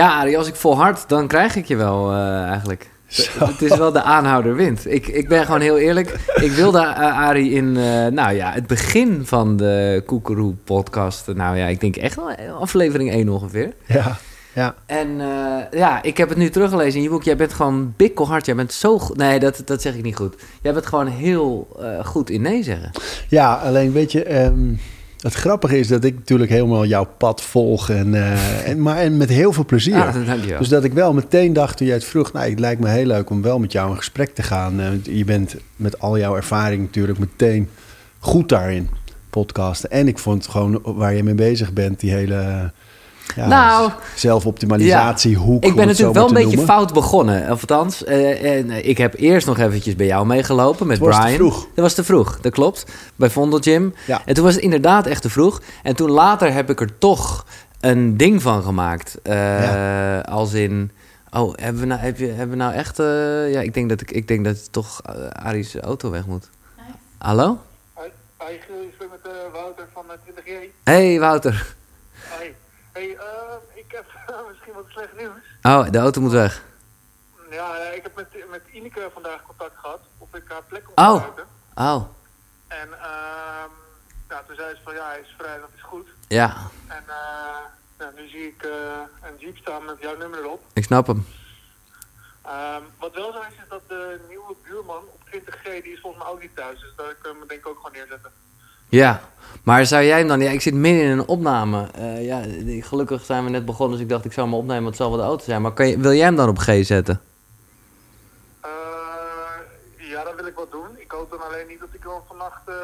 Ja, Arie, als ik volhard, dan krijg ik je wel eh, eigenlijk. Zo. Het is wel de aanhouder wint. Ik, ik ben gewoon heel eerlijk. Ik wilde uh, Arie in, eh, nou ja, het begin van de Koekeroe podcast. Nou ja, ik denk echt wel aflevering 1 ongeveer. Ja, ja. En ja, ik heb het nu teruggelezen in je boek. Jij bent gewoon bikkelhard. Jij bent zo goed. Nee, dat, dat zeg ik niet goed. Jij bent gewoon heel goed in nee zeggen. Ja, alleen weet je, ehm, het grappige is dat ik natuurlijk helemaal jouw pad volg. En, eh, en, maar en met heel veel plezier. Ah. Dus dat ik wel meteen dacht toen jij het vroeg, nou, het lijkt me heel leuk om wel met jou in gesprek te gaan. Eh, je bent met al jouw ervaring natuurlijk meteen goed daarin, podcasten. En ik vond gewoon waar je mee bezig bent, die hele ja, Nou, zelfoptimalisatiehoek. Ik om ben het natuurlijk wel een beetje noemen. fout begonnen. Of althans, eh, en, eh, ik heb eerst nog eventjes bij jou meegelopen met Het was te Brian. vroeg. Dat was te vroeg, dat klopt. Bij Vondel Gym. Ja. En toen was het inderdaad echt te vroeg. En toen later heb ik er toch een ding van gemaakt. Eh, Als in... Oh, hebben we nou, heb je, hebben we nou echt... eh, ja, ik denk dat, ik, ik denk dat toch uh, Arie's auto weg moet. Hallo? Hi, hi, ik ben met uh, Wouter van uh, 20G. Hey, Wouter. Hey, uh, ik heb misschien wat slecht nieuws. Oh, de auto moet weg. Ja, ik heb met, met Ineke vandaag contact gehad. Of ik haar plek kon Oh. gebruiken. Oh, En ehm ja, toen zei ze van ja, hij is vrij, dat is goed. ja. En eh nu zie ik eh, een jeep staan met jouw nummer erop. Ik snap hem. Ehm, wat wel zo is, is dat de nieuwe buurman op 20G, die is volgens mij ook niet thuis. Dus daar kunnen we denk ik ook gewoon neerzetten. Ja, maar zou jij hem dan... Ja, ik zit midden in een opname. Eh, ja, gelukkig zijn we net begonnen, dus ik dacht ik zou hem opnemen, want het zal wel de auto zijn. Maar kan je, wil jij hem dan op G zetten? Eh, ja, dat wil ik wel doen. Ik hoop dan alleen niet dat ik dan vannacht... eh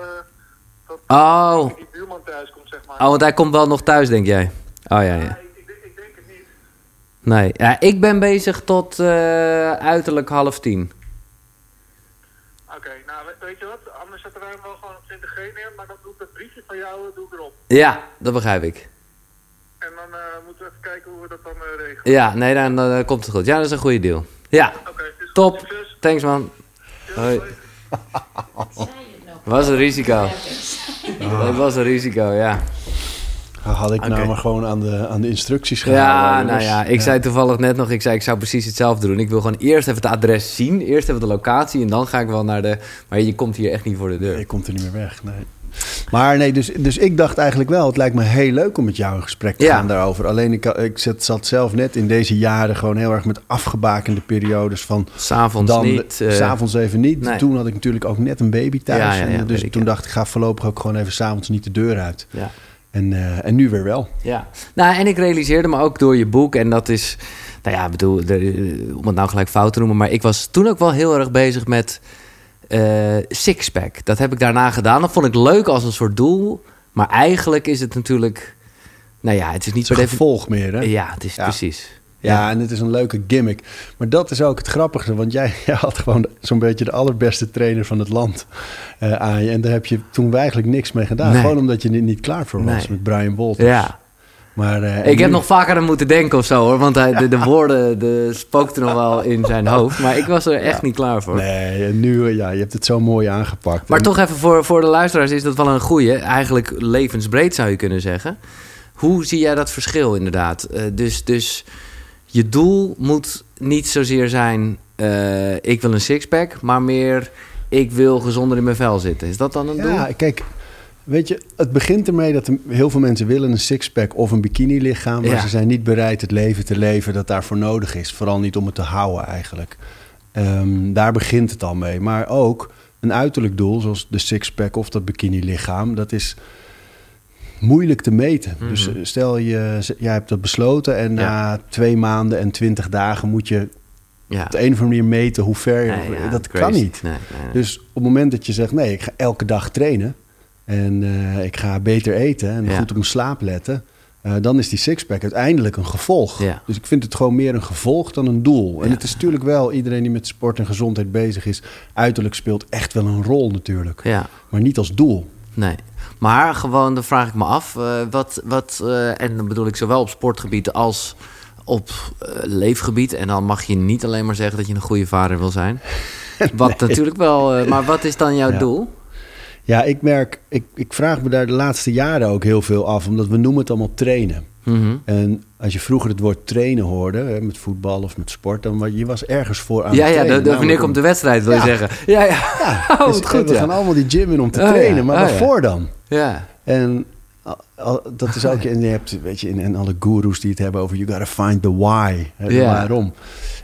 dat Oh, die buurman thuis komt, zeg maar. oh want hij komt wel nog thuis, denk jij? Oh ja, ja. Ja, ik, ik, denk- het niet. Nee, ja, ik ben bezig tot uiterlijk half tien. Oké, nou we- weet je wat? Anders zetten wij hem wel gewoon op 20G neer, maar dat van jou doe ik erop. Ja, dat begrijp ik. En dan eh, moeten we even kijken hoe we dat dan eh, regelen. Ja, nee, dan, dan komt het goed. Ja, dat is een goede deal. Ja, is goed. top. Succes. Thanks man. Hoi. Hoi. Was een risico. Dat was een risico, ja. Had ik Oké. nou maar gewoon aan de, aan de instructies gehouden. Ja, nou ja, ik zei toevallig net nog, ik zei ik zou precies hetzelfde doen. Ik wil gewoon eerst even het adres zien, eerst even de locatie en dan ga ik wel naar de... Maar je komt hier echt niet voor de deur. Je komt er niet meer weg, nee. Maar nee, dus, dus ik dacht eigenlijk wel, het lijkt me heel leuk om met jou in gesprek te Ja. gaan daarover. Alleen ik, ik zat, zat zelf net in deze jaren gewoon heel erg met afgebakende periodes van... S'avonds dan niet. eh, s'avonds even niet. nee. Toen had ik natuurlijk ook net een baby thuis. Ja, ja, ja, En weet dus ik, toen dacht ik, ga voorlopig ook gewoon even s'avonds niet de deur uit. ja. En, eh, en nu weer wel. Ja, nou en ik realiseerde me ook door je boek, en dat is, nou ja, bedoel, de- om het nou gelijk fout te noemen, maar ik was toen ook wel heel erg bezig met eh sixpack. Dat heb ik daarna gedaan. Dat vond ik leuk als een soort doel, maar eigenlijk is het natuurlijk, nou ja, het is niet Het is gevolg meer, hè? Ja, het is Ja. precies. Ja, en het is een leuke gimmick. Maar dat is ook het grappigste, want jij, jij had gewoon zo'n beetje de allerbeste trainer van het land eh, aan je. En daar heb je toen eigenlijk niks mee gedaan. Nee. Gewoon omdat je er niet klaar voor was Nee. met Brian Walters. Ja, Maar, eh, ik heb nu- nog vaker aan moeten denken of zo hoor, want hij, de, de woorden de, spookten nog wel in zijn hoofd, maar ik was er echt niet klaar voor. Nee, nu, eh, ja, je hebt het zo mooi aangepakt. Maar En- toch even voor, voor de luisteraars is dat wel een goeie. Eigenlijk levensbreed zou je kunnen zeggen. Hoe zie jij dat verschil inderdaad? Eh, dus, dus je doel moet niet zozeer zijn... ik wil een sixpack, maar meer... ik wil gezonder in mijn vel zitten. Is dat dan een doel? Ja, kijk, weet je, het begint ermee dat er heel veel mensen willen een sixpack of een bikini lichaam, maar Ja. ze zijn niet bereid het leven te leven dat daarvoor nodig is. Vooral niet om het te houden eigenlijk. Ehm, daar begint het al mee. Maar ook een uiterlijk doel, zoals de sixpack of dat bikini lichaam, dat is moeilijk te meten. Mhm. Dus eh, stel je, jij hebt dat besloten en Ja. na twee maanden en twintig dagen moet je ja. op de een of andere manier meten hoe ver je... Ja, dat crazy. kan niet. Nee, nee, nee. Dus op het moment dat je zegt, nee, ik ga elke dag trainen en eh, ik ga beter eten en Ja. goed op mijn slaap letten, eh, dan is die sixpack uiteindelijk een gevolg. Ja. Dus ik vind het gewoon meer een gevolg dan een doel. En Ja. het is natuurlijk wel, iedereen die met sport en gezondheid bezig is, uiterlijk speelt echt wel een rol natuurlijk, ja. maar niet als doel. Nee. Maar gewoon, dan vraag ik me af, eh, wat, wat en dan bedoel ik zowel op sportgebied als op leefgebied. En dan mag je niet alleen maar zeggen dat je een goede vader wil zijn. Wat natuurlijk wel, maar wat is dan jouw Ja. doel? Ja, ik merk, ik, ik vraag me daar de laatste jaren ook heel veel af, omdat we noemen het allemaal trainen. Mhm. En als je vroeger het woord trainen hoorde, hè, met voetbal of met sport, dan was je was ergens voor aan Ja, het ja, trainen. de, de, Namelijk wanneer komt de wedstrijd, wil je Ja. zeggen. Ja, ja. Ja, Oh, dus, wat goed, we ja. gaan allemaal die gym in om te Oh, ja. trainen. Maar Oh, ja. waarvoor dan? ja. En al- dat is ook, en je hebt, weet je, in, in alle gurus die het hebben over, you gotta find the why. Hè, de Ja. waarom.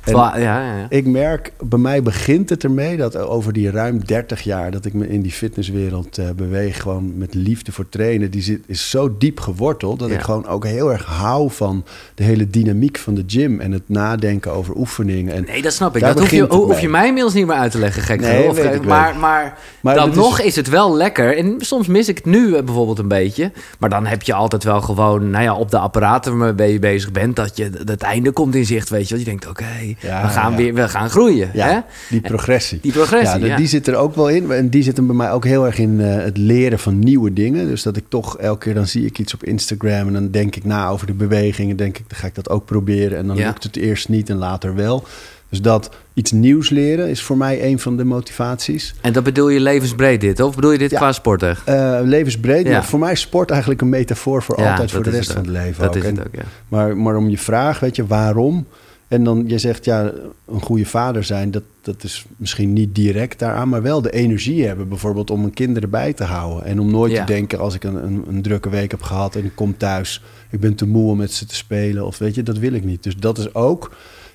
En ja, ja, ja. ik merk, bij mij begint het ermee dat over die ruim 30 jaar dat ik me in die fitnesswereld eh, beweeg, gewoon met liefde voor trainen, die zit, is zo diep geworteld dat ik gewoon ook heel erg hou van de hele dynamiek van de gym en het nadenken over oefeningen. En Nee, dat snap ik. Dat hoef je, hoef je mij inmiddels niet meer uit te leggen, gek Nee. Of, ik maar, maar, Maar dan dit is- nog is... het wel lekker. En soms mis ik het nu eh, bijvoorbeeld een beetje. Maar dan heb je altijd wel gewoon, nou ja, op de apparaten waarmee je bezig bent, dat je dat het einde komt in zicht, weet je. wel. Je denkt, oké, Ja, we gaan ja. weer, we gaan groeien. ja, Hè? die progressie. Die progressie, Ja, die zit er ook wel in. En die zit hem bij mij ook heel erg in eh, het leren van nieuwe dingen. Dus dat ik toch elke keer dan zie ik iets op Instagram en dan denk ik na over de bewegingen. Denk ik, dan ga ik dat ook proberen. En dan lukt het eerst niet en later wel. Dus dat iets nieuws leren is voor mij een van de motivaties. En dat bedoel je levensbreed dit, of bedoel je dit Ja. qua sport echt? Eh, levensbreed. Ja. Maar voor mij is sport eigenlijk een metafoor voor Ja, altijd, voor de rest het van het leven. Dat ook. is En- het ook, ja. Maar, maar om je vraag, weet je, waarom? En dan, je zegt, ja, een goede vader zijn, dat, dat is misschien niet direct daaraan, maar wel de energie hebben, bijvoorbeeld om mijn kinderen bij te houden. En om nooit Ja. te denken, als ik een, een, een drukke week heb gehad en ik kom thuis, ik ben te moe om met ze te spelen, of weet je, dat wil ik niet. Dus dat is ook.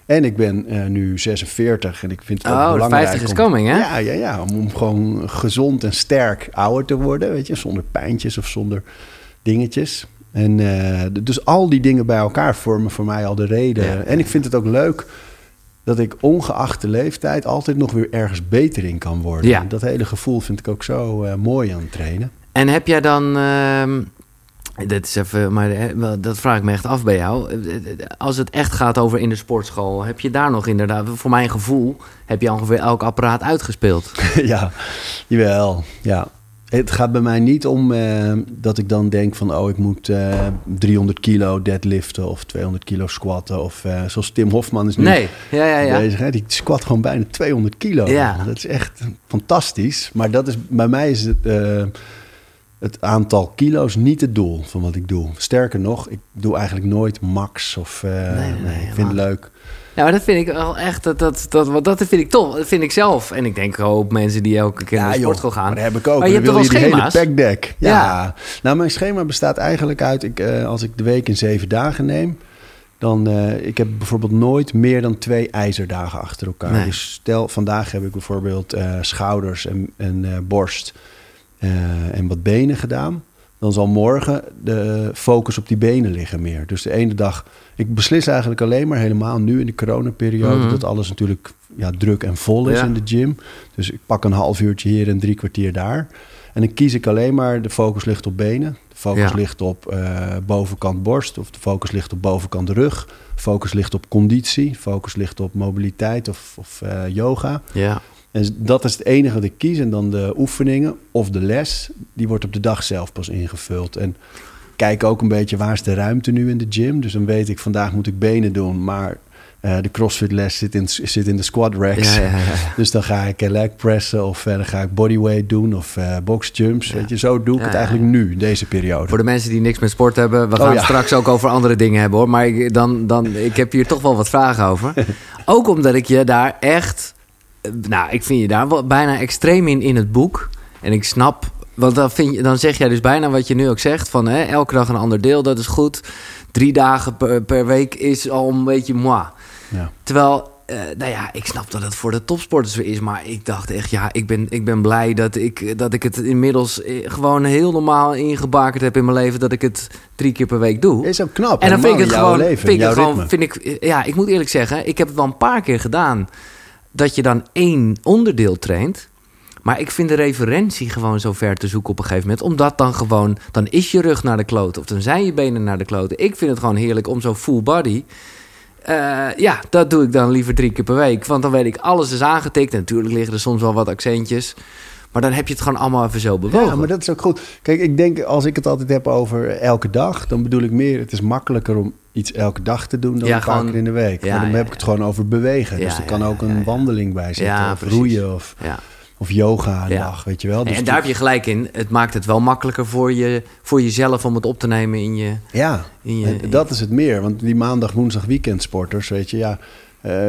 En ik ben eh, nu 46 en ik vind het ook Oh, belangrijk 50 is om- coming, hè? Ja, ja, ja, om, gewoon gezond en sterk ouder te worden, weet je, zonder pijntjes of zonder dingetjes. En eh, dus al die dingen bij elkaar vormen voor mij al de reden. Ja, en ik vind het ook leuk dat ik ongeacht de leeftijd altijd nog weer ergens beter in kan worden. Ja. Dat hele gevoel vind ik ook zo eh, mooi aan het trainen. En heb jij dan. Dit is even, maar eh, dat vraag ik me echt af bij jou. Eh, Als het echt gaat over in de sportschool, heb je daar nog inderdaad, voor mijn gevoel, heb je ongeveer elk apparaat uitgespeeld? ja, jawel. Ja. Het gaat bij mij niet om eh, dat ik dan denk van... oh, ik moet eh 300 kilo deadliften of 200 kilo squatten. Of eh, zoals Tim Hofman is nu Nee, ja, ja, ja. bezig. Hè? Die squat gewoon bijna 200 kilo. Ja. Dat is echt fantastisch. Maar dat is, bij mij is het, eh, het aantal kilo's niet het doel van wat ik doe. Sterker nog, ik doe eigenlijk nooit max. Of, eh, nee, nee, ik vind het leuk. Ja, maar dat vind ik wel echt, dat, dat, dat, dat vind ik tof. Dat vind ik zelf. En ik denk ook mensen die elke keer naar de sportschool gaan. Maar dat heb ik ook. Maar je hebt toch wel die hele schema's? packdeck. Ja. Ja. Nou, mijn schema bestaat eigenlijk uit... Ik, eh, als ik de week in zeven dagen neem... dan eh ik heb bijvoorbeeld nooit meer dan twee ijzerdagen achter elkaar. Dus stel, vandaag heb ik bijvoorbeeld schouders en, en borst... eh, en wat benen gedaan. Dan zal morgen de focus op die benen liggen meer. Dus de ene dag... Ik beslis eigenlijk alleen maar helemaal nu in de coronaperiode... Mhm. dat alles natuurlijk ja, druk en vol is Ja. in de gym. Dus ik pak een half uurtje hier en drie kwartier daar. En dan kies ik alleen maar... de focus ligt op benen. De focus Ja. ligt op eh, bovenkant borst. Of de focus ligt op bovenkant rug. Focus ligt op conditie. Focus ligt op mobiliteit of, of eh, yoga. Ja. En dat is het enige wat ik kies. En dan de oefeningen of de les, die wordt op de dag zelf pas ingevuld. En kijk ook een beetje waar is de ruimte nu in de gym. Dus dan weet ik, vandaag moet ik benen doen. Maar eh, de CrossFit les zit in, zit in de squat racks. Ja, ja, ja, ja. Dus dan ga ik eh, leg pressen of dan ga ik bodyweight doen of eh box jumps. Weet je, zo doe ik het eigenlijk nu, deze periode. Voor de mensen die niks met sport hebben, we Oh, gaan het straks ook over andere dingen hebben hoor. Maar ik, dan, dan, ik heb hier toch wel wat vragen over. ook omdat ik je daar echt, nou, ik vind je daar wel bijna extreem in in het boek. En ik snap, want dan, vind je, dan zeg jij dus bijna wat je nu ook zegt: van hè, elke dag een ander deel, dat is goed. Drie dagen per, per week is al een beetje moi. Ja. Terwijl, eh, nou ja, ik snap dat het voor de topsporters weer is. Maar ik dacht echt, ja, ik ben, ik ben blij dat ik, dat ik het inmiddels eh, gewoon heel normaal ingebakerd heb in mijn leven. Dat ik het drie keer per week doe. Is ook knap. en dan vind ik het gewoon, leven, vind ik het gewoon, vind ik, ja, ik moet eerlijk zeggen, ik heb het wel een paar keer gedaan. Dat je dan één onderdeel traint. Maar ik vind de referentie gewoon zo ver te zoeken op een gegeven moment. Omdat dan gewoon, dan is je rug naar de kloten. Of dan zijn je benen naar de kloten. Ik vind het gewoon heerlijk om zo full body. Eh, ja, dat doe ik dan liever drie keer per week. Want dan weet ik, alles is aangetikt. En natuurlijk liggen er soms wel wat accentjes. Maar dan heb je het gewoon allemaal even zo bewogen. Ja, maar dat is ook goed. Kijk, ik denk als ik het altijd heb over elke dag, dan bedoel ik meer, het is makkelijker om iets elke dag te doen dan Ja, een paar gewoon- keer in de week. Ja, maar dan ja, heb ik het gewoon over bewegen. Dus er kan ook een wandeling bij zitten, of precies. roeien. Of, Ja. Of yoga Ja. dag, weet je wel. Dus en daar heb je gelijk in. Het maakt het wel makkelijker voor, je, voor jezelf om het op te nemen in je... Ja, In je- dat is het meer. Want die maandag, woensdag, weekendsporters, weet je, ja,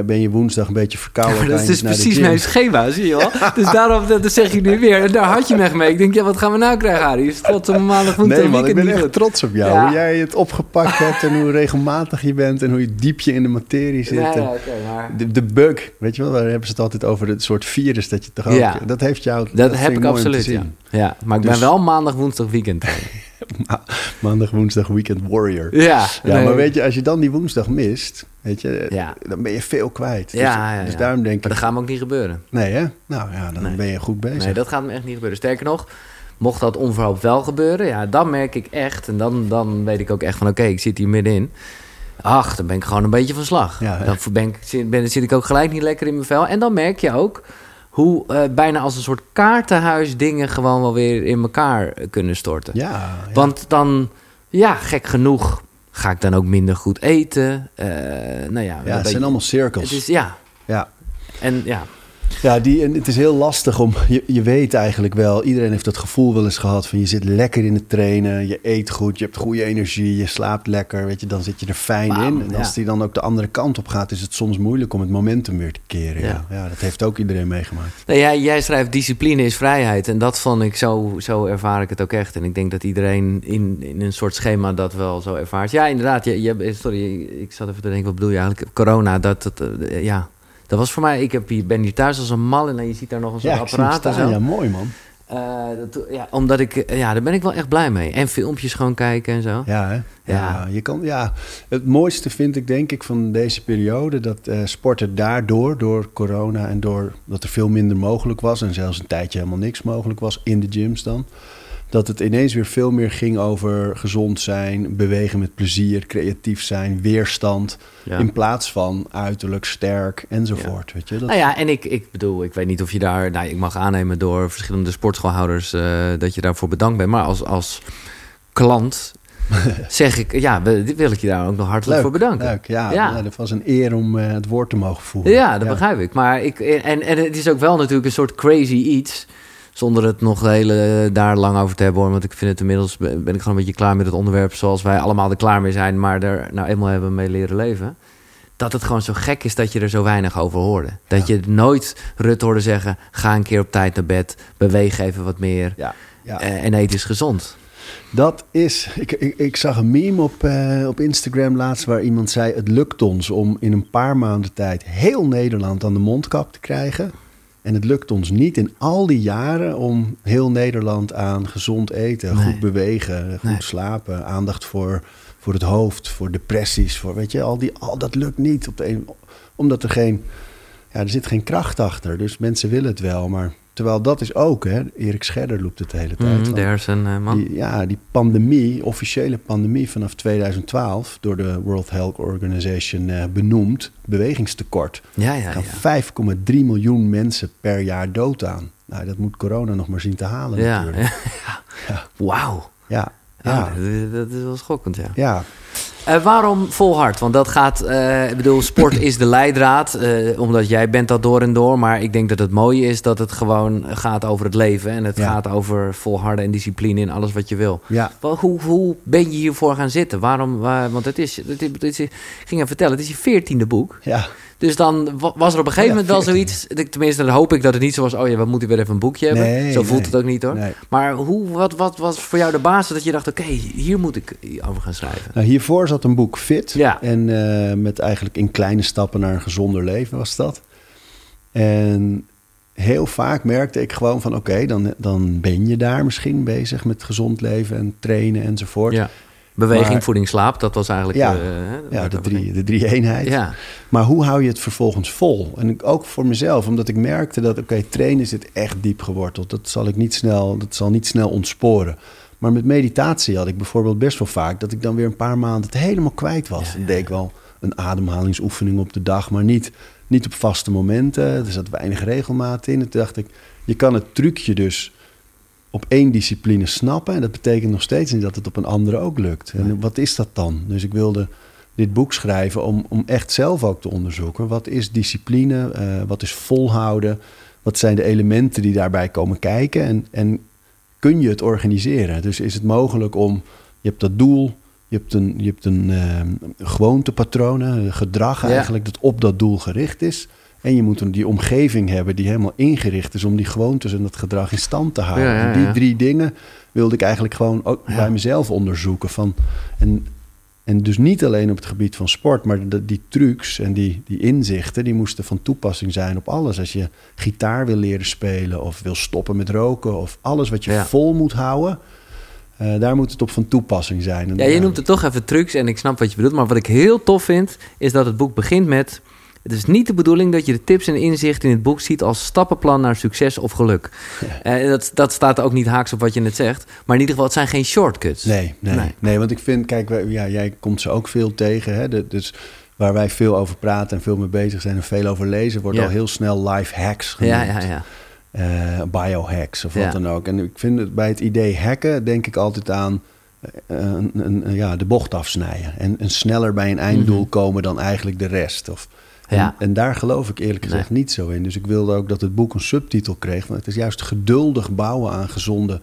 ben je woensdag een beetje verkouden. dat ga is dus precies mijn schema, zie je wel. dus daarom dat, dat zeg je nu weer. En daar had je me echt mee. Ik denk, ja, wat gaan we nou krijgen, het tot een maandag, woensdag, Nee man, ik ben echt goed? trots op jou. Ja. Hoe jij het opgepakt hebt en hoe regelmatig je bent... en hoe je diep je in de materie zit. Ja, oké, maar... de, de bug, weet je wel, daar hebben ze het altijd over. Het soort virus dat je toch ook... Ja. Dat heeft jou... Dat, vind heb ik absoluut, ja. ja. Maar ik Dus- ben wel maandag, woensdag, weekend. Ma- Maandag, woensdag, weekend warrior. ja, Ja, nee. maar weet je, als je dan die woensdag mist, weet je, Ja. dan ben je veel kwijt. Dus, Ja, ja, dus daarom denk Maar ik, dat gaat me ook niet gebeuren. nee hè? Nou ja, dan Nee. ben je goed bezig. Nee, dat gaat me echt niet gebeuren. Sterker nog, mocht dat onverhoopt wel gebeuren, ja, dan merk ik echt, en dan, dan weet ik ook echt van, oké, ik zit hier middenin. Ach, dan ben ik gewoon een beetje van slag. Dan ben ik, ben, zit ik ook gelijk niet lekker in mijn vel. En dan merk je ook hoe eh, bijna als een soort kaartenhuis dingen gewoon wel weer in elkaar eh, kunnen storten. Ja, ja. Want dan, ja, gek genoeg, ga ik dan ook minder goed eten. Eh, nou ja, ja, het zijn allemaal cirkels. Het is, ja, Ja, en ja, ja die, en het is heel lastig om... Je, je weet eigenlijk wel, iedereen heeft dat gevoel wel eens gehad... van je zit lekker in het trainen, je eet goed, je hebt goede energie... je slaapt lekker, weet je, dan zit je er fijn Bam, in. En ja. als die dan ook de andere kant op gaat... is het soms moeilijk om het momentum weer te keren. Ja, Ja. ja. dat heeft ook iedereen meegemaakt. Nou, jij, jij schrijft discipline is vrijheid. En dat vond ik zo, zo ervaar ik het ook echt. En ik denk dat iedereen in, in een soort schema dat wel zo ervaart. Ja, inderdaad. Je, je, sorry, ik zat even te denken, wat bedoel je eigenlijk? Corona, dat, dat eh, ja. Dat was voor mij, ik heb hier, ben hier thuis als een mal en dan je ziet daar nog een soort Ja, apparaat en zo. Ja, mooi man. Eh, dat, ja, omdat ik, eh, ja, daar ben ik wel echt blij mee. En filmpjes gewoon kijken en zo. Ja, hè? Ja. Ja. je kan, ja, het mooiste vind ik denk ik van deze periode... dat eh, sporten daardoor, door corona en door dat er veel minder mogelijk was... en zelfs een tijdje helemaal niks mogelijk was in de gyms dan... dat het ineens weer veel meer ging over gezond zijn... bewegen met plezier, creatief zijn, weerstand... Ja. in plaats van uiterlijk, sterk enzovoort. Weet je? Dat, Nou ja, en ik, ik bedoel, ik weet niet of je daar... Nou, ik mag aannemen door verschillende sportschoolhouders... eh, dat je daarvoor bedankt bent. Maar als, als klant zeg ik... Ja, wil ik je daar ook nog hartelijk voor bedanken. Leuk, ja. Ja. Nou, dat was een eer om eh, het woord te mogen voeren. Ja, dat begrijp ik. Maar ik, en, en het is ook wel natuurlijk een soort crazy iets. Zonder het nog de hele daar lang over te hebben hoor. Want ik vind het inmiddels ben ik gewoon een beetje klaar met het onderwerp. Zoals wij allemaal er klaar mee zijn. Maar er nou eenmaal hebben mee leren leven. Dat het gewoon zo gek is dat je er zo weinig over hoorde. Dat je nooit Rut hoorde zeggen. Ga een keer op tijd naar bed. Beweeg even wat meer. Ja, ja. eh, en eet is gezond. Dat is. Ik, ik, ik zag een meme op, eh, op Instagram laatst waar iemand zei: Het lukt ons om in een paar maanden tijd heel Nederland aan de mondkap te krijgen. En het lukt ons niet in al die jaren om heel Nederland aan gezond eten, Nee. goed bewegen, goed Nee. slapen, aandacht voor, voor het hoofd, voor depressies, voor weet je, al, die, al dat lukt niet. Op de een, omdat er geen, ja, er zit geen kracht achter. Dus mensen willen het wel, maar terwijl dat is ook, hè, Erik Scherder loopt het de hele tijd. Mm, de hersenman. die, ja, die pandemie, officiële pandemie vanaf 2012, door de World Health Organization eh, benoemd, bewegingstekort. Ja, ja, gaan ja. 5,3 miljoen mensen per jaar dood aan. Nou, dat moet corona nog maar zien te halen Ja, natuurlijk. ja. Ja. Wauw. Ja, Ja, dat, is wel schokkend, ja. ja. Eh, waarom volhard? Want dat gaat, eh, ik bedoel, sport is de leidraad, eh, omdat jij bent dat door en door. Maar ik denk dat het mooie is dat het gewoon gaat over het leven. En het Ja. gaat over volharden en discipline in alles wat je wil. ja. Wel, Hoe, hoe ben je hiervoor gaan zitten? Waarom? waar- want het is, het is, het is- ik ging even vertellen, het is je veertiende boek. ja. Dus dan wa- was er op een gegeven moment wel 14e. zoiets. Tenminste, dan hoop ik dat het niet zo was. Oh ja, we moeten weer even een boekje hebben. Nee, zo voelt nee. het ook niet hoor. Nee. Maar hoe, wat, wat was voor jou de basis dat je dacht: oké, hier moet ik over gaan schrijven? Nou, hiervoor zat een boek Fit. Ja. En eh, met eigenlijk in kleine stappen naar een gezonder leven was dat. En heel vaak merkte ik gewoon van... oké, dan, dan ben je daar misschien bezig met gezond leven en trainen enzovoort. Ja. Beweging, Maar- voeding, slaap, dat was eigenlijk. Ja, eh, Ja, de drie, de drie eenheid. Ja, Maar hoe hou je het vervolgens vol? En ook voor mezelf, omdat ik merkte dat, oké, trainen zit echt diep geworteld. Dat zal ik niet snel, dat zal niet snel ontsporen. Maar met meditatie had ik bijvoorbeeld best wel vaak dat ik dan weer een paar maanden het helemaal kwijt was. Ja, deed ik wel een ademhalingsoefening op de dag, maar niet, niet op vaste momenten. Er zat weinig regelmaat in. En toen dacht ik, je kan het trucje dus op één discipline snappen. En dat betekent nog steeds niet dat het op een andere ook lukt. En wat is dat dan? Dus ik wilde dit boek schrijven om, om echt zelf ook te onderzoeken. Wat is discipline? Eh, wat is volhouden? Wat zijn de elementen die daarbij komen kijken? En, en kun je het organiseren? Dus is het mogelijk om, je hebt dat doel, je hebt een, je hebt een uh, gewoontepatroon, een gedrag Ja. eigenlijk dat op dat doel gericht is. En je moet een, die omgeving hebben die helemaal ingericht is om die gewoontes en dat gedrag in stand te houden. Ja, ja, En die drie dingen wilde ik eigenlijk gewoon ook bij mezelf onderzoeken. Van, en, en dus niet alleen op het gebied van sport, maar de, die trucs en die, die inzichten, die moesten van toepassing zijn op alles. Als je gitaar wil leren spelen of wil stoppen met roken of alles wat je vol moet houden, eh, daar moet het op van toepassing zijn. En, Ja, je noemt het toch even trucs en ik snap wat je bedoelt. Maar wat ik heel tof vind, is dat het boek begint met... Het is niet de bedoeling dat je de tips en inzichten in het boek ziet als stappenplan naar succes of geluk. Eh, dat, dat staat ook niet haaks op wat je net zegt. Maar in ieder geval, het zijn geen shortcuts. Nee, nee, Nee. nee. want ik vind, kijk, wij- ja, jij komt ze ook veel tegen. Hè? Dus waar wij veel over praten en veel mee bezig zijn en veel over lezen, wordt Ja. al heel snel life hacks genoemd. Ja, ja, ja. eh, biohacks of wat Ja. dan ook. En ik vind het bij het idee hacken denk ik altijd aan eh, een, een- ja, de bocht afsnijden. En, en sneller bij een einddoel Mhm. komen dan eigenlijk de rest. Of, Ja. en daar geloof ik eerlijk gezegd niet zo in. Dus ik wilde ook dat het boek een subtitel kreeg. Want het is juist geduldig bouwen aan gezonde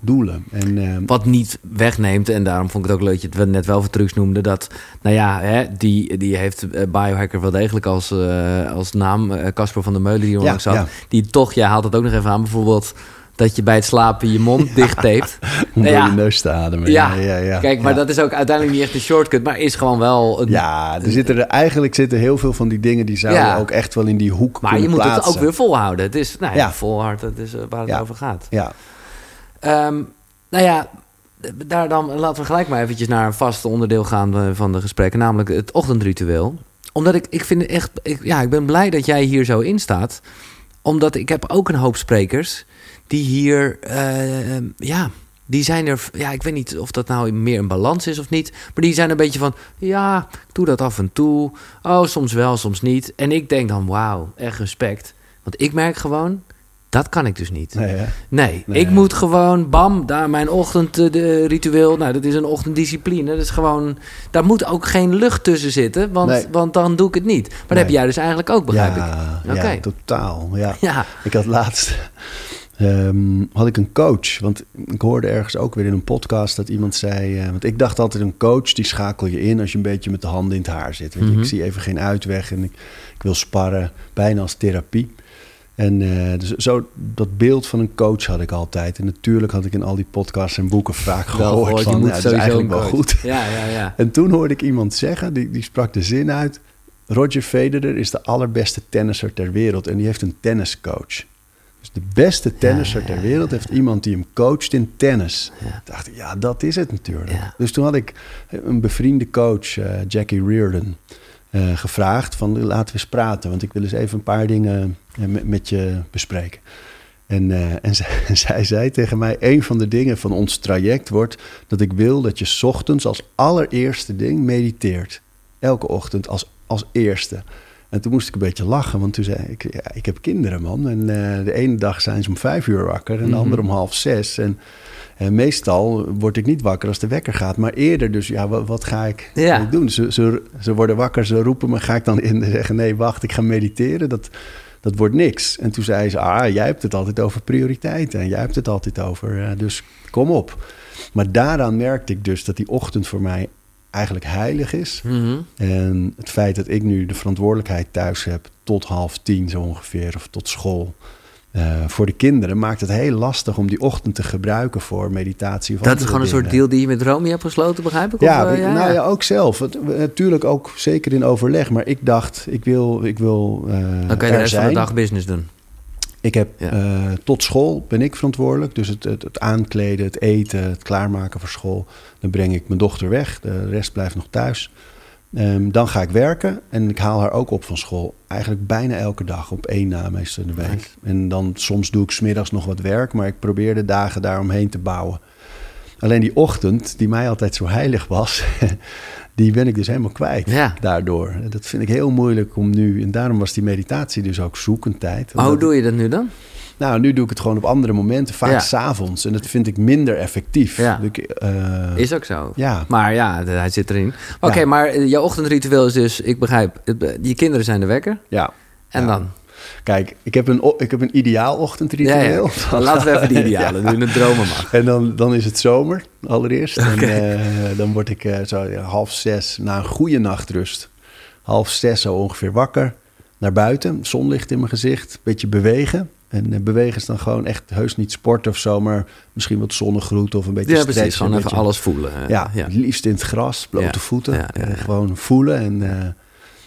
doelen. En, eh, Wat niet wegneemt, en daarom vond ik het ook leuk dat je het net wel voor trucs noemde, dat, nou ja, hè, die, die heeft eh, Biohacker wel degelijk als, eh, als naam, Casper van der Meulen die er Ja, onlangs zat, ja. die toch, jij haalt het ook nog even aan, bijvoorbeeld dat je bij het slapen je mond dicht tapet. om Nou door ja. je neus te ademen. Ja, ja, ja. kijk, maar ja. dat is ook uiteindelijk niet echt een shortcut, maar is gewoon wel een... Ja, er zitten er, eigenlijk zitten heel veel van die dingen die zouden Ja. ook echt wel in die hoek maar je moet het ook weer volhouden. Het is, nou ja, Ja. volhard, dat is eh, waar het Ja. over gaat. Ja, Ehm, nou ja, daar dan, laten we gelijk maar eventjes naar een vast onderdeel gaan eh, van de gesprekken, namelijk het ochtendritueel. Omdat ik, ik vind het echt, ik, ja, ik ben blij dat jij hier zo in staat. Omdat ik heb ook een hoop sprekers die hier, eh, ja, die zijn er, ja, ik weet niet of dat nou meer een balans is of niet. Maar die zijn een beetje van, ja, ik doe dat af en toe. Oh, soms wel, soms niet. En ik denk dan, wauw, echt respect. Want ik merk gewoon, dat kan ik dus niet. nee? Nee, Nee. ik moet gewoon, bam, daar mijn ochtendritueel. Nou, dat is een ochtenddiscipline. Dat is gewoon, daar moet ook geen lucht tussen zitten, want, Nee. want dan doe ik het niet. Maar dat heb jij dus eigenlijk ook, begrijp ik. ja, Oké. ja, totaal. Ja. Ja, Ik had laatst ehm, had ik een coach. Want ik hoorde ergens ook weer in een podcast dat iemand zei. eh, want ik dacht altijd een coach die schakel je in als je een beetje met de handen in het haar zit. Weet je, Mhm. Ik zie even geen uitweg en ik, ik wil sparren, bijna als therapie. En eh, dus zo, dat beeld van een coach had ik altijd. En natuurlijk had ik in al die podcasts en boeken vaak gehoord. Je van, moet ja, dat is eigenlijk wel goed. Ja, ja, ja. En toen hoorde ik iemand zeggen, die, die sprak de zin uit... Roger Federer is de allerbeste tennisser ter wereld en die heeft een tenniscoach. De beste tennisser ter wereld heeft iemand die hem coacht in tennis. Ja. Ik dacht, ja, dat is het natuurlijk. Ja. Dus toen had ik een bevriende coach, eh, Jackie Reardon, eh, gevraagd van laten we eens praten. Want ik wil eens even een paar dingen eh, met, met je bespreken. En, eh, en, zij, en zij zei tegen mij, een van de dingen van ons traject wordt dat ik wil dat je 's ochtends als allereerste ding mediteert. Elke ochtend als, als eerste. En toen moest ik een beetje lachen, want toen zei ik, ja, ik heb kinderen man. En eh, de ene dag zijn ze om vijf uur wakker en de Mhm. andere om half zes. En eh, meestal word ik niet wakker als de wekker gaat, maar eerder. Dus ja, wat, wat ga ik Ja. ga ik doen? Ze, ze, ze worden wakker, ze roepen me. Ga ik dan in zeggen, nee, wacht, ik ga mediteren? Dat, dat wordt niks. En toen zei ze, ah, jij hebt het altijd over prioriteiten. En jij hebt het altijd over, eh, dus kom op. Maar daaraan merkte ik dus dat die ochtend voor mij eigenlijk heilig is. Mhm. En het feit dat ik nu de verantwoordelijkheid thuis heb tot half tien zo ongeveer, of tot school. eh, voor de kinderen maakt het heel lastig om die ochtend te gebruiken voor meditatie. Of Dat is gewoon een soort deal die je met Romy hebt gesloten, begrijp ik? Ja, Of, eh, ik- nou ja, ook zelf. Het- natuurlijk ook zeker in overleg. Maar ik dacht, ik wil, ik wil eh, Dan kan je de rest van de dag business doen. Ik heb Ja. eh, tot school ben ik verantwoordelijk. Dus het, het, het aankleden, het eten, het klaarmaken voor school. Dan breng ik mijn dochter weg. De rest blijft nog thuis. Ehm, dan ga ik werken en ik haal haar ook op van school. Eigenlijk bijna elke dag, op één na meestal in de week. Nice. En dan soms doe ik smiddags nog wat werk, maar ik probeer de dagen daaromheen te bouwen. Alleen die ochtend, die mij altijd zo heilig was, die ben ik dus helemaal kwijt Ja. daardoor. Dat vind ik heel moeilijk om nu, en daarom was die meditatie dus ook zoekentijd. Maar hoe doe je dat nu dan? Nou, nu doe ik het gewoon op andere momenten, vaak Ja. s s'avonds. En dat vind ik minder effectief. Ja. Ik, eh, Is ook zo. ja. Maar ja, hij zit erin. Oké, maar eh, jouw ochtendritueel is dus, ik begrijp, je kinderen zijn de wekker. ja. En dan? Kijk, ik heb een, ik heb een ideaal ochtendritueel. ja. Laten we even die idealen doen. Het dromen mag. En dan, dan is het zomer allereerst. En eh, dan word ik eh, zo half zes na een goede nachtrust. Half zes zo ongeveer wakker. Naar buiten, zonlicht in mijn gezicht. Beetje bewegen. En eh, bewegen is dan gewoon echt heus niet sport of zo, maar misschien wat zonnegroet of een beetje Ja, precies. Gewoon een even beetje- alles voelen. Ja, ja. het liefst in het gras, blote Ja, voeten. ja, gewoon voelen en,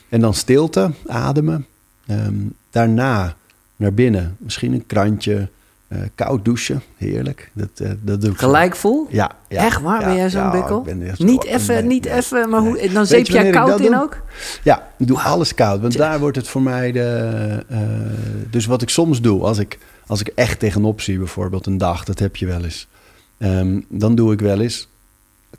en dan stilte, ademen. Ehm, daarna naar binnen, misschien een krantje, eh, koud douchen, heerlijk. Dat, eh, dat doe ik. Gelijk voel? Ja, ja, Echt waar? ja, ben jij zo'n bikkel? Niet even, niet even, maar hoe, dan zeep je jij koud in doe? ook? Ja, ik doe alles koud. Want daar wordt het voor mij de... eh, dus wat ik soms doe, als ik, als ik echt tegenop zie, bijvoorbeeld een dag, dat heb je wel eens. Ehm, dan doe ik wel eens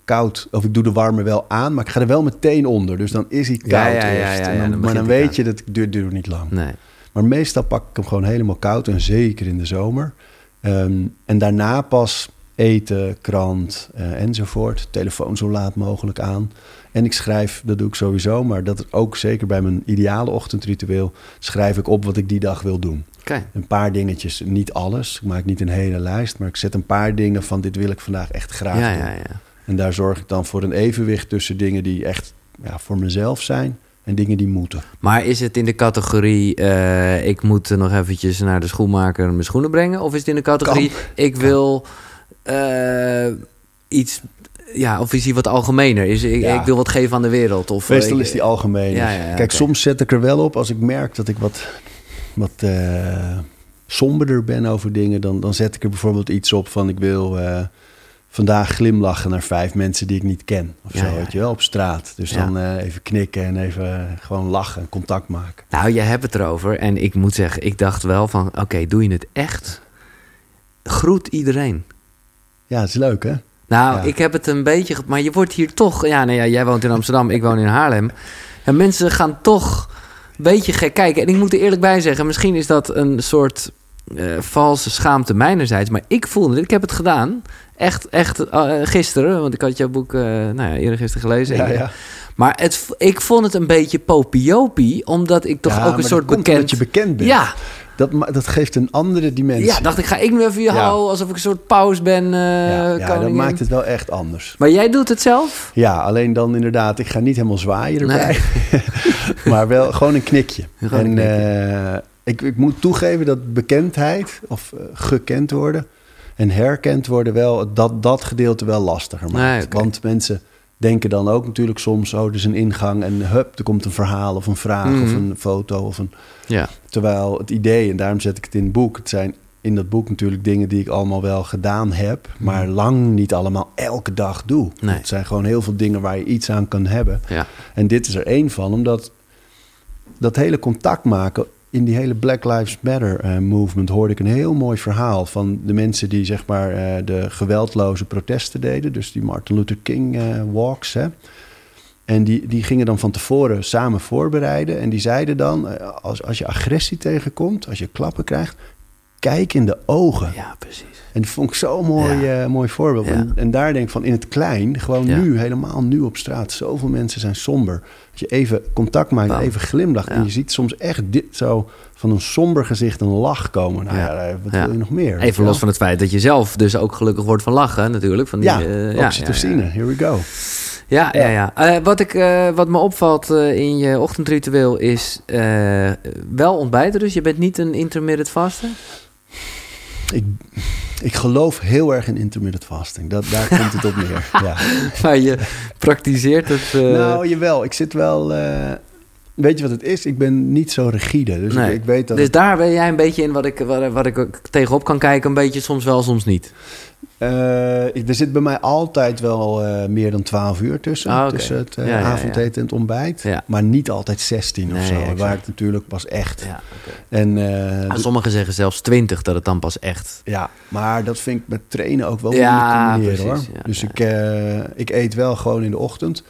koud, of ik doe de warme wel aan, maar ik ga er wel meteen onder. Dus dan is hij koud Ja, eerst. En dan- maar dan weet je, dat duurt, duurt niet lang. Nee. Maar meestal pak ik hem gewoon helemaal koud en zeker in de zomer. Ehm, en daarna pas eten, krant eh, enzovoort. Telefoon zo laat mogelijk aan. En ik schrijf, dat doe ik sowieso, maar dat is ook zeker bij mijn ideale ochtendritueel, schrijf ik op wat ik die dag wil doen. Een paar dingetjes, niet alles. Ik maak niet een hele lijst, maar ik zet een paar dingen van dit wil ik vandaag echt graag Ja, doen. ja, ja. En daar zorg ik dan voor een evenwicht tussen dingen die echt ja, voor mezelf zijn en dingen die moeten. Maar is het in de categorie... eh, ik moet nog eventjes naar de schoenmaker mijn schoenen brengen? Of is het in de categorie... ik wil eh, iets... Ja, of is die wat algemener? Is, ik, Ja. ik wil wat geven aan de wereld? Of, Meestal eh, is die algemeen. Ja, ja, ja, Kijk, soms zet ik er wel op als ik merk dat ik wat, wat somberder ben over dingen. Dan, dan zet ik er bijvoorbeeld iets op van ik wil vandaag glimlachen naar vijf mensen die ik niet ken. Of Ja, zo, ja, weet je wel, op straat. Dus Ja. dan eh, even knikken en even eh, gewoon lachen en contact maken. Nou, je hebt het erover. En ik moet zeggen, ik dacht wel van... Oké, doe je het echt? Groet iedereen. Ja, het is leuk hè? Nou, ik heb het een beetje... Maar je wordt hier toch... Ja, nou ja, jij woont in Amsterdam, ik woon in Haarlem. En mensen gaan toch een beetje gek kijken. En ik moet er eerlijk bij zeggen... Misschien is dat een soort eh, valse schaamte mijnerzijds. Maar ik voelde. Ik heb het gedaan. Echt, echt eh, gisteren. Want ik had jouw boek, eh nou ja, eerder gisteren gelezen. Ja, ja. Maar het, ik vond het een beetje popiopie. Omdat ik toch ook een dat soort bekend... omdat je bekend bent. Ja, Dat, dat geeft een andere dimensie. ja, dacht ik, ga ik nu even je Ja. houden alsof ik een soort paus ben, eh ja, ja, dat maakt het wel echt anders. Maar jij doet het zelf? Ja, alleen dan inderdaad, ik ga niet helemaal zwaaien erbij. Nee. maar wel gewoon een knikje. Gewoon een en ik, ik moet toegeven dat bekendheid of gekend worden en herkend worden wel, dat, dat gedeelte wel lastiger maakt. Nee. Want mensen denken dan ook natuurlijk soms, oh, er is een ingang en hup, er komt een verhaal of een vraag Mhm. of een foto of een... Ja. Terwijl het idee, en daarom zet ik het in het boek, het zijn in dat boek natuurlijk dingen die ik allemaal wel gedaan heb, maar lang niet allemaal elke dag doe. Mhm. Nee. Het zijn gewoon heel veel dingen waar je iets aan kan hebben. Ja. En dit is er één van, omdat dat hele contact maken in die hele Black Lives Matter eh, movement hoorde ik een heel mooi verhaal van de mensen die zeg maar eh, de geweldloze protesten deden, dus die Martin Luther King eh, walks. Hè. En die, die gingen dan van tevoren samen voorbereiden. En die zeiden dan, als, als je agressie tegenkomt, als je klappen krijgt, kijk in de ogen. ja, precies. En die vond ik zo'n mooi, eh, mooi voorbeeld. Ja. En, en daar denk ik van in het klein, gewoon Ja. nu, helemaal nu op straat. Zoveel mensen zijn somber. Als je even contact maakt, even glimlacht. En je ziet soms echt dit zo van een somber gezicht een lach komen. Nou Ja. ja, wat wil je nog meer? Even los van het feit dat je zelf dus ook gelukkig wordt van lachen natuurlijk. Van die, Ja, eh, oxytocine, ja, here we go. ja. ja, ja. Eh, wat, ik, eh, wat me opvalt eh, in je ochtendritueel is eh, wel ontbijten. Dus je bent niet een intermittent vaster. Ik, ik geloof heel erg in intermittent fasting. Dat, daar komt het op neer. Ja. Maar je praktiseert het... eh, Nou, jawel. Ik zit wel... eh, weet je wat het is? Ik ben niet zo rigide. Dus Nee. ik, ik weet dat... dus het- daar ben jij een beetje in wat ik, wat, wat ik tegenop kan kijken. Een beetje soms wel, soms niet. Eh, ik- er zit bij mij altijd wel eh, meer dan 12 uur tussen. Ah. Tussen het eh, Ja, ja, ja. avondeten en het ontbijt. Maar niet altijd 16 of zo. exact. Waar het natuurlijk pas echt. En, Ah, sommigen zeggen zelfs 20 dat het dan pas echt... ja, maar dat vind ik met trainen ook wel Ja, moeilijk te combineren, precies, hoor. dus. Ik, ik eet wel gewoon in de ochtend.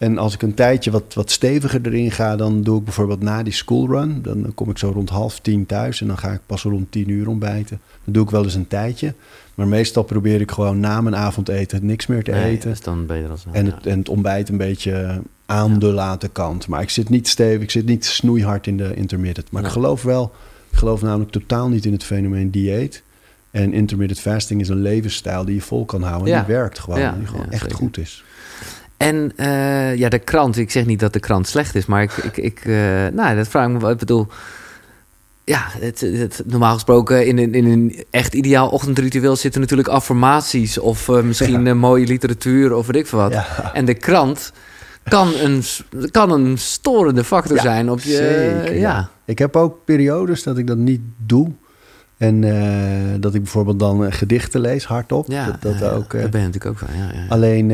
En als ik een tijdje wat, wat steviger erin ga, dan doe ik bijvoorbeeld na die schoolrun. Dan, kom ik zo rond half tien thuis en dan ga ik pas rond tien uur ontbijten. Dan doe ik wel eens een tijdje. Maar meestal probeer ik gewoon na mijn avondeten niks meer te Nee, eten. dus dan ben je er al zo. En het, en het ontbijt een beetje aan de late kant. Maar ik zit niet stevig, ik zit niet snoeihard in de intermittent. Maar ik geloof wel, ik geloof namelijk totaal niet in het fenomeen dieet. En intermittent fasting is een levensstijl die je vol kan houden. En Ja. die werkt gewoon. Die gewoon echt zeker. goed is. En eh, ja, de krant. Ik zeg niet dat de krant slecht is, maar ik, ik, ik eh, nou, dat vraag ik me wel. Ik bedoel, ja, het, het, normaal gesproken in een, in een echt ideaal ochtendritueel zitten natuurlijk affirmaties of eh, misschien Ja. mooie literatuur of weet ik veel wat. Ja. En de krant kan een, kan een storende factor Ja, zijn op je. zeker, ja. Ik heb ook periodes dat ik dat niet doe. En eh, dat ik bijvoorbeeld dan eh, gedichten lees hardop. Ja, dat, dat ja, ook, eh, Daar ben je natuurlijk ook van. Ja, ja, ja. Alleen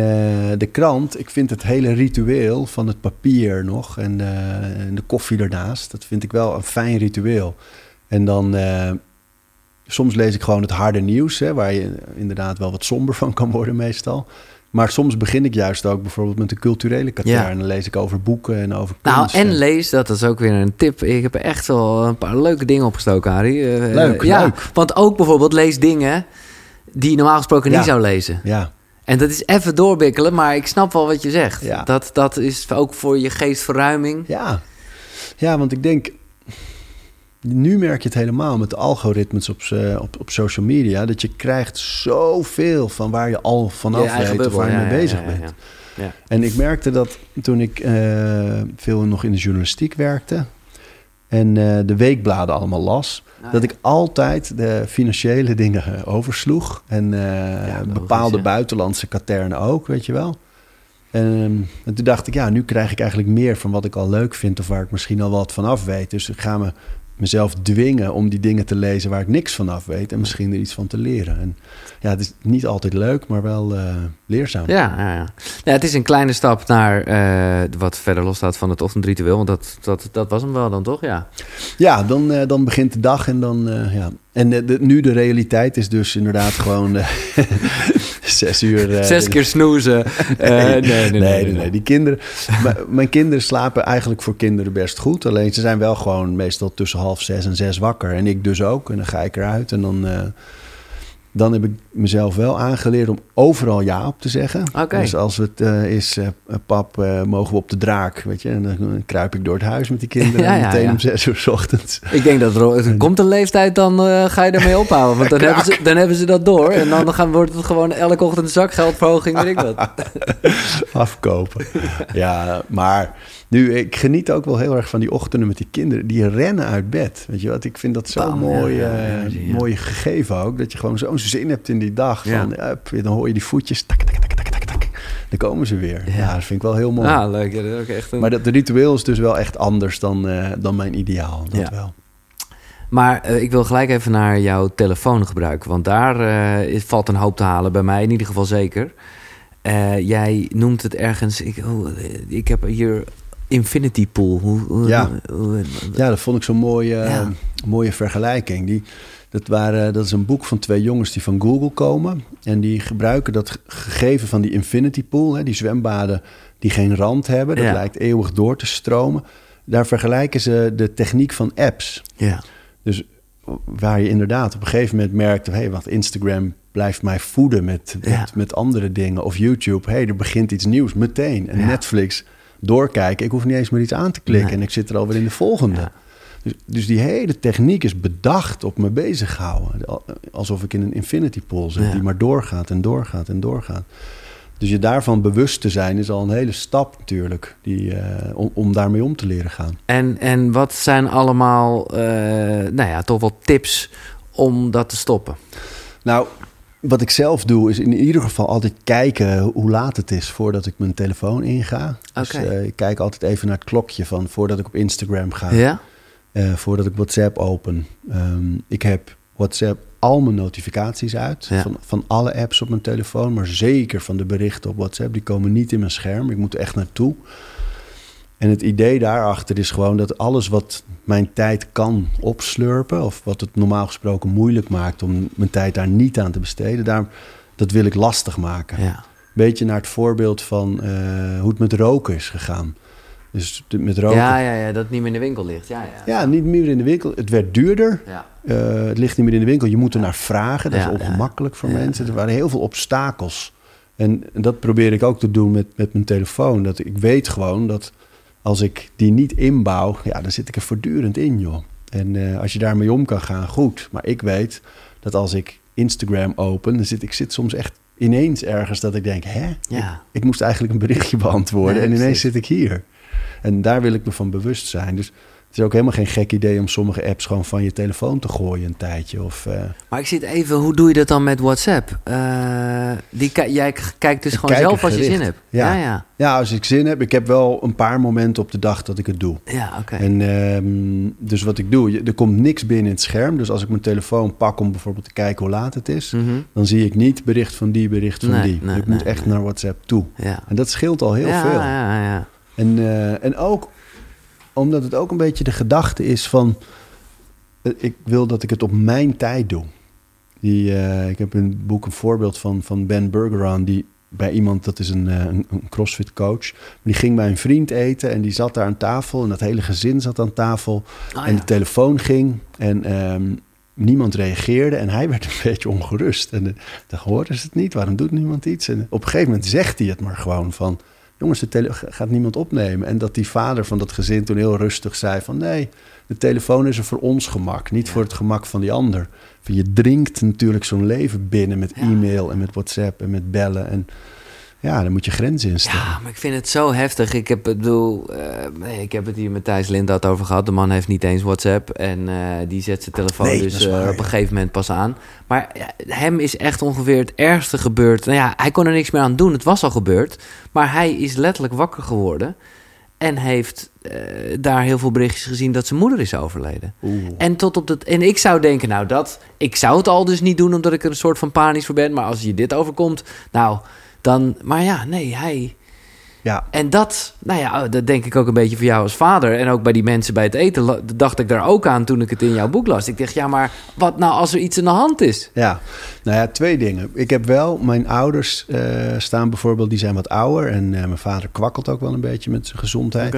de krant, ik vind het hele ritueel van het papier nog en, en de koffie ernaast, dat vind ik wel een fijn ritueel. En dan, soms lees ik gewoon het harde nieuws, hè, waar je inderdaad wel wat somber van kan worden meestal. Maar soms begin ik juist ook bijvoorbeeld met de culturele katern. Ja. En dan lees ik over boeken en over Nou, kunst. en lees, dat is ook weer een tip. Ik heb echt wel een paar leuke dingen opgestoken, Harry. Eh, Leuk, ja, leuk. Want ook bijvoorbeeld lees dingen die je normaal gesproken Ja. niet zou lezen. Ja, En dat is even doorbikkelen, maar ik snap wel wat je zegt. Ja. Dat, dat is ook voor je geestverruiming. ja. ja, want ik denk, nu merk je het helemaal met de algoritmes op, z'n- op, op social media, dat je krijgt zoveel van waar je al vanaf eigen weet of waar je ja, mee bezig ja, ja, bent. En ik merkte dat toen ik eh, veel nog in de journalistiek werkte en eh, de weekbladen allemaal las, Nou, dat ik altijd de financiële dingen eh, oversloeg en eh, logisch, bepaalde buitenlandse katernen ook, weet je wel. En, en toen dacht ik, ja, nu krijg ik eigenlijk meer van wat ik al leuk vind of waar ik misschien al wat van af weet. Dus ik ga me mezelf dwingen om die dingen te lezen waar ik niks van af weet en misschien er iets van te leren. En ja, het is niet altijd leuk, maar wel eh, leerzaam. Ja, ja, ja. ja, het is een kleine stap naar eh, wat verder losstaat van het ochtendritueel. Want dat, dat, dat was hem wel dan toch? Ja. Ja, dan, eh, dan begint de dag en dan, ja. En de, nu de realiteit is dus inderdaad gewoon zes uur. eh, Zes keer snoezen. Eh, nee, nee, nee, nee, Die kinderen, mijn kinderen slapen eigenlijk voor kinderen best goed. Alleen ze zijn wel gewoon meestal tussen half zes en zes wakker. En ik dus ook. En dan ga ik eruit en dan... dan heb ik mezelf wel aangeleerd om overal ja op te zeggen. Dus als het eh, is, eh, pap, eh, mogen we op de draak, weet je. En dan kruip ik door het huis met die kinderen. Ja, en ja, meteen ja. om zes uur 's ochtends. Ik denk dat er, er komt een leeftijd, dan ga je daarmee ophouden. Want dan hebben, ze, dan hebben ze dat door. En dan gaan, wordt het gewoon elke ochtend zakgeldverhoging, weet ik wat. afkopen. Ja, maar nu, ik geniet ook wel heel erg van die ochtenden met die kinderen. Die rennen uit bed. Weet je wat? Ik vind dat zo'n mooi, ja, ja, eh, ja, ja. mooi gegeven ook. Dat je gewoon zo'n zin hebt in die dag. Ja. Van, up, dan hoor je die voetjes. Tak, tak, tak, tak, tak, tak. Dan komen ze weer. Ja. Dat vind ik wel heel mooi. Ah, leuk. Ja, dat is ook echt een... Maar dat ritueel is dus wel echt anders dan, eh, dan mijn ideaal. Dat Ja. wel. Maar eh, ik wil gelijk even naar jouw telefoongebruik. Want daar eh, valt een hoop te halen, bij mij in ieder geval zeker. Eh, jij noemt het ergens... Ik, oh, eh, ik heb hier Infinity Pool. Hoe, hoe- Ja. hoe- Ja, dat vond ik zo'n mooie, eh, Ja. mooie vergelijking. Die, dat, waren, dat is een boek van twee jongens die van Google komen. En die gebruiken dat ge- gegeven van die infinity pool, hè, die zwembaden die geen rand hebben. Dat Ja. lijkt eeuwig door te stromen. Daar vergelijken ze de techniek van apps. ja. Dus waar je inderdaad op een gegeven moment merkt... hé, hey, wat Instagram blijft mij voeden met, met, Ja. met andere dingen. Of YouTube, hé, hey, er begint iets nieuws, meteen. En. Netflix, doorkijken. Ik hoef niet eens meer iets aan te klikken Nee. en ik zit er alweer in de volgende. Ja. Dus, dus die hele techniek is bedacht op me bezighouden. Al- Alsof ik in een infinity pool zit Ja. die maar doorgaat en doorgaat en doorgaat. Dus je daarvan bewust te zijn is al een hele stap natuurlijk. Die, eh, om, om daarmee om te leren gaan. En, en wat zijn allemaal, eh, nou ja, toch wel tips om dat te stoppen? Nou, wat ik zelf doe is in ieder geval altijd kijken hoe laat het is voordat ik mijn telefoon inga. Dus eh, ik kijk altijd even naar het klokje van voordat ik op Instagram ga. Ja? Eh, voordat ik WhatsApp open. Ehm, ik heb WhatsApp al mijn notificaties uit. Ja. Van, van alle apps op mijn telefoon. Maar zeker van de berichten op WhatsApp. Die komen niet in mijn scherm. Ik moet er echt naartoe. En het idee daarachter is gewoon dat alles wat mijn tijd kan opslurpen. Of wat het normaal gesproken moeilijk maakt om mijn tijd daar niet aan te besteden. Daar, dat wil ik lastig maken Ja. beetje naar het voorbeeld van eh, hoe het met roken is gegaan. Dus met roken. Ja, Ja, ja, ja, dat het niet meer in de winkel ligt. Ja, ja. niet meer in de winkel. Het werd duurder. ja. Eh, het ligt niet meer in de winkel. Je moet er naar vragen. Dat Ja, is ja. ongemakkelijk voor Ja. mensen. Er waren heel veel obstakels En dat probeer ik ook te doen met, met mijn telefoon. Dat ik weet gewoon dat als ik die niet inbouw, ja, dan zit ik er voortdurend in, joh. En eh, als je daarmee om kan gaan, goed. Maar ik weet dat als ik Instagram open, dan zit ik zit soms echt ineens ergens dat ik denk, hè? Ja. Ik, ik moest eigenlijk een berichtje beantwoorden Nee, en ineens zit ik hier. En daar wil ik me van bewust zijn. Dus is ook helemaal geen gek idee om sommige apps gewoon van je telefoon te gooien een tijdje. Of, eh, Maar ik zit even, hoe doe je dat dan met WhatsApp? Eh, die, jij kijkt dus gewoon zelf als je zin hebt. Ja. ja, ja. ja, als ik zin heb, ik heb wel een paar momenten op de dag dat ik het doe. Ja, oké. En ehm, dus wat ik doe, er komt niks binnen in het scherm. Dus als ik mijn telefoon pak om bijvoorbeeld te kijken hoe laat het is, Mhm. dan zie ik niet bericht van die, bericht van Nee, die. nee, ik moet echt naar WhatsApp toe. Ja. En dat scheelt al heel ja, veel. Ja, ja, En, eh, en ook omdat het ook een beetje de gedachte is van... eh, ik wil dat ik het op mijn tijd doe. Die, eh, ik heb in het boek een voorbeeld van, van Ben Bergeron... die bij iemand, dat is een, eh, een, een crossfit coach... die ging bij een vriend eten en die zat daar aan tafel... en dat hele gezin zat aan tafel... Oh, en ja. de telefoon ging en ehm, niemand reageerde... en hij werd een beetje ongerust. En dacht, hoorden ze het niet? Waarom doet niemand iets? En op een gegeven moment zegt hij het maar gewoon van... jongens, de tele- gaat niemand opnemen. En dat die vader van dat gezin toen heel rustig zei van... nee, de telefoon is er voor ons gemak, niet Ja. voor het gemak van die ander. Je drinkt natuurlijk zo'n leven binnen met Ja. e-mail en met WhatsApp en met bellen. En ja, dan moet je grenzen instellen. Ja, maar ik vind het zo heftig. Ik heb, het bedoel, nee, ik heb het hier met Thijs Lindhout over gehad. De man heeft niet eens WhatsApp. En eh, die zet zijn telefoon Nee, dus dat eh, op een gegeven moment pas aan. Maar hem is echt ongeveer het ergste gebeurd. Nou ja, hij kon er niks meer aan doen. Het was al gebeurd. Maar hij is letterlijk wakker geworden. En heeft daar heel veel berichtjes gezien dat zijn moeder is overleden. Oeh. En, tot op dat, en ik zou denken, nou dat... Ik zou het al dus niet doen omdat ik er een soort van panisch voor ben. Maar als je dit overkomt, nou dan... Maar ja, nee, hij... Ja, En dat, nou ja, dat denk ik ook een beetje voor jou als vader. En ook bij die mensen bij het eten dacht ik daar ook aan toen ik het in jouw boek las. Ik dacht, ja, maar wat nou als er iets aan de hand is? Ja, nou ja, twee dingen. Ik heb wel, mijn ouders eh, staan bijvoorbeeld, die zijn wat ouder. En eh, mijn vader kwakkelt ook wel een beetje met zijn gezondheid.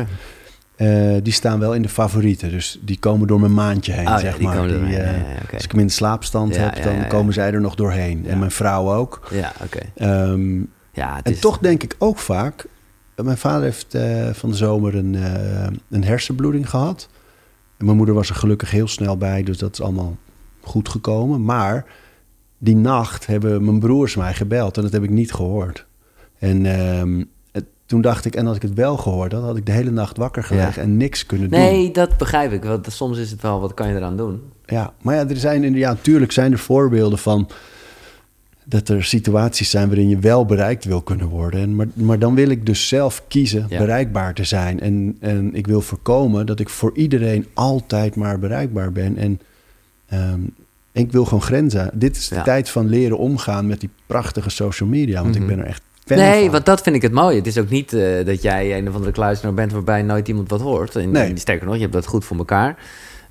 Eh, die staan wel in de favorieten. Dus die komen door mijn maandje heen, Oh ja, zeg die maar. komen Die, doorheen. Ja. Als ik hem in de slaapstand Ja, heb, dan komen zij er nog doorheen. En mijn vrouw ook. Ja, oké. Ehm, Ja, het en is- toch denk ik ook vaak... eh, Mijn vader heeft eh, van de zomer een, eh, een hersenbloeding gehad. En mijn moeder was er gelukkig heel snel bij, dus dat is allemaal goed gekomen. Maar die nacht hebben mijn broers mij gebeld en dat heb ik niet gehoord. En het- toen dacht ik, en als ik het wel gehoord had, had ik de hele nacht wakker gelegen en niks kunnen doen. Nee, dat begrijp ik. Want soms is het wel, wat kan je eraan doen? Ja, maar ja, er zijn inderdaad, natuurlijk zijn er voorbeelden van dat er situaties zijn waarin je wel bereikt wil kunnen worden. En, maar, maar dan wil ik dus zelf kiezen Ja. bereikbaar te zijn. En, en ik wil voorkomen dat ik voor iedereen altijd maar bereikbaar ben. En ehm, ik wil gewoon grenzen. Dit is de Ja. tijd van leren omgaan met die prachtige social media. Want Mhm. ik ben er echt nee, want dat vind ik het mooie. Het is ook niet eh, dat jij een of andere kluizenaar bent waarbij nooit iemand wat hoort. En, Nee. en sterker nog, je hebt dat goed voor elkaar.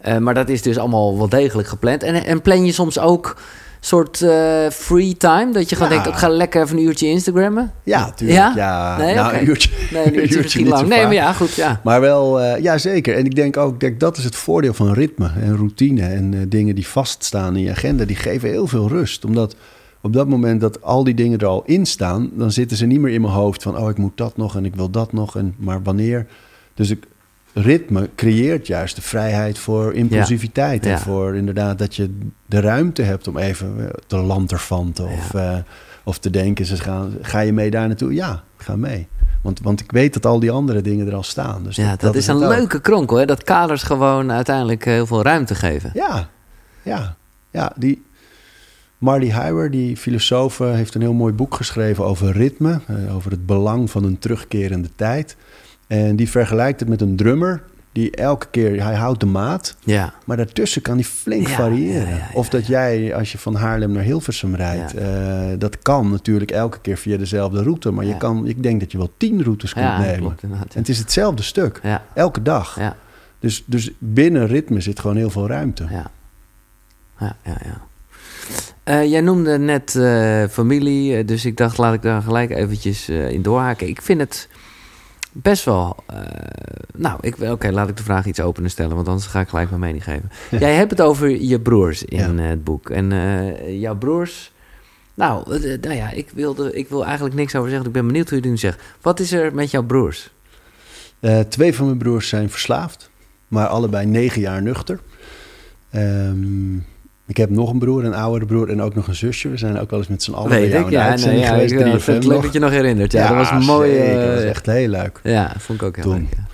Eh, maar dat is dus allemaal wel degelijk gepland. En, en plan je soms ook soort eh, free time? Dat je gewoon Ja. denkt, ik ga lekker even een uurtje Instagrammen? Ja, natuurlijk. Ja? Ja, Nee, nou, een uurtje, Nee, een uurtje, misschien lang. Nee, maar ja, goed, ja. Maar wel, eh, ja zeker. En ik denk ook, denk, dat is het voordeel van ritme en routine. En eh, dingen die vaststaan in je agenda, die geven heel veel rust. Omdat op dat moment dat al die dingen er al in staan... dan zitten ze niet meer in mijn hoofd van... oh, ik moet dat nog en ik wil dat nog, en maar wanneer. Dus ik, ritme creëert juist de vrijheid voor impulsiviteit. Ja. En voor inderdaad dat je de ruimte hebt om even eh, te lanterfanten. Of, eh, of te denken, ze gaan, ga je mee daar naartoe? Ja, ga mee. Want, want ik weet dat al die andere dingen er al staan. Dus Ja, dat, is een leuke kronkel, hè? Dat kaders gewoon uiteindelijk heel veel ruimte geven. Ja, ja, ja. Die Marty Heiber, die filosoof, eh, heeft een heel mooi boek geschreven over ritme. eh, over het belang van een terugkerende tijd. En die vergelijkt het met een drummer. Die elke keer, hij houdt de maat. Ja, Maar daartussen kan die flink Ja, variëren. ja, of dat jij, als je van Haarlem naar Hilversum rijdt... Eh, dat kan natuurlijk elke keer via dezelfde route. Maar je kan, ik denk dat je wel tien routes kunt nemen. klopt. En het is hetzelfde stuk. Elke dag. ja, Dus, dus binnen ritme zit gewoon heel veel ruimte. ja. Ja, ja, ja. Eh, jij noemde net eh, familie, dus ik dacht laat ik daar gelijk eventjes in doorhaken. Ik vind het best wel... eh, nou, oké, laat ik de vraag iets opener stellen, want anders ga ik gelijk mijn mening geven. Jij hebt het over je broers in Ja. eh, het boek. En eh, jouw broers Nou, nou ja, ik, wilde, ik wil eigenlijk niks over zeggen. Ik ben benieuwd hoe je het nu zegt. Wat is er met jouw broers? Twee van mijn broers zijn verslaafd, maar allebei negen jaar nuchter. Ehm, ik heb nog een broer, een oudere broer en ook nog een zusje. We zijn ook wel eens met z'n allen bij Weet jou ik, ja. Nee, ja geweest. ik, 3FM het is leuk nog. dat je nog herinnert. Ja, dat was zeker, dat was eh, echt heel leuk. Ja, vond ik ook heel Toen. leuk. ja.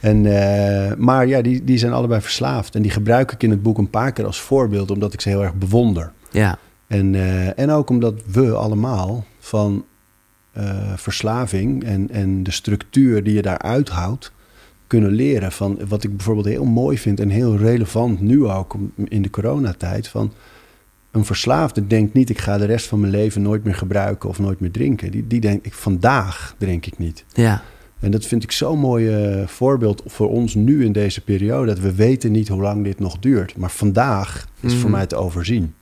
En, eh, maar ja, die, die zijn allebei verslaafd. En die gebruik ik in het boek een paar keer als voorbeeld, omdat ik ze heel erg bewonder. Ja, En, eh, en ook omdat we allemaal van eh, verslaving en, en de structuur die je daaruit houdt, kunnen leren. Van wat ik bijvoorbeeld heel mooi vind en heel relevant nu ook in de coronatijd. Van een verslaafde denkt niet, ik ga de rest van mijn leven nooit meer gebruiken of nooit meer drinken. Die, die denkt, ik, vandaag drink ik niet. ja. En dat vind ik zo'n mooi eh, voorbeeld voor ons nu in deze periode. Dat we weten niet hoe lang dit nog duurt. Maar vandaag is voor Mm. mij te overzien.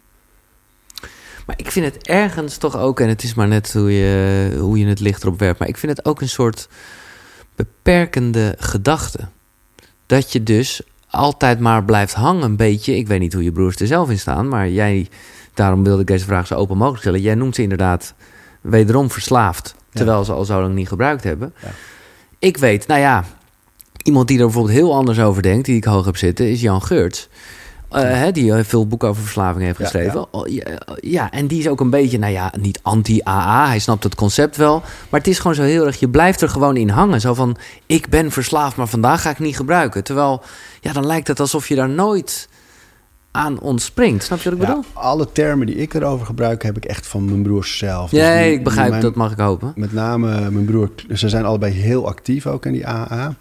Maar ik vind het ergens toch ook, en het is maar net hoe je, hoe je het licht erop werpt, maar ik vind het ook een soort beperkende gedachte. Dat je dus altijd maar blijft hangen, een beetje. Ik weet niet hoe je broers er zelf in staan, maar jij, daarom wilde ik deze vraag zo open mogelijk stellen. Jij noemt ze inderdaad wederom verslaafd, terwijl ze al zo lang niet gebruikt hebben. Ja. Ik weet, nou ja, iemand die er bijvoorbeeld heel anders over denkt, die ik hoog heb zitten, is Jan Geurts. Eh, hè, die eh, veel boeken over verslaving heeft geschreven. Oh, Ja, ja, en die is ook een beetje, nou ja, niet anti-AA. Hij snapt het concept wel. Maar het is gewoon zo heel erg, je blijft er gewoon in hangen. Zo van, ik ben verslaafd, maar vandaag ga ik niet gebruiken. Terwijl, ja, dan lijkt het alsof je daar nooit aan ontspringt. Snap je wat ik Ja, bedoel? alle termen die ik erover gebruik, heb ik echt van mijn broers zelf. Dus Nee, ik begrijp, mijn- dat mag ik hopen. Met name mijn broer, ze zijn allebei heel actief ook in die AA.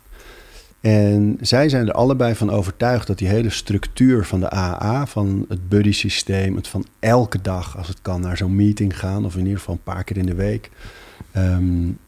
En zij zijn er allebei van overtuigd dat die hele structuur van de AA, van het buddy systeem, het van elke dag als het kan naar zo'n meeting gaan, of in ieder geval een paar keer in de week, ehm,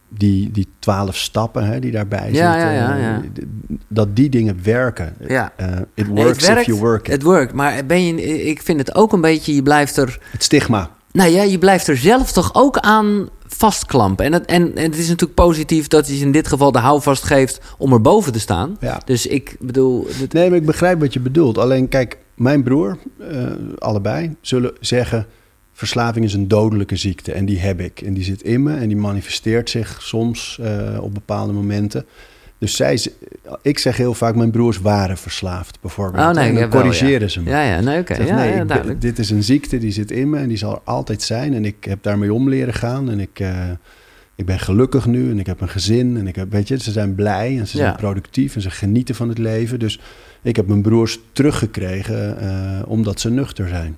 die, die twaalf stappen hè, die daarbij Ja, zitten, ja, ja, ja. d- dat die dingen werken. Ja. Eh, it works werkt, if you work it. Het werkt, maar ben je, ik vind het ook een beetje, je blijft er... Het stigma. Nou ja, je blijft er zelf toch ook aan vastklampen. En het, en, en het is natuurlijk positief dat hij in dit geval de houvast geeft om er boven te staan. Ja. Dus ik bedoel... Nee, maar ik begrijp wat je bedoelt. Alleen kijk, mijn broer, eh, allebei, zullen zeggen... verslaving is een dodelijke ziekte en die heb ik. En die zit in me en die manifesteert zich soms eh, op bepaalde momenten. Dus zij, ik zeg heel vaak, mijn broers waren verslaafd, bijvoorbeeld. Oh, nee, en dan wel, corrigeren ja. ze me. Ja, ja, nee, oké. Ja, nee, ja, ik ben- duidelijk. dit is een ziekte, die zit in me en die zal er altijd zijn. En ik heb daarmee om leren gaan. En ik, eh, ik ben gelukkig nu en ik heb een gezin. En ik heb, weet je, ze zijn blij en ze zijn productief en ze genieten van het leven. Dus ik heb mijn broers teruggekregen eh, omdat ze nuchter zijn.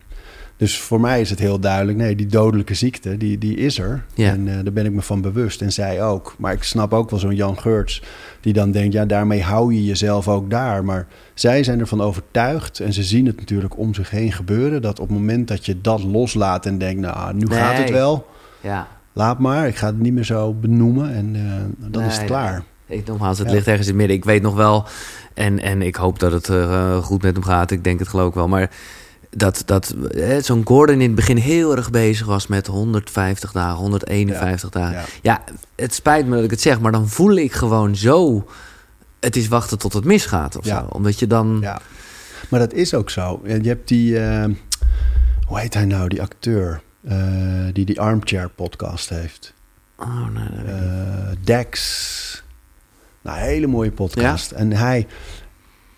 Dus voor mij is het heel duidelijk, nee, die dodelijke ziekte, die, die is er. Ja. En eh, daar ben ik me van bewust. En zij ook. Maar ik snap ook wel zo'n Jan Geurts, die dan denkt, ja, daarmee hou je jezelf ook daar. Maar zij zijn ervan overtuigd, en ze zien het natuurlijk om zich heen gebeuren, dat op het moment dat je dat loslaat en denkt, nou, nu gaat het wel, Ja. laat maar, ik ga het niet meer zo benoemen en eh, dan is het klaar. Ik, nogmaals, het Ja. ligt ergens in het midden. Ik weet nog wel, en, en ik hoop dat het eh, goed met hem gaat. Ik denk het geloof ik wel. Maar dat, dat eh, zo'n Gordon in het begin heel erg bezig was met 150 dagen, 151 dagen. Ja. Ja, het spijt me dat ik het zeg, maar dan voel ik gewoon zo... Het is wachten tot het misgaat of Ja. zo. Omdat je dan... Ja, maar dat is ook zo. Je hebt die, eh, hoe heet hij nou, die acteur eh, die die Armchair podcast heeft. Oh, nee, dat weet ik niet. Dex. Nou, hele mooie podcast. En hij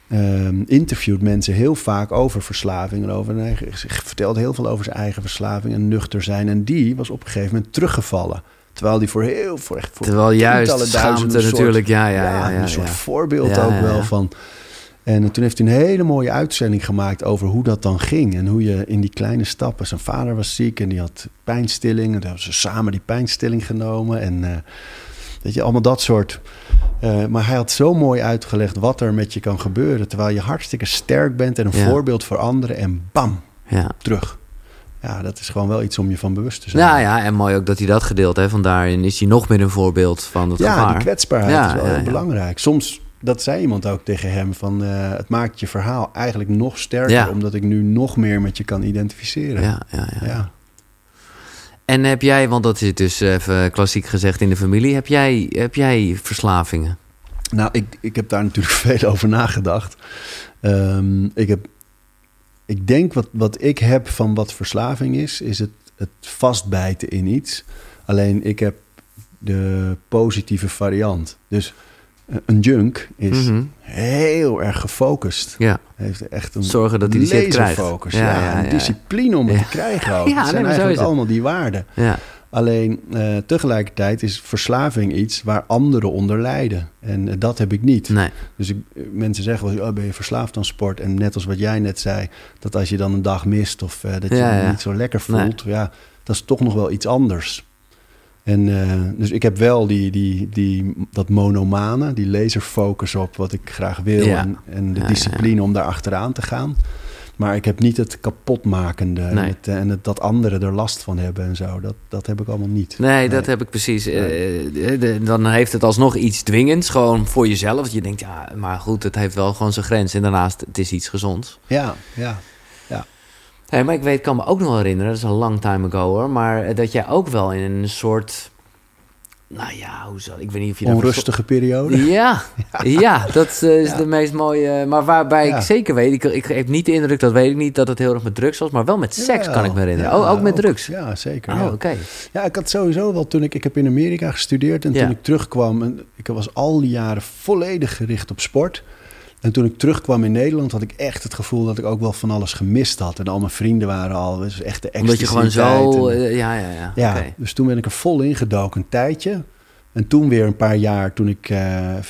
ehm, interviewt mensen heel vaak over verslaving. En, over, en hij vertelt heel veel over zijn eigen verslaving en nuchter zijn. En die was op een gegeven moment teruggevallen. Terwijl die voor heel, voor echt voor Terwijl juist schaamte natuurlijk, ja, ja, ja. ja, een soort voorbeeld ook wel van. En toen heeft hij een hele mooie uitzending gemaakt over hoe dat dan ging. En hoe je in die kleine stappen. Zijn vader was ziek en die had pijnstilling. En toen hebben ze samen die pijnstilling genomen. En eh, weet je, allemaal dat soort. Eh, maar hij had zo mooi uitgelegd wat er met je kan gebeuren. Terwijl je hartstikke sterk bent en een Ja. voorbeeld voor anderen. En bam, Ja. terug. Ja, dat is gewoon wel iets om je van bewust te zijn. Nou ja, en mooi ook dat hij dat gedeeld heeft. Want daarin is hij nog meer een voorbeeld van het Ja, gevaar. die kwetsbaarheid Ja, is wel ja, heel ja. belangrijk. Soms, dat zei iemand ook tegen hem, van eh, het maakt je verhaal eigenlijk nog sterker, Ja. omdat ik nu nog meer met je kan identificeren. Ja, ja, ja. En heb jij, want dat is dus even klassiek gezegd in de familie, heb jij, heb jij verslavingen? Nou, ik, ik heb daar natuurlijk veel over nagedacht. Ehm, ik, heb, ik denk wat, wat ik heb van wat verslaving is, is het het vastbijten in iets. Alleen ik heb de positieve variant. Dus een junk is Mhm. heel erg gefocust. Ja. Heeft echt een Zorgen dat hij die shit krijgt. Ja, Ja, ja, een discipline om het te krijgen ook. Ja, zijn eigenlijk allemaal die waarden. Ja. Alleen eh, tegelijkertijd is verslaving iets waar anderen onder lijden. En eh, dat heb ik niet. Nee. Dus ik, eh, mensen zeggen wel, oh, ben je verslaafd aan sport? En net als wat jij net zei, dat als je dan een dag mist of eh, dat je je niet zo lekker Nee. voelt, ja, dat is toch nog wel iets anders. En eh, dus ik heb wel die, die, die, dat monomane, die laserfocus op wat ik graag wil Ja. en, en de Ja, ja, discipline om daar achteraan te gaan. Maar ik heb niet het kapotmakende en, het, en het, dat anderen er last van hebben en zo. Dat, dat heb ik allemaal niet. Nee, dat heb ik precies. Eh, de- dan heeft het alsnog iets dwingends, gewoon voor jezelf. Je denkt, ja, maar goed, het heeft wel gewoon zijn grens. En daarnaast, het is iets gezonds. Ja, ja. Hey, maar ik weet, kan me ook nog wel herinneren, dat is een long time ago hoor, maar eh, dat jij ook wel in een soort, nou ja, hoe zal ik weet niet of je Onrustige periode. Ja, ja, dat eh, is Ja. de meest mooie. Maar waarbij Ja. ik zeker weet, ik, ik heb niet de indruk, dat weet ik niet, dat het heel erg met drugs was, maar wel met seks kan ik me herinneren. Oh, ook met drugs. Ja, zeker. Oh, ja. oké. Ja, ik had sowieso wel toen ik... Ik heb in Amerika gestudeerd en toen ik terugkwam... En ik was al die jaren volledig gericht op sport. En toen ik terugkwam in Nederland had ik echt het gevoel dat ik ook wel van alles gemist had. En al mijn vrienden waren al... Dus echt de Omdat je gewoon zo, en- eh, ja, ja, ja. dus toen ben ik er vol ingedoken een tijdje. En toen weer een paar jaar toen ik eh, eh,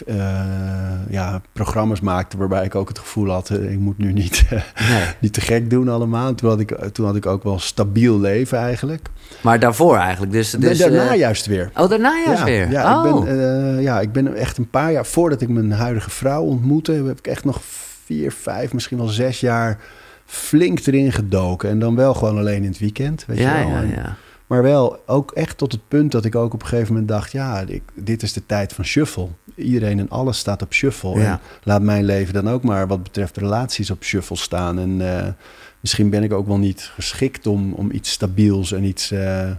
ja, programma's maakte... waarbij ik ook het gevoel had, eh, ik moet nu niet... Nee. niet te gek doen allemaal. En Toen had ik, toen had ik ook wel stabiel leven eigenlijk. Maar daarvoor eigenlijk, dus... dus en daarna juist weer. oh, daarna juist ja, weer. Ja, oh. ik ben, eh, ja, ik ben echt een paar jaar... Voordat ik mijn huidige vrouw ontmoette... heb ik echt nog vier, vijf, misschien wel zes jaar... flink erin gedoken. En dan wel gewoon alleen in het weekend. Weet ja, je wel. ja, En- ja. Maar wel ook echt tot het punt dat ik ook op een gegeven moment dacht... ja, ik, dit is de tijd van shuffle. Iedereen en alles staat op shuffle. Ja. En laat mijn leven dan ook maar wat betreft relaties op shuffle staan. En eh, misschien ben ik ook wel niet geschikt om, om iets stabiels en iets eh, eh,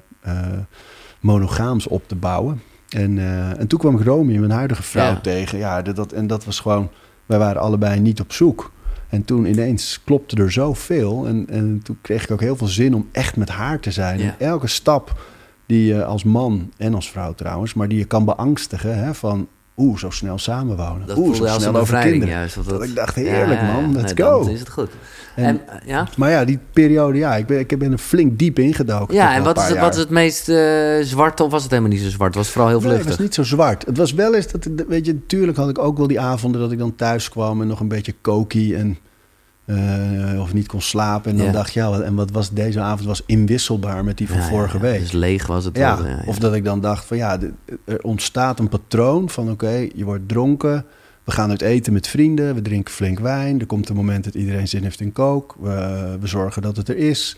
monogaams op te bouwen. En, en toen kwam ik Romy, mijn huidige vrouw, Ja. tegen. Ja, dat, dat, en dat was gewoon... Wij waren allebei niet op zoek. En toen ineens klopte er zoveel. En, en toen kreeg ik ook heel veel zin om echt met haar te zijn. Ja. En elke stap die je als man en als vrouw trouwens... maar die je kan beangstigen hè, van... Oeh, zo snel samenwonen. Dat Oeh, voelde zo als snel over bevrijding kinderen. juist. of Dat ik dacht, heerlijk, man, let's nee, go. Dan is het goed. En- En, ja? Maar ja, die periode, ja, ik ben, ik ben er flink diep ingedoken. Ja, en wat is, het, wat is het meest eh zwart of was het helemaal niet zo zwart? Het was vooral heel Nee, het vluchtig. was niet zo zwart. Het was wel eens dat, weet je, natuurlijk had ik ook wel die avonden dat ik dan thuis kwam en nog een beetje kokie en eh, of niet kon slapen. En dan Ja. dacht je, ja, wat- en wat was deze avond was inwisselbaar met die van Ja, vorige ja. week. Dus leeg was het ja, wel. Of dat ik dan dacht van ja, er ontstaat een patroon van oké, je wordt dronken. We gaan uit eten met vrienden, we drinken flink wijn. Er komt een moment dat iedereen zin heeft in kook. We, we zorgen dat het er is.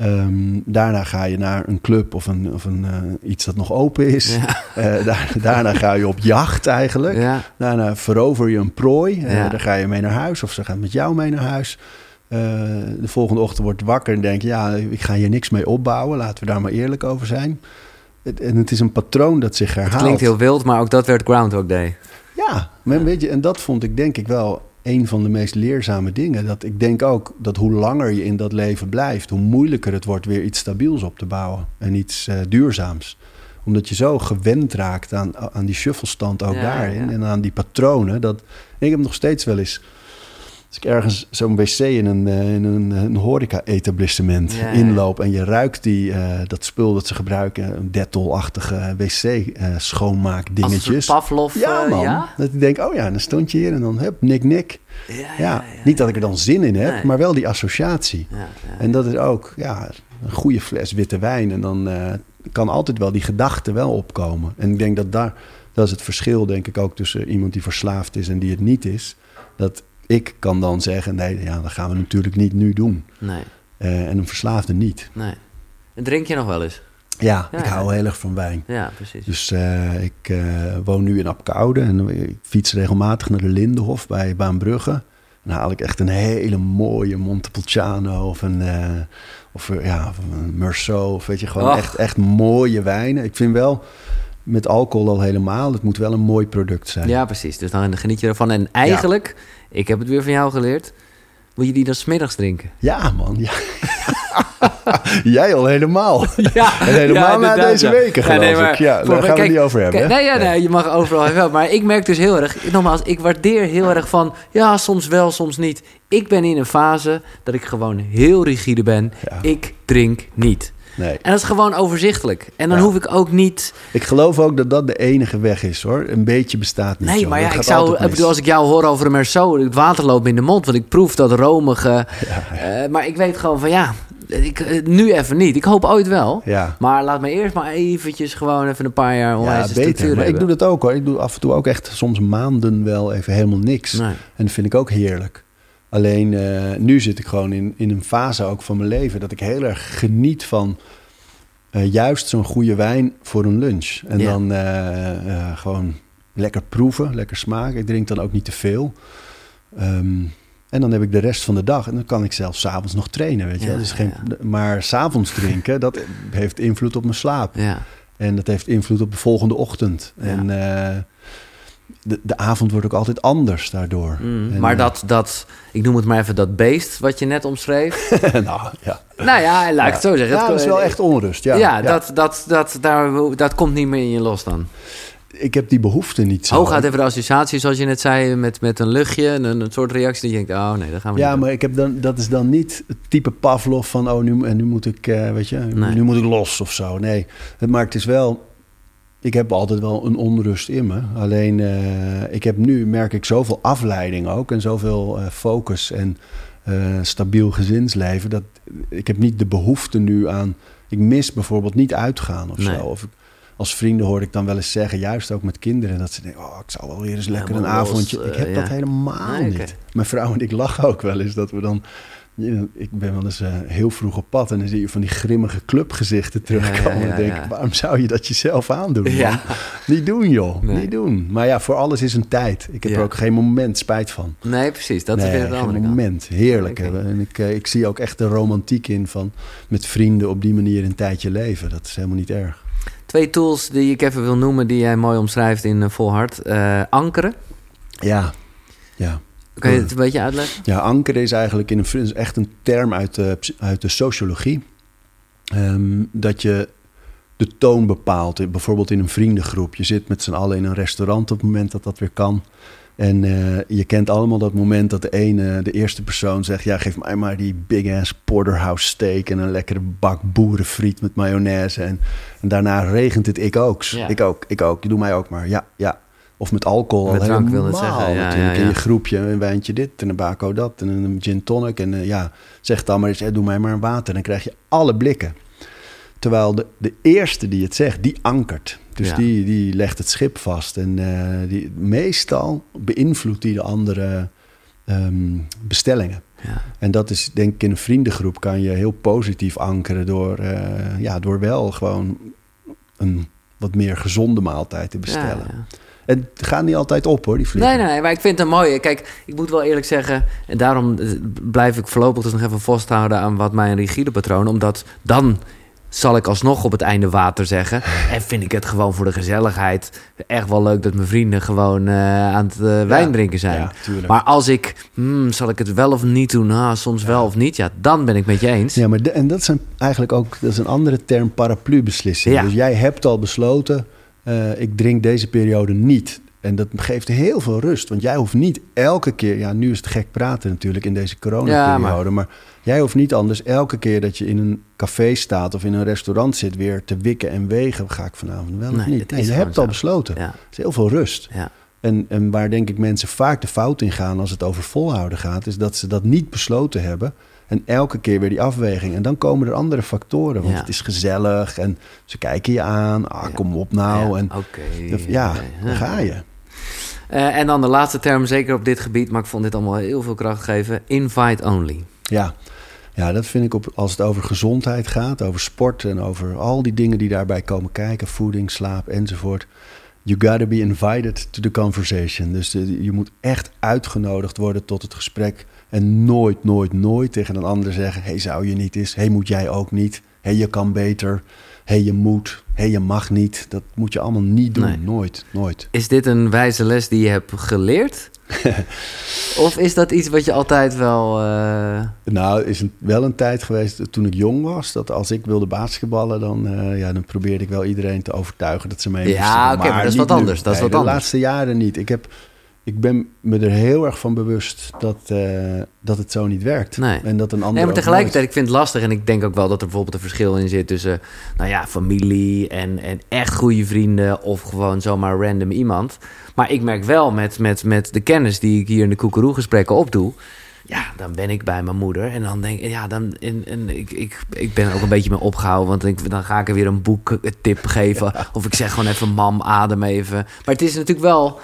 Ehm, daarna ga je naar een club of, een, of een, eh, iets dat nog open is. Ja. Eh, daar- daarna ga je op jacht eigenlijk. Ja. Daarna verover je een prooi. Ja. Daar ga je mee naar huis of ze gaan met jou mee naar huis. De volgende ochtend wordt wakker en denk je... ja, ik ga hier niks mee opbouwen. Laten we daar maar eerlijk over zijn. Het- En het is een patroon dat zich herhaalt. Het klinkt heel wild, maar ook dat werd Groundhog Day. Ja, maar weet je, en dat vond ik denk ik wel een van de meest leerzame dingen. Dat ik denk ook dat hoe langer je in dat leven blijft... hoe moeilijker het wordt weer iets stabiels op te bouwen. En iets eh, duurzaams. Omdat je zo gewend raakt aan, aan die shufflestand ook Ja, daarin. ja. En aan die patronen. Dat, ik heb nog steeds wel eens... Als ik ergens zo'n wc in een, eh, in een, een horeca-etablissement Ja, inloop... en je ruikt die, eh, dat spul dat ze gebruiken... een Dettol-achtige wc-schoonmaakdingetjes... Als een Pavlov. Ja, eh, man. ja? Dat ik denk, oh ja, dan stond je hier en dan, hup, nik, nik. Ja, niet dat ik er dan zin in heb, Nee. maar wel die associatie. En dat is ook, ja, een goede fles witte wijn. En dan eh, kan altijd wel die gedachte wel opkomen. En ik denk dat daar, dat is het verschil, denk ik, ook tussen iemand die verslaafd is en die het niet is. Dat ik kan dan zeggen, nee, ja, dat gaan we natuurlijk niet nu doen. Nee, Eh, en een verslaafde niet. nee. En drink je nog wel eens? Ja, Ja, ik ja. hou heel erg van wijn. Ja, precies. Dus eh, ik eh, woon nu in Apkoude en ik fiets regelmatig naar de Lindenhof bij Baanbrugge. Dan haal ik echt een hele mooie Montepulciano of een, of, ja, of een Meursault. Of weet je, gewoon Och. echt, echt mooie wijnen. Ik vind wel, met alcohol al helemaal, het moet wel een mooi product zijn. Ja, precies. Dus dan geniet je ervan. En eigenlijk, ik heb het weer van jou geleerd, moet je die dan smiddags drinken. Ja, man. Ja, Jij al helemaal. Ja, En helemaal na deze ja. weken, geloof ik. Ja, daar gaan we het niet over hebben, kijk, nee, ja, nee, je mag overal hebben. Maar ik merk dus heel erg, nogmaals, ik waardeer heel erg van, ja, soms wel, soms niet. Ik ben in een fase dat ik gewoon heel rigide ben. Ik drink niet. Nee. En dat is gewoon overzichtelijk. En dan Ja. hoef ik ook niet. Ik geloof ook dat dat de enige weg is, hoor. Een beetje bestaat niet Nee, zo. maar ja, ik zou. Ik bedoel, als ik jou hoor over een Merceau, het water loopt in de mond. Want ik proef dat romige. eh, maar ik weet gewoon van ja, ik, eh, nu even niet. Ik hoop ooit wel. Ja. Maar laat me eerst maar eventjes gewoon even een paar jaar onwijs Ja, beter. Maar ik doe dat ook hoor. Ik doe af en toe ook echt soms maanden wel even helemaal niks. Nee. En dat vind ik ook heerlijk. Alleen eh, nu zit ik gewoon in, in een fase ook van mijn leven dat ik heel erg geniet van eh, juist zo'n goede wijn voor een lunch. En dan eh, gewoon lekker proeven, lekker smaken. Ik drink dan ook niet te veel. Ehm, en dan heb ik de rest van de dag. En dan kan ik zelfs s'avonds nog trainen, weet je. Ja, Dus geen, ja. Maar s'avonds drinken, dat heeft invloed op mijn slaap. Ja. En dat heeft invloed op de volgende ochtend. Ja. En de, de avond wordt ook altijd anders daardoor. Mm, En, maar eh, dat, dat, ik noem het maar even dat beest wat je net omschreef. nou, ja. nou ja, laat ik het zo zeggen. Ja, Het- dat is wel echt onrust. Ja, Ja, ja. Dat, dat, dat, daar, dat komt niet meer in je los dan. Ik heb die behoefte niet zo. Hooguit even de associatie, zoals je net zei, met, met een luchtje. Een, een soort reactie dat je denkt, oh nee, dat gaan we Ja, niet doen. maar ik heb dan, dat is dan niet het type Pavlov van... oh, nu, en nu moet ik, eh, weet je, Nee. nu moet ik los of zo. Nee, het, maar het is wel... Ik heb altijd wel een onrust in me. Alleen, eh, ik heb nu, merk ik, zoveel afleiding ook... en zoveel eh, focus en eh, stabiel gezinsleven... dat ik heb niet de behoefte nu aan... Ik mis bijvoorbeeld niet uitgaan of Nee. zo. Of ik- als vrienden hoor ik dan wel eens zeggen, juist ook met kinderen... dat ze denken, oh, ik zou wel weer eens lekker een los, avondje... ik heb dat ja. helemaal Nee, niet. Mijn vrouw en ik lachen ook wel eens dat we dan... Ik ben wel eens eh, heel vroeg op pad en dan zie je van die grimmige clubgezichten terugkomen. Ja, ja, ja, en denk ik, waarom zou je dat jezelf aandoen? man? Ja. Niet doen, joh. Nee. Niet doen. Maar ja, voor alles is een tijd. Ik heb er ook geen moment spijt van. Nee, precies. Dat nee, is weer het geen andere kant. moment. Heerlijk. Hè. En ik, eh, ik zie ook echt de romantiek in van met vrienden op die manier een tijdje leven. Dat is helemaal niet erg. Twee tools die ik even wil noemen, die jij mooi omschrijft in uh, Volhard. Eh, ankeren. Ja, ja. Kan je het een beetje uitleggen? Ja, ankeren is eigenlijk in een, is echt een term uit de, uit de sociologie. Ehm, dat je de toon bepaalt. Bijvoorbeeld in een vriendengroep. Je zit met z'n allen in een restaurant op het moment dat dat weer kan. En uh, je kent allemaal dat moment dat de ene, de eerste persoon zegt... ja, geef mij maar die big-ass porterhouse steak... en een lekkere bak boerenfriet met mayonaise. En, en daarna regent het ik ook. Ja. Ik ook, ik ook. Doe mij ook maar. Ja, ja. Of met alcohol. Met drank wil het zeggen. Ja, natuurlijk. ja, ja. In je groepje, een wijntje dit en een bako dat... en een gin tonic. En uh, ja, zeg dan maar eens, eh, doe mij maar een water. Dan krijg je alle blikken. Terwijl de, de eerste die het zegt, die ankert. Dus Ja. die, die legt het schip vast. En uh, die, meestal beïnvloedt die de andere um, bestellingen. Ja. En dat is denk ik in een vriendengroep kan je heel positief ankeren door, uh, ja, door wel gewoon een wat meer gezonde maaltijd te bestellen. Ja, het gaat niet altijd op hoor, die vliegen. Nee, nee, nee, maar ik vind het een mooie. Kijk, ik moet wel eerlijk zeggen, en daarom eh, blijf ik voorlopig dus nog even vasthouden aan wat mijn rigide patroon, omdat dan zal ik alsnog op het einde water zeggen. En vind ik het gewoon voor de gezelligheid echt wel leuk dat mijn vrienden gewoon uh, aan het uh, wijn drinken zijn. Ja, maar als ik, hmm, zal ik het wel of niet doen? Ah, soms wel of niet. Ja, dan ben ik met je eens. Ja, maar de, en dat een, eigenlijk ook dat is een andere term paraplu-beslissing. Ja. Dus jij hebt al besloten, uh, ik drink deze periode niet. En dat geeft heel veel rust. Want jij hoeft niet elke keer... Ja, nu is het gek praten natuurlijk in deze coronaperiode. Ja, maar... maar jij hoeft niet anders elke keer dat je in een café staat... of in een restaurant zit weer te wikken en wegen. Ga ik vanavond wel nee, of niet? Nee, je hebt zo. al besloten. Ja. Is heel veel rust. Ja. En, en waar denk ik mensen vaak de fout in gaan als het over volhouden gaat... is dat ze dat niet besloten hebben... En elke keer weer die afweging. En dan komen er andere factoren. Want Ja. het is gezellig en ze kijken je aan. Ah, kom op nou. En ja, daar ga je. Uh, en dan de laatste term, zeker op dit gebied, maar ik vond dit allemaal heel veel kracht geven. Invite only. Ja. ja, dat vind ik op, als het over gezondheid gaat, over sport en over al die dingen die daarbij komen kijken, voeding, slaap enzovoort. You gotta be invited to the conversation. Dus de, je moet echt uitgenodigd worden tot het gesprek. En nooit, nooit, nooit tegen een ander zeggen: hey, zou je niet eens? hey, moet jij ook niet? hey, je kan beter. hey, je moet. hey, je mag niet. Dat moet je allemaal niet doen. Nee. Nooit, nooit. Is dit een wijze les die je hebt geleerd? of is dat iets wat je altijd wel... Uh... Nou, is wel een tijd geweest toen ik jong was... dat als ik wilde basketballen, dan, uh, ja, dan probeerde ik wel iedereen te overtuigen dat ze mee Ja, oké, maar dat is wat anders. Dat is wat de anders. laatste jaren niet. Ik heb ik ben me er heel erg van bewust dat, uh, dat het zo niet werkt. Nee. En dat een ander. Nee, maar tegelijkertijd, ik vind het lastig. En ik denk ook wel dat er bijvoorbeeld een verschil in zit tussen, nou ja, familie en, en echt goede vrienden. Of gewoon zomaar random iemand. Maar ik merk wel met, met, met de kennis die ik hier in de koekeroe-gesprekken opdoe. Ja, dan ben ik bij mijn moeder. En dan denk ik, ja, dan. En, en ik, ik, ik ben er ook een beetje mee opgehouden. Want ik, dan ga ik er weer een boektip geven. Of ik zeg gewoon even: mam, adem even. Maar het is natuurlijk wel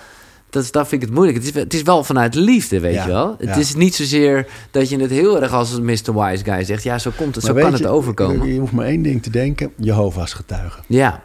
dat, is, dat vind ik het moeilijk. Het is, het is wel vanuit liefde, weet je wel. Het is niet zozeer dat je het heel erg als Mr. Wise Guy zegt. Ja, zo, komt het, zo kan het overkomen. Je hoeft maar één ding te denken. Jehovah's getuigen. Ja.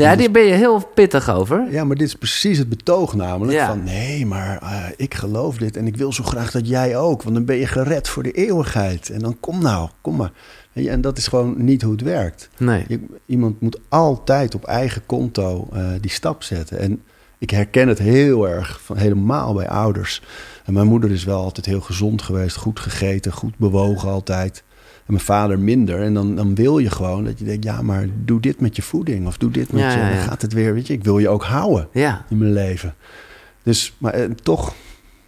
Ja, daar ben je heel pittig over. Ja, maar dit is precies het betoog namelijk. Ja. Van nee, maar uh, ik geloof dit en ik wil zo graag dat jij ook. Want dan ben je gered voor de eeuwigheid. En dan kom nou, kom maar. En dat is gewoon niet hoe het werkt. Nee. Je, iemand moet altijd op eigen konto uh, die stap zetten. En ik herken het heel erg, van, helemaal bij ouders. En mijn moeder is wel altijd heel gezond geweest, goed gegeten, goed bewogen altijd. En mijn vader minder. En dan, dan wil je gewoon dat je denkt, ja, maar doe dit met je voeding. Of doe dit met ja, je... Ja, ja. Dan gaat het weer, weet je, ik wil je ook houden ja. in mijn leven. Dus, maar eh, toch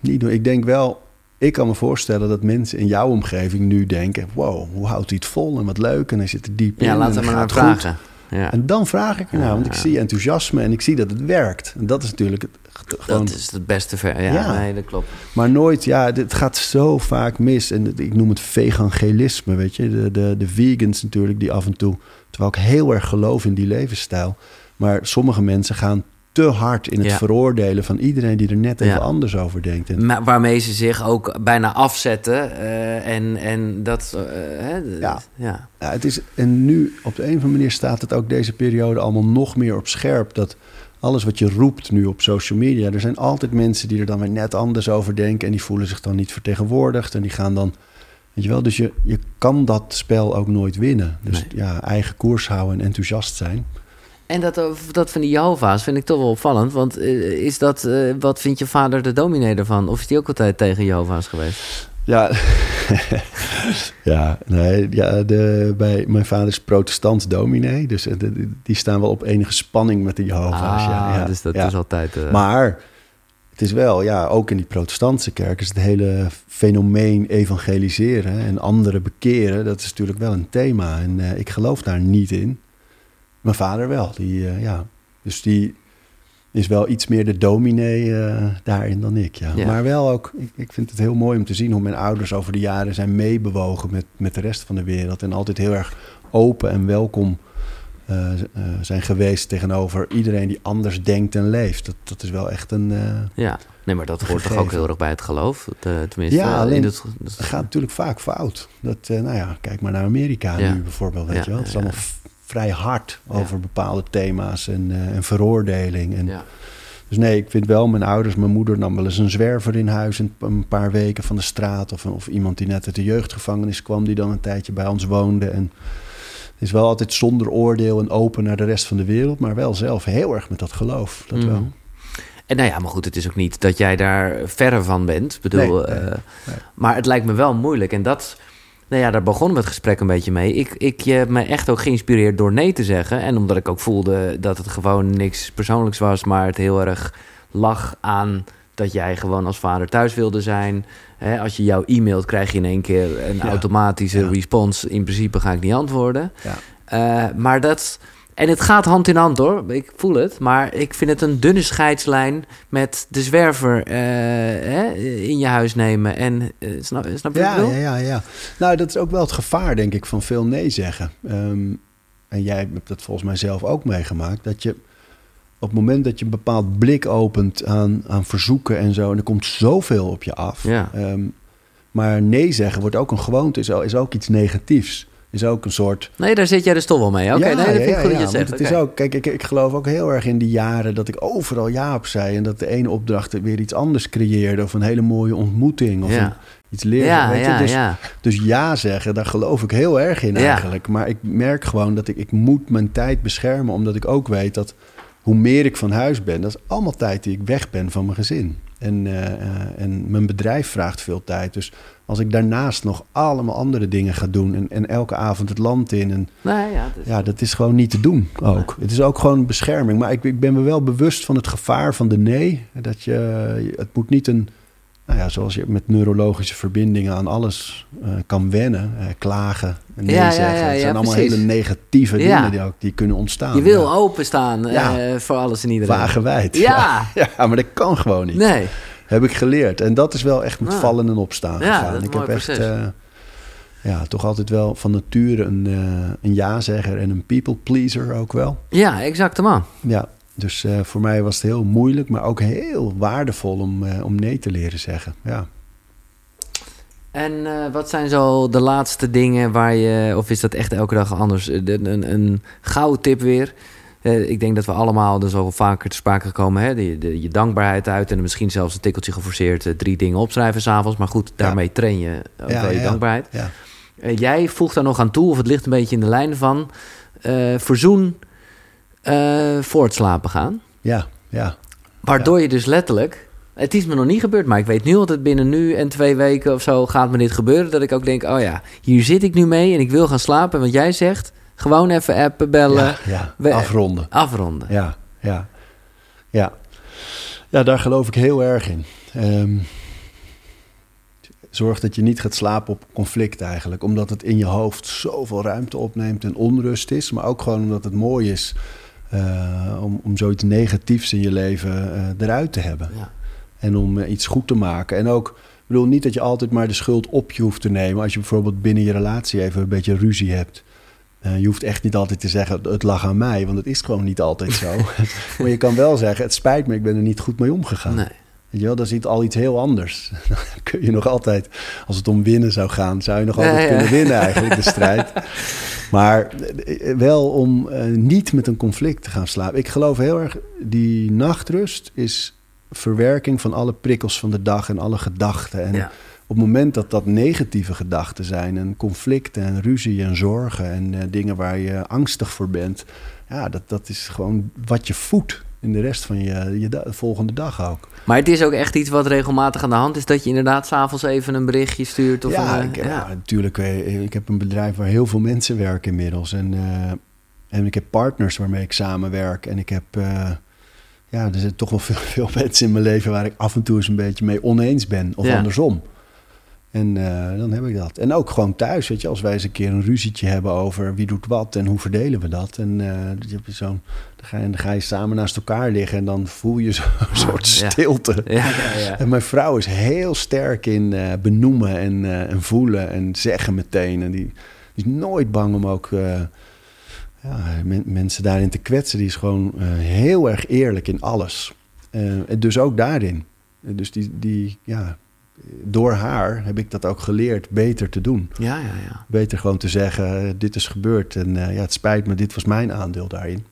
niet doen. Ik denk wel, ik kan me voorstellen dat mensen in jouw omgeving nu denken... wow, hoe houdt hij het vol en wat leuk en hij zit er diep in. Ja, laten we maar vragen. Ja. En dan vraag ik er nou, want ik zie enthousiasme en ik zie dat het werkt. En dat is natuurlijk het, gewoon... Dat is het beste ver. Ja, ja. Nee, dat klopt. Maar nooit, ja, het gaat zo vaak mis. En ik noem het vegangelisme, weet je. De, de, de vegans natuurlijk, die af en toe... Terwijl ik heel erg geloof in die levensstijl. Maar sommige mensen gaan te hard in het Ja. veroordelen van iedereen die er net even Ja. anders over denkt. En, Maar waarmee ze zich ook bijna afzetten. eh, en, en dat... eh, hè, Ja. ja. Ja, het is, en nu op de een of andere manier staat het ook deze periode allemaal nog meer op scherp. Dat alles wat je roept nu op social media, er zijn altijd mensen die er dan weer net anders over denken. En die voelen zich dan niet vertegenwoordigd. En die gaan dan. Weet je wel, dus je, je kan dat spel ook nooit winnen. Dus Nee. ja, eigen koers houden en enthousiast zijn. En dat, dat van die Jehovah's vind ik toch wel opvallend. Want eh, is dat, eh, wat vindt je vader de dominee ervan? Of is die ook altijd tegen Jehovah's geweest? Ja, ja, nee, ja de, bij mijn vader is protestant dominee. Dus eh, de- die staan wel op enige spanning met de Jehovah's. ja, ja, dus dat ja. is altijd... Maar het is wel, ja, ook in die protestantse kerk is het hele fenomeen evangeliseren en anderen bekeren, dat is natuurlijk wel een thema. En ik geloof daar niet in. Mijn vader wel, die, eh, ja. Dus die is wel iets meer de dominee eh, daarin dan ik, ja. Ja. Maar wel ook, ik, ik vind het heel mooi om te zien hoe mijn ouders over de jaren zijn meebewogen met, met de rest van de wereld. En altijd heel erg open en welkom eh, zijn geweest tegenover iedereen die anders denkt en leeft. Dat, dat is wel echt een. ja, nee, maar dat hoort toch ook heel erg bij het geloof? tenminste, Ja, alleen in het, dat- gaat natuurlijk vaak fout. Dat, nou ja, kijk maar naar Amerika Ja. nu bijvoorbeeld. Weet Ja, je wel? Het is allemaal vrij hard over bepaalde thema's en, eh, en veroordeling. En. Dus nee, ik vind wel, mijn ouders, mijn moeder nam wel eens een zwerver in huis een, paar weken van de straat. Of, of iemand die net uit de jeugdgevangenis kwam, die dan een tijdje bij ons woonde. En is wel altijd zonder oordeel en open naar de rest van de wereld, maar wel zelf heel erg met dat geloof. Dat Mhm. wel. En nou ja, maar goed, het is ook niet dat jij daar verre van bent. Ik bedoel, Nee, nee, eh, nee. Maar het lijkt me wel moeilijk. En dat, nou ja, daar begonnen we het gesprek een beetje mee. Ik, ik je hebt me echt ook geïnspireerd door nee te zeggen. En omdat ik ook voelde dat het gewoon niks persoonlijks was, maar het heel erg lag aan dat jij gewoon als vader thuis wilde zijn. Als je jou e-mailt, krijg je in één keer een Ja. automatische Ja. response. In principe ga ik niet antwoorden. Ja. Eh, maar dat. En het gaat hand in hand hoor, ik voel het. Maar ik vind het een dunne scheidslijn met de zwerver eh, hè, in je huis nemen. En eh, snap, snap je wat ik Ja, ja, ja, ja. Nou, dat is ook wel het gevaar, denk ik, van veel nee zeggen. Ehm, en jij hebt dat volgens mij zelf ook meegemaakt. Dat je op het moment dat je een bepaald blik opent aan, aan verzoeken en zo... en er komt zoveel op je af. Ja. Ehm, maar nee zeggen wordt ook een gewoonte, is ook iets negatiefs. Is ook een soort... Nee, daar zit jij dus toch wel mee. Oké, ja, nee, dat vind ja, ik goed dat je het want zegt. Het is ook, kijk, ik, ik geloof ook heel erg in die jaren dat ik overal ja op zei. En dat de ene opdracht weer iets anders creëerde. Of een hele mooie ontmoeting. Of een- iets leren. Ja, weet je? ja, Dus, ja. dus ja zeggen, daar geloof ik heel erg in eigenlijk. Maar ik merk gewoon dat ik, ik moet mijn tijd beschermen. Omdat ik ook weet dat hoe meer ik van huis ben... dat is allemaal tijd die ik weg ben van mijn gezin. En, eh, eh, en mijn bedrijf vraagt veel tijd. Dus als ik daarnaast nog allemaal andere dingen ga doen... en, en elke avond het land in... En, Nee, ja, dus- ja, dat is gewoon niet te doen ook. Het is ook gewoon bescherming. Maar ik, ik ben me wel bewust van het gevaar van de nee. Dat je, het moet niet een... Nou ja, zoals je met neurologische verbindingen aan alles eh, kan wennen. eh, klagen, en nee Ja, zeggen. ja, het zijn allemaal precies. hele negatieve dingen die, ook, die kunnen ontstaan. je wil openstaan Ja. voor alles en iedereen. Wagenwijd. Ja. ja, maar dat kan gewoon niet. Nee. Heb ik geleerd. En dat is wel echt met vallen en opstaan gegaan. dat ik heb echt ja, toch altijd wel van nature een, een ja-zegger en een people pleaser ook wel. Ja, exact man. Ja, dus eh, voor mij was het heel moeilijk, maar ook heel waardevol om, eh, om nee te leren zeggen. Ja. En eh, wat zijn zo de laatste dingen waar je, of is dat echt elke dag anders? De- Een, een gouden tip weer. Ik denk dat we allemaal, dus al vaker te sprake gekomen, hè, de, de- je dankbaarheid uit en misschien zelfs een tikkeltje geforceerd drie dingen opschrijven s'avonds. Maar goed, daarmee train je ook Ja, wel je ja. dankbaarheid. Ja. Jij voegt daar nog aan toe, of het ligt een beetje in de lijn van, verzoen voor het slapen gaan. Ja, ja. Waardoor je dus letterlijk. Het is me nog niet gebeurd, maar ik weet nu altijd binnen nu en twee weken of zo gaat me dit gebeuren. Dat ik ook denk: oh ja, hier zit ik nu mee en ik wil gaan slapen. Want jij zegt: gewoon even appen, bellen, ja, ja. we- afronden. afronden. Ja, ja, ja. Ja, daar geloof ik heel erg in. Ehm, zorg dat je niet gaat slapen op conflict eigenlijk. Omdat het in je hoofd zoveel ruimte opneemt en onrust is. Maar ook gewoon omdat het mooi is eh, om, om zoiets negatiefs in je leven eh, eruit te hebben. Ja. En om eh, iets goed te maken. En ook, ik bedoel niet dat je altijd maar de schuld op je hoeft te nemen. Als je bijvoorbeeld binnen je relatie even een beetje ruzie hebt. Je hoeft echt niet altijd te zeggen, het lag aan mij. Want het is gewoon niet altijd zo. maar je kan wel zeggen, het spijt me, ik ben er niet goed mee omgegaan. Nee. Weet je wel, dat is iets- al iets heel anders. Dan kun je nog altijd, als het om winnen zou gaan... zou je nog altijd ja. kunnen winnen eigenlijk, de strijd. Maar eh, wel om eh, niet met een conflict te gaan slapen. Ik geloof heel erg, die nachtrust is verwerking van alle prikkels van de dag... en alle gedachten. En Ja. op het moment dat dat negatieve gedachten zijn... en conflicten en ruzie en zorgen en eh, dingen waar je angstig voor bent... ja, dat, dat is gewoon wat je voedt in de rest van je, je da- volgende dag ook. Maar het is ook echt iets wat regelmatig aan de hand is. Dat je inderdaad s'avonds even een berichtje stuurt. Of ja, een, ik, ja, natuurlijk. eh, Ik heb een bedrijf waar heel veel mensen werken inmiddels. En, eh, en ik heb partners waarmee ik samenwerk. En ik heb... eh, ja, er zitten toch wel veel, veel mensen in mijn leven... waar ik af en toe eens een beetje mee oneens ben. Of Ja. andersom. En eh, dan heb ik dat. En ook gewoon thuis, weet je. Als wij eens een keer een ruzietje hebben over wie doet wat... en hoe verdelen we dat. En eh, je hebt zo'n... Dan ga, je, dan ga je samen naast elkaar liggen... en dan voel je zo'n soort stilte. Ja, ja, ja. En mijn vrouw is heel sterk in eh, benoemen en, eh, en voelen en zeggen meteen. En die, die is nooit bang om ook eh, men- mensen daarin te kwetsen. Die is gewoon eh, heel erg eerlijk in alles. Eh, en dus ook daarin. Eh, Dus die, die, ja, door haar heb ik dat ook geleerd beter te doen. ja, ja, ja. Beter gewoon te zeggen, dit is gebeurd en eh, ja, het spijt me, dit was mijn aandeel daarin.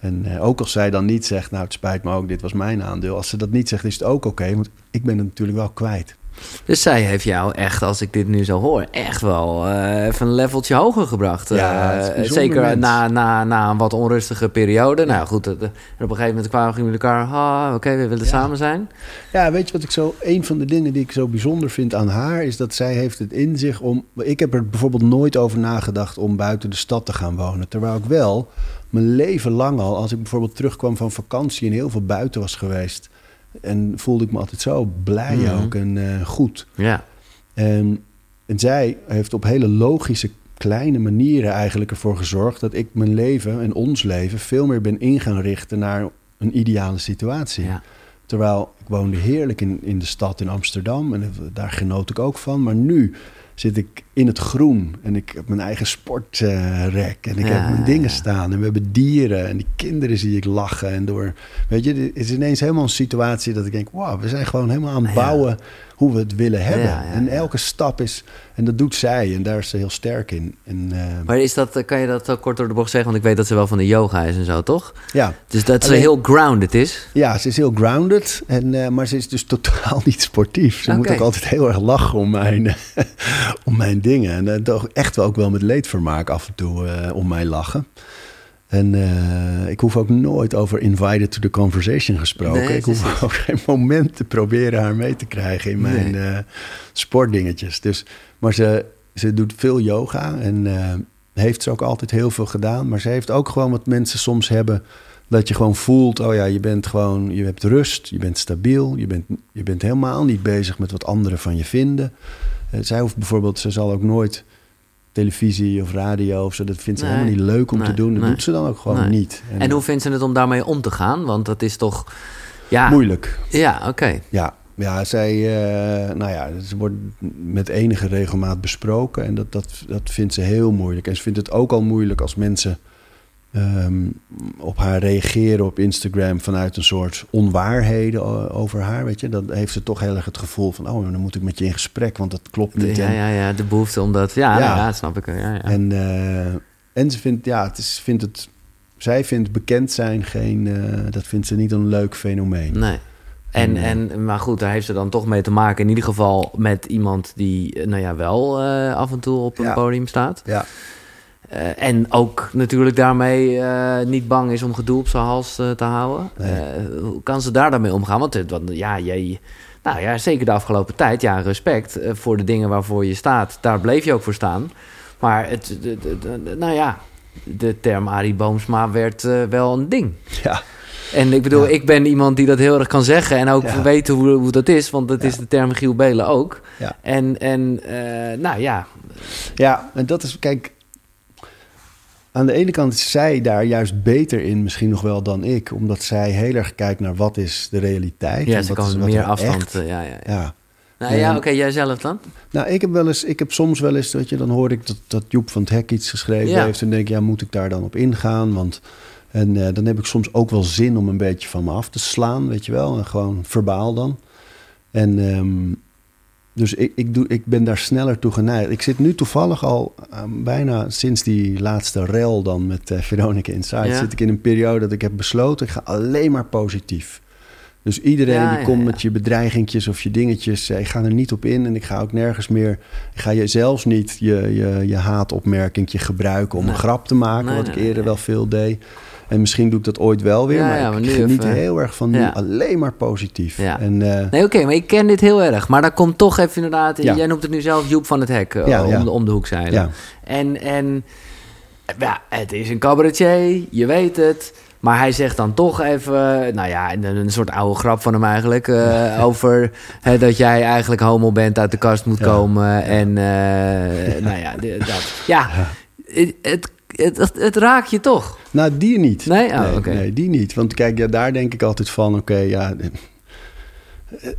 En eh, ook als zij dan niet zegt, nou het spijt me ook, dit was mijn aandeel. Als ze dat niet zegt, is het ook oké, want ik ben het natuurlijk wel kwijt. Dus zij heeft jou echt, als ik dit nu zo hoor, echt wel eh, even een leveltje hoger gebracht. Ja, Eh, zeker mens. na, na, na een wat onrustige periode. Nou goed, dat- en op een gegeven moment kwamen we elkaar. Ah, Oké, we willen Ja. samen zijn. Ja, weet je wat ik zo... Een van de dingen die ik zo bijzonder vind aan haar... is dat zij heeft het in zich om... Ik heb er bijvoorbeeld nooit over nagedacht om buiten de stad te gaan wonen. Terwijl ik wel mijn leven lang al... als ik bijvoorbeeld terugkwam van vakantie... en heel veel buiten was geweest... en voelde ik me altijd zo blij Mhm. ook en eh, goed. Ja, En, en zij heeft op hele logische, kleine manieren eigenlijk ervoor gezorgd... dat ik mijn leven en ons leven veel meer ben in gaan richten... naar een ideale situatie. ja. Terwijl ik woonde heerlijk in, in de stad in Amsterdam en daar genoot ik ook van. Maar nu zit ik in het groen en ik heb mijn eigen sportrek en ik Ja, heb mijn ja, dingen ja. staan en we hebben dieren en die kinderen zie ik lachen. En door, weet je, het is ineens helemaal een situatie dat ik denk, wauw, we zijn gewoon helemaal aan het Ja. Hoe we het willen hebben. Ja, ja, en elke stap is, en dat doet zij en daar is ze heel sterk in. En, eh, Maar is dat, kan je dat kort door de bocht zeggen? Want ik weet dat ze wel van de yoga is en zo, toch? ja, Dus dat ze heel grounded is. Ja, ze is heel grounded, en, eh, maar ze is dus totaal niet sportief. Ze moet ook altijd heel erg lachen om mijn, om mijn dingen. En eh, toch echt wel ook wel met leedvermaak af en toe eh, om mij lachen. En eh, ik hoef ook nooit over invited to the conversation gesproken. Nee, ik hoef ook geen moment te proberen haar mee te krijgen in mijn Nee. eh, sportdingetjes. Dus, maar ze, ze doet veel yoga en eh, heeft ze ook altijd heel veel gedaan. Maar ze heeft ook gewoon wat mensen soms hebben. Dat je gewoon voelt, oh ja, je bent gewoon, je hebt rust, je bent stabiel, je bent, je bent helemaal niet bezig met wat anderen van je vinden. Zij hoeft bijvoorbeeld, ze zal ook nooit televisie of radio of zo, dat vindt ze Nee, helemaal niet leuk om nee, te doen. Dat nee. doet ze dan ook gewoon niet. En hoe vindt ze het om daarmee om te gaan? Want dat is toch... Ja, Moeilijk. Ja, oké. Ja, ja zij, eh, nou ja, ze wordt met enige regelmaat besproken en dat, dat, dat vindt ze heel moeilijk. En ze vindt het ook al moeilijk als mensen ehm, op haar reageren op Instagram vanuit een soort onwaarheden o- over haar, weet je. Dan heeft ze toch heel erg het gevoel van, oh, dan moet ik met je in gesprek, want dat klopt niet. Ja, En- ja, ja, de behoefte om dat... Ja, Ja. snap ik. Ja, ja. En, eh, en ze vindt, ja, het is, vindt het, zij vindt bekend zijn geen, eh, dat vindt ze niet een leuk fenomeen. Nee. En, en, maar goed, daar heeft ze dan toch mee te maken. In ieder geval met iemand die, eh, nou ja, wel eh, af en toe op een Ja. podium staat. Ja, Eh, en ook natuurlijk daarmee eh, niet bang is om gedoe op zijn hals eh, te houden. Nee. Hoe kan ze daar dan mee omgaan? Want, ja, jij, nou ja, zeker de afgelopen tijd, ja, respect voor de dingen waarvoor je staat. Daar bleef je ook voor staan. Maar het, de, de- de- nou ja, de term Arie Boomsma werd wel een ding. ja, En ik bedoel, Ja. ik ben iemand die dat heel erg kan zeggen en ook Ja. weet hoe, hoe dat is, want dat Ja. is de term Giel Belen ook. Ja. En, en nou ja, Ja, en dat is, kijk, aan de ene kant is zij daar juist beter in, misschien nog wel dan ik, omdat zij heel erg kijkt naar wat is de realiteit. ja en ze wat is, kan wat meer er afstand. echt- eh, ja, ja, ja. Ja. Nou ja, oké, jij zelf dan? Nou, ik heb wel eens, ik heb soms wel eens, dat je, dan hoor ik dat, dat Joep van het Hek iets geschreven Ja. heeft. En denk ik, ja, moet ik daar dan op ingaan? Want, en eh, dan heb ik soms ook wel zin om een beetje van me af te slaan, weet je wel. En gewoon verbaal dan. En ehm, dus ik, ik, doe, ik ben daar sneller toe geneigd. Ik zit nu toevallig al eh, bijna sinds die laatste rel dan met eh, Veronica Inside... Ja. zit ik in een periode dat ik heb besloten, ik ga alleen maar positief. Dus iedereen Ja, die ja, komt met je bedreigingjes of je dingetjes, eh, ik ga er niet op in en ik ga ook nergens meer. Ik ga je zelfs niet je, je, je haatopmerkingje gebruiken om Nee. een grap te maken, Nee, wat nee, ik eerder wel veel deed. En misschien doe ik dat ooit wel weer, Ja, maar ja, ik maar nu geniet even- heel erg van nu Ja. alleen maar positief. En eh, Nee, oké, maar ik ken dit heel erg. Maar dan komt toch even inderdaad... Ja. Jij noemt het nu zelf Joep van het Hek eh, om. De, om de hoek zeilen. ja, En, en ja, het is een cabaretier, je weet het. Maar hij zegt dan toch even, nou ja, een, een soort oude grap van hem eigenlijk. eh, over hè, dat jij eigenlijk homo bent, uit de kast moet Ja. komen. En nou ja, dat. Ja, het, het, het, het raakt je toch. nou die niet. Nee? Oh, nee, die niet. Want kijk, ja, daar denk ik altijd van, oké, ja...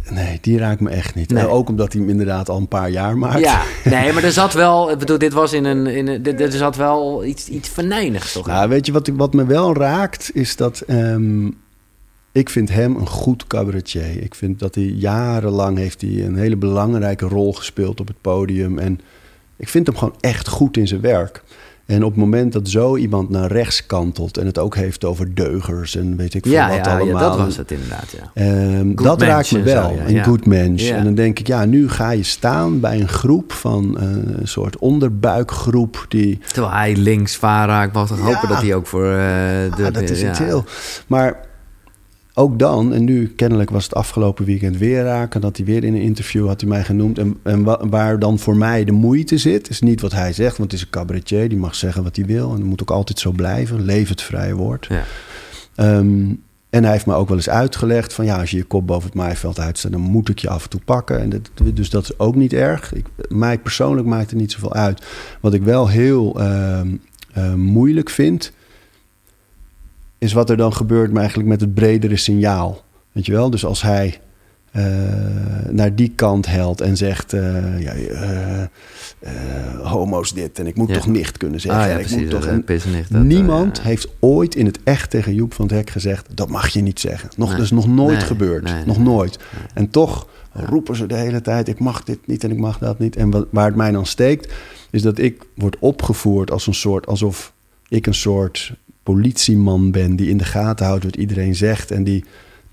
Nee, die raakt me echt niet. Nee. Eh, ook omdat hij hem inderdaad al een paar jaar maakt. Ja, nee, maar er zat wel, ik bedoel, dit was in een, in een er zat wel iets, iets venijnigs toch? Nou, weet je wat, wat me wel raakt, is dat ehm, ik vind hem een goed cabaretier. Ik vind dat hij jarenlang heeft hij een hele belangrijke rol gespeeld op het podium. En ik vind hem gewoon echt goed in zijn werk. En op het moment dat zo iemand naar rechts kantelt en het ook heeft over deugers en weet ik veel ja, wat ja, ja, allemaal. dat was het inderdaad, ja. Ehm, dat raakt me zo, wel, ja, een ja. good mensch. Ja. En dan denk ik, ja, nu ga je staan bij een groep van eh, een soort onderbuikgroep die Terwijl hij links vaar raakt, Ja. hopen dat hij ook voor eh, de... Ah, dat is ja. iets heel. Maar ook dan, en nu kennelijk was het afgelopen weekend weer raken, dat hij weer in een interview had hij mij genoemd. En, en wa- waar dan voor mij de moeite zit, is niet wat hij zegt, want het is een cabaretier, die mag zeggen wat hij wil. En dat moet ook altijd zo blijven. Leef het vrije woord. Ja. Ehm, en hij heeft me ook wel eens uitgelegd van ja, als je je kop boven het maaiveld uitstaat, dan moet ik je af en toe pakken. En dat, dus dat is ook niet erg. Ik, mij persoonlijk maakt het niet zoveel uit. Wat ik wel heel ehm, eh, moeilijk vind, is wat er dan gebeurt maar eigenlijk met het bredere signaal. Weet je wel? Dus als hij eh, naar die kant helt en zegt: eh, ja, eh, homo's dit en ik moet Ja. toch nicht kunnen zeggen. Ah ja, ik precies. moet toch dat, en pissenlicht, dat, eh, Niemand heeft ooit in het echt tegen Joep van het Hek gezegd: dat mag je niet zeggen. Nog, Nee. Dat is nog nooit Nee, gebeurd. nee, nog nooit. En toch roepen ze de hele tijd: ik mag dit niet en ik mag dat niet. En wat, waar het mij dan steekt, is dat ik word opgevoerd als een soort, alsof ik een soort politieman ben die in de gaten houdt wat iedereen zegt en die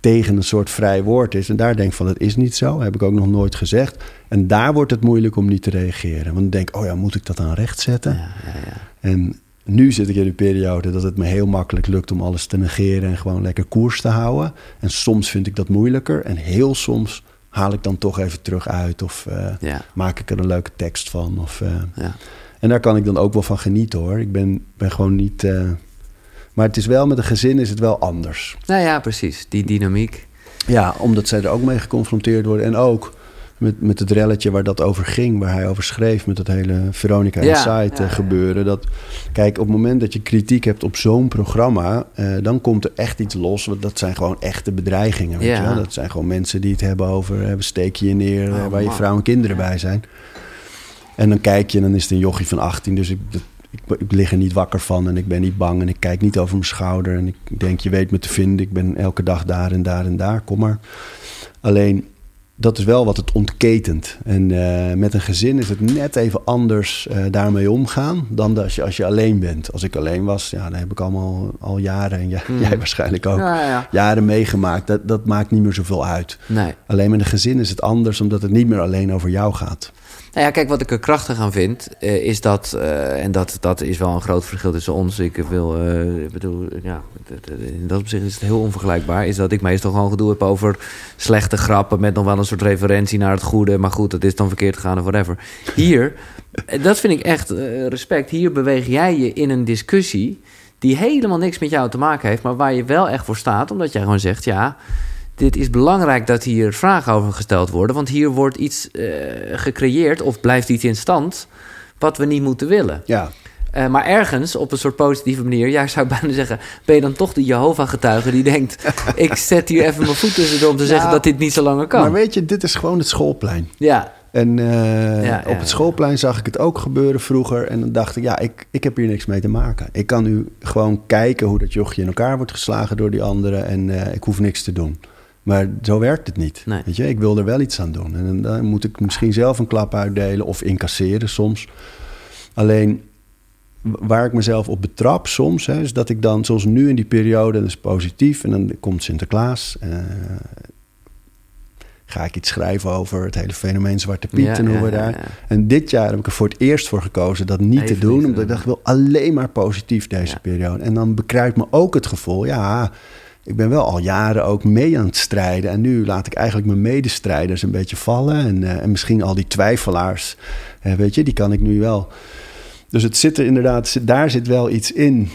tegen een soort vrij woord is. En daar denk ik van, dat is niet zo. Heb ik ook nog nooit gezegd. En daar wordt het moeilijk om niet te reageren. Want dan denk ik, oh ja, moet ik dat aan recht zetten? Ja, ja, ja. En nu zit ik in een periode dat het me heel makkelijk lukt om alles te negeren en gewoon lekker koers te houden. En soms vind ik dat moeilijker. En heel soms haal ik dan toch even terug uit of eh, maak ik er een leuke tekst van. Of, eh, Ja. En daar kan ik dan ook wel van genieten hoor. Ik ben, ben gewoon niet. eh, maar het is wel met een gezin is het wel anders. Nou ja, precies. Die dynamiek. Ja, omdat zij er ook mee geconfronteerd worden. En ook met, met het relletje waar dat over ging, waar hij over schreef, met dat hele Veronica Ja, Inside ja, eh, ja. gebeuren. Dat, kijk, op het moment dat je kritiek hebt op zo'n programma, eh, dan komt er echt iets los. Want dat zijn gewoon echte bedreigingen. Weet je wel? Dat zijn gewoon mensen die het hebben over, eh, we steken je neer, eh, Oh, waar je vrouw en kinderen bij zijn. En dan kijk je en dan is het een jochie van 18, dus ik, dat- ik, ik lig er niet wakker van en ik ben niet bang en ik kijk niet over mijn schouder en ik denk, je weet me te vinden, ik ben elke dag daar en daar en daar, kom maar. Alleen, dat is wel wat het ontketent. En eh, met een gezin is het net even anders eh, daarmee omgaan dan als je, als je alleen bent. Als ik alleen was, ja, dan heb ik allemaal al jaren, en jij, Hmm. jij waarschijnlijk ook, Ja, ja. jaren meegemaakt. Dat, dat maakt niet meer zoveel uit. Nee. Alleen met een gezin is het anders, omdat het niet meer alleen over jou gaat. Nou ja, kijk, wat ik er krachtig aan vind, eh, is dat, eh, en dat, dat is wel een groot verschil tussen ons. Ik wil, eh, bedoel, ja, in dat opzicht is het heel onvergelijkbaar. Is dat ik meestal gewoon gedoe heb over slechte grappen met nog wel een soort referentie naar het goede. Maar goed, dat is dan verkeerd gegaan of whatever. Hier, dat vind ik echt respect. Hier beweeg jij je in een discussie die helemaal niks met jou te maken heeft, maar waar je wel echt voor staat, omdat jij gewoon zegt, ja. Dit is belangrijk dat hier vragen over gesteld worden. Want hier wordt iets eh, gecreëerd of blijft iets in stand wat we niet moeten willen. Ja, Eh, maar ergens, op een soort positieve manier, ja, zou ik bijna zeggen, ben je dan toch de Jehovah-getuige die denkt: ik zet hier even mijn voet tussen om te zeggen Nou, dat dit niet zo langer kan. maar weet je, dit is gewoon het schoolplein. ja, En eh, Ja, op ja, het ja. schoolplein zag ik het ook gebeuren vroeger. En dan dacht ik, ja, ik, ik heb hier niks mee te maken. Ik kan nu gewoon kijken hoe dat jochje in elkaar wordt geslagen door die anderen. En ik hoef niks te doen. Maar zo werkt het niet. Nee. Weet je, ik wil er wel iets aan doen. En dan, moet ik misschien zelf een klap uitdelen of incasseren soms. Alleen waar ik mezelf op betrap soms, hè, is dat ik dan, zoals nu in die periode, dat is positief. En dan komt Sinterklaas. eh, ga ik iets schrijven over het hele fenomeen Zwarte Piet Ja, en hoe ja, we daar. ja. En dit jaar heb ik er voor het eerst voor gekozen dat niet Even te doen. niet Omdat ik dacht, ik wil alleen maar positief deze periode. En dan bekruipt me ook het gevoel, ja, ik ben wel al jaren ook mee aan het strijden. En nu laat ik eigenlijk mijn medestrijders een beetje vallen. En, eh, en misschien al die twijfelaars, eh, weet je, die kan ik nu wel. Dus het zit er inderdaad, daar zit wel iets in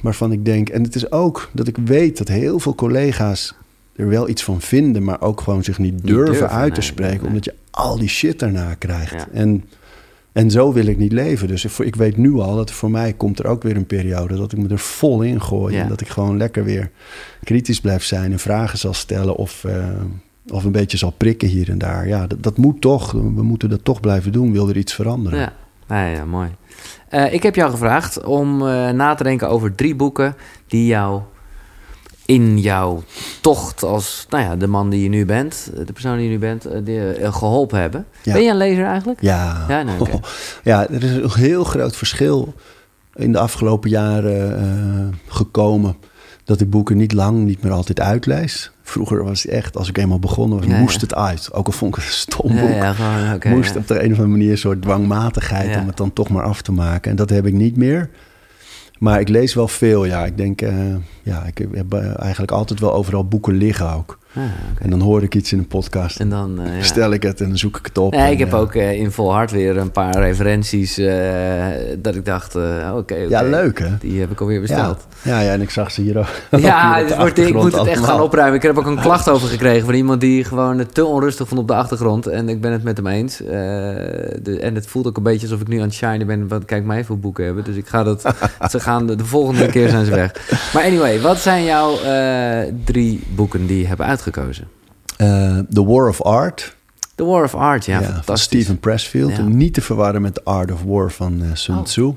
waarvan ik denk. En het is ook dat ik weet dat heel veel collega's er wel iets van vinden, maar ook gewoon zich niet durven, durven, uit te nee, spreken, nee. omdat je al die shit daarna krijgt. Ja. En, en zo wil ik niet leven. Dus ik, ik weet nu al dat voor mij komt er ook weer een periode dat ik me er vol in gooi. Ja. En dat ik gewoon lekker weer kritisch blijf zijn en vragen zal stellen of, eh, of een beetje zal prikken hier en daar. Ja, dat, dat moet toch. We moeten dat toch blijven doen, wil er iets veranderen. Ja, ja, mooi. Eh, ik heb jou gevraagd om eh, na te denken over drie boeken die jou in jouw tocht als nou ja, de man die je nu bent, eh, de persoon die je nu bent, eh, die, eh, geholpen hebben. Ja. Ben je een lezer eigenlijk? Ja, Ja, nou, oké. ja, er is een heel groot verschil in de afgelopen jaren gekomen. Dat ik boeken niet lang, niet meer altijd uitlees. Vroeger was het echt, als ik eenmaal begonnen was, Ja, moest ja. het uit. Ook al vond ik het een stom Ja, boek. ja, gewoon, moest ja. op de een of andere manier een soort dwangmatigheid Ja. om het dan toch maar af te maken. En dat heb ik niet meer. Maar ik lees wel veel, ja. Ik denk, eh, ja, ik heb eh, eigenlijk altijd wel overal boeken liggen ook. Ah. En dan hoor ik iets in een podcast. En dan, eh, ja. Stel ik het en dan zoek ik het op. Ja, ik heb eh, ook eh, in vol hart weer een paar referenties eh, dat ik dacht, eh, oké, Ja, leuk hè? die heb ik alweer besteld. Ja, ja, en ik zag ze hier ook. Ja, hier wordt, ik moet het echt gaan opruimen. Ik heb ook een klacht over gekregen van iemand die gewoon het te onrustig vond op de achtergrond. En ik ben het met hem eens. Eh, de, en het voelt ook een beetje alsof ik nu aan het shinen ben. Want kijk mij veel boeken hebben. Dus ik ga dat. ze gaan de, de volgende keer zijn ze weg. Maar anyway, wat zijn jouw eh, drie boeken die je hebt uitgekozen? Eh, The War of Art. The War of Art, ja, Ja, van. Stephen Pressfield. Ja. Niet te verwarren met The Art of War van eh, Sun Oh. Tzu.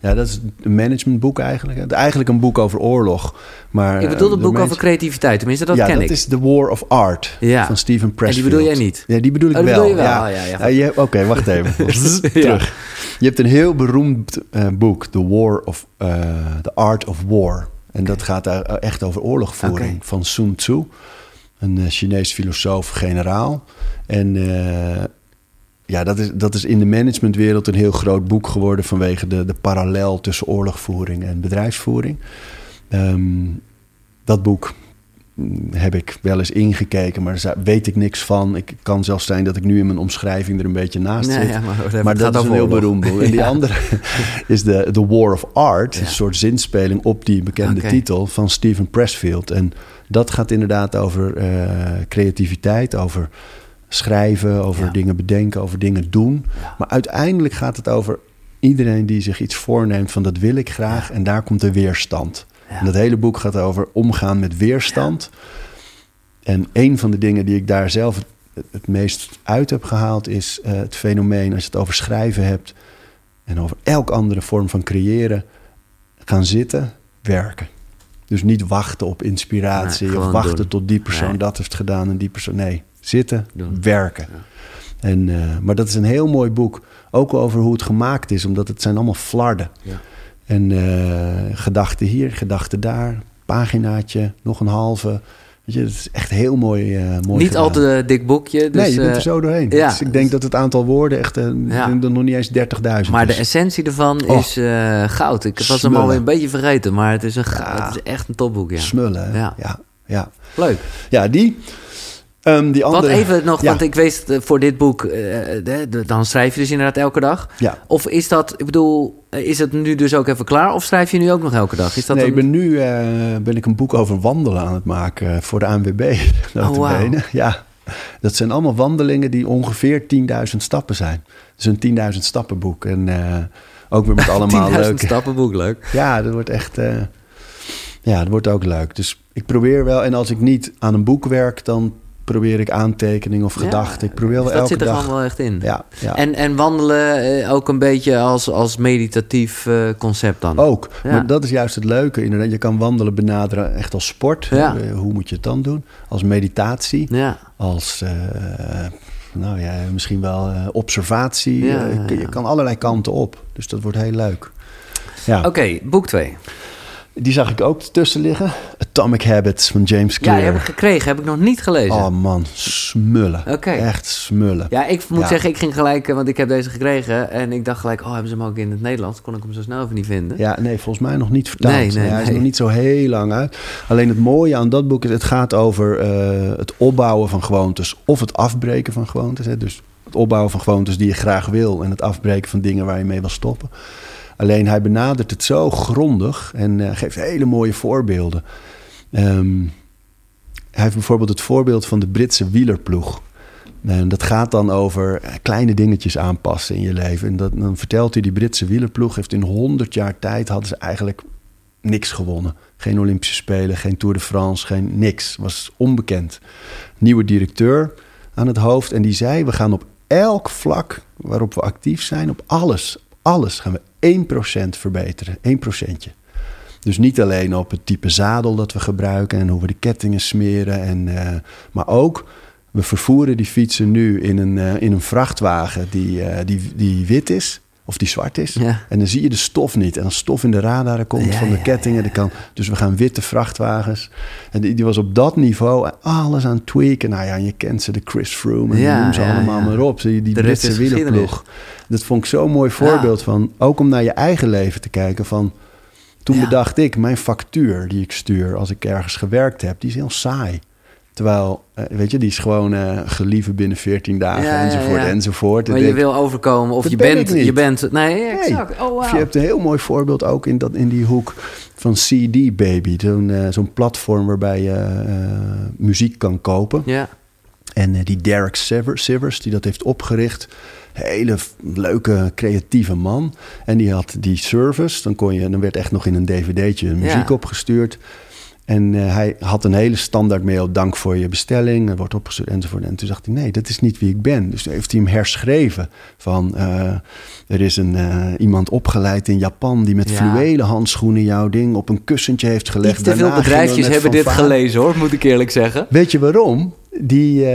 Ja, dat is een managementboek eigenlijk. Het is Eigenlijk een boek over oorlog. Maar, Ik bedoel eh, het de boek manage- over creativiteit. Tenminste, dat ja, ken dat ik. is The War of Art Ja. van Stephen en die Pressfield. bedoel jij niet? Ja, die bedoel ik Oh, die wel. bedoel je wel. Ja. Oh, ja, ja. Ja, je hebt- Oké, wacht even. Ja. Terug. Je hebt een heel beroemd boek, The War of eh, The Art of War. En dat gaat daar echt over oorlogvoering van Sun Tzu, een eh, Chinees filosoof, generaal. En eh, ja, dat is, dat is in de managementwereld een heel groot boek geworden vanwege de, de parallel tussen oorlogvoering en bedrijfsvoering. Ehm, dat boek heb ik wel eens ingekeken, maar daar weet ik niks van. Ik kan zelfs zijn dat ik nu in mijn omschrijving er een beetje naast Nee, zit. ja, maar dat is een heel beroemd boek. En die Ja. andere is de The War of Art. Ja. Een soort zinspeling op die bekende titel van Steven Pressfield. En dat gaat inderdaad over eh, creativiteit, over schrijven, over dingen bedenken, over dingen doen. Maar uiteindelijk gaat het over iedereen die zich iets voorneemt van dat wil ik graag. En daar komt de weerstand. En dat hele boek gaat over omgaan met weerstand. En een van de dingen die ik daar zelf het, meest uit heb gehaald is eh, het fenomeen als je het over schrijven hebt en over elk andere vorm van creëren, gaan zitten, werken. Dus niet wachten op inspiratie Nee, of wachten doen. tot die persoon Nee. dat heeft gedaan en die persoon. Nee, zitten, Doen. werken. Ja. En, eh, maar dat is een heel mooi boek. Ook over hoe het gemaakt is, omdat het zijn allemaal flarden. Ja. En eh gedachten hier, gedachten daar, paginaatje, nog een halve. Weet je, het is echt heel mooi, eh mooi Niet al te dik boekje. Dus, nee, je bent eh, er zo doorheen. ja. Dus ik denk dat het aantal woorden echt eh, Ja. nog niet eens 30.000 Maar de essentie ervan Oh. is eh, goud. Ik was hem alweer een beetje vergeten, maar het is, een goud, Ja. het is echt een topboek, ja. Smullen? Ja. Ja. Ja, Leuk. ja. die. Ehm, die andere. Wat even nog, Ja. want ik weet eh, voor dit boek, eh, de- de- dan schrijf je dus inderdaad elke dag. Ja. Of is dat, ik bedoel, eh, is het nu dus ook even klaar? Of schrijf je nu ook nog elke dag? Is dat nee, een- ik ben nu ben ik een boek over wandelen aan het maken voor de ANWB. Oh, wauw. Ja, dat zijn allemaal wandelingen die ongeveer 10.000 stappen zijn. Dus een 10.000 stappenboek. En ook weer met allemaal 10.000 leuke... stappenboek, leuk. Ja, dat wordt echt... ja, dat wordt ook leuk. Dus ik probeer wel... En als ik niet aan een boek werk, dan probeer ik aantekeningen of Ja, gedachten. Ik probeer wel Dus dat elke zit er dag... gewoon wel echt in. Ja, ja. En, en wandelen eh, ook een beetje als, als meditatief eh, concept dan? Ook. Ja. Maar dat is juist het leuke. Inderdaad, je kan wandelen benaderen echt als sport. Ja. Eh, Hoe moet je het dan doen? Als meditatie. Ja, Als, nou ja, misschien wel observatie. Je kan allerlei kanten op. Dus dat wordt heel leuk. Ja, oké, boek 2. Die zag ik ook tussen liggen. Atomic Habits van James Ja, Clear. die heb ik gekregen, heb ik nog niet gelezen. oh man, smullen. Oké. Echt smullen. Ja, ik moet Ja. zeggen, ik ging gelijk, eh, want ik heb deze gekregen. En ik dacht gelijk, oh, hebben ze hem ook in het Nederlands? Kon ik hem zo snel even niet vinden. Ja, nee, volgens mij nog niet vertaald. Nee, nee, hij is nee. nog niet zo heel lang uit. Alleen het mooie aan dat boek is, het gaat over eh, het opbouwen van gewoontes of het afbreken van gewoontes. Hè. Dus het opbouwen van gewoontes die je graag wil en het afbreken van dingen waar je mee wil stoppen. Alleen hij benadert het zo grondig en eh, geeft hele mooie voorbeelden. Ehm, hij heeft bijvoorbeeld het voorbeeld van de Britse wielerploeg. Dat gaat dan over eh, kleine dingetjes aanpassen in je leven. En dat, dan vertelt hij, die Britse wielerploeg heeft in 100 jaar tijd... hadden ze eigenlijk niks gewonnen. Geen Olympische Spelen, geen Tour de France, geen niks. Was onbekend. Nieuwe directeur aan het hoofd. En die zei, we gaan op elk vlak waarop we actief zijn... op alles, alles gaan we 1% verbeteren. 1%. Dus niet alleen op het type zadel dat we gebruiken... en hoe we de kettingen smeren. En, eh, maar ook we vervoeren die fietsen nu in een, eh, in een vrachtwagen die, eh, die, die wit is of die zwart is. Ja. En dan zie je de stof niet. En als stof in de radaren komt Ja, van de ja, kettingen, dan kan. Dus we gaan witte vrachtwagens. En die, die was op dat niveau alles aan het tweaken. Nou ja, je kent ze, de Chris Froome en Ja, noem ze allemaal maar op. Die, die Britse wielerploeg. Dat vond ik zo'n mooi voorbeeld van, ook om naar je eigen leven te kijken van... Toen bedacht ik, mijn factuur die ik stuur als ik ergens gewerkt heb, die is heel saai. Terwijl, eh, weet je, die is gewoon eh gelieven binnen 14 dagen Ja, enzovoort ja. enzovoort. Maar je denk, wil overkomen of je ben bent, je bent... Nee, exact. Oh, Of je hebt een heel mooi voorbeeld ook in, dat, in die hoek van CD Baby. Zo'n zo'n platform waarbij je muziek kan kopen. Ja, En die Derek Siver- Sivers, die dat heeft opgericht. Hele leuke, creatieve man. En die had die service. Dan, kon je, dan werd echt nog in een dvd'tje muziek Ja. opgestuurd. En eh, hij had een hele standaard mail. Dank voor je bestelling. Het wordt opgestuurd enzovoort. En toen dacht hij, nee, dat is niet wie ik ben. Dus toen heeft hij hem herschreven. Van, eh, er is een, eh, iemand opgeleid in Japan... die met Ja. fluwelen handschoenen jouw ding op een kussentje heeft gelegd. iets te veel bedrijfjes hebben dit gelezen hoor, moet ik eerlijk zeggen. Weet je waarom? Die,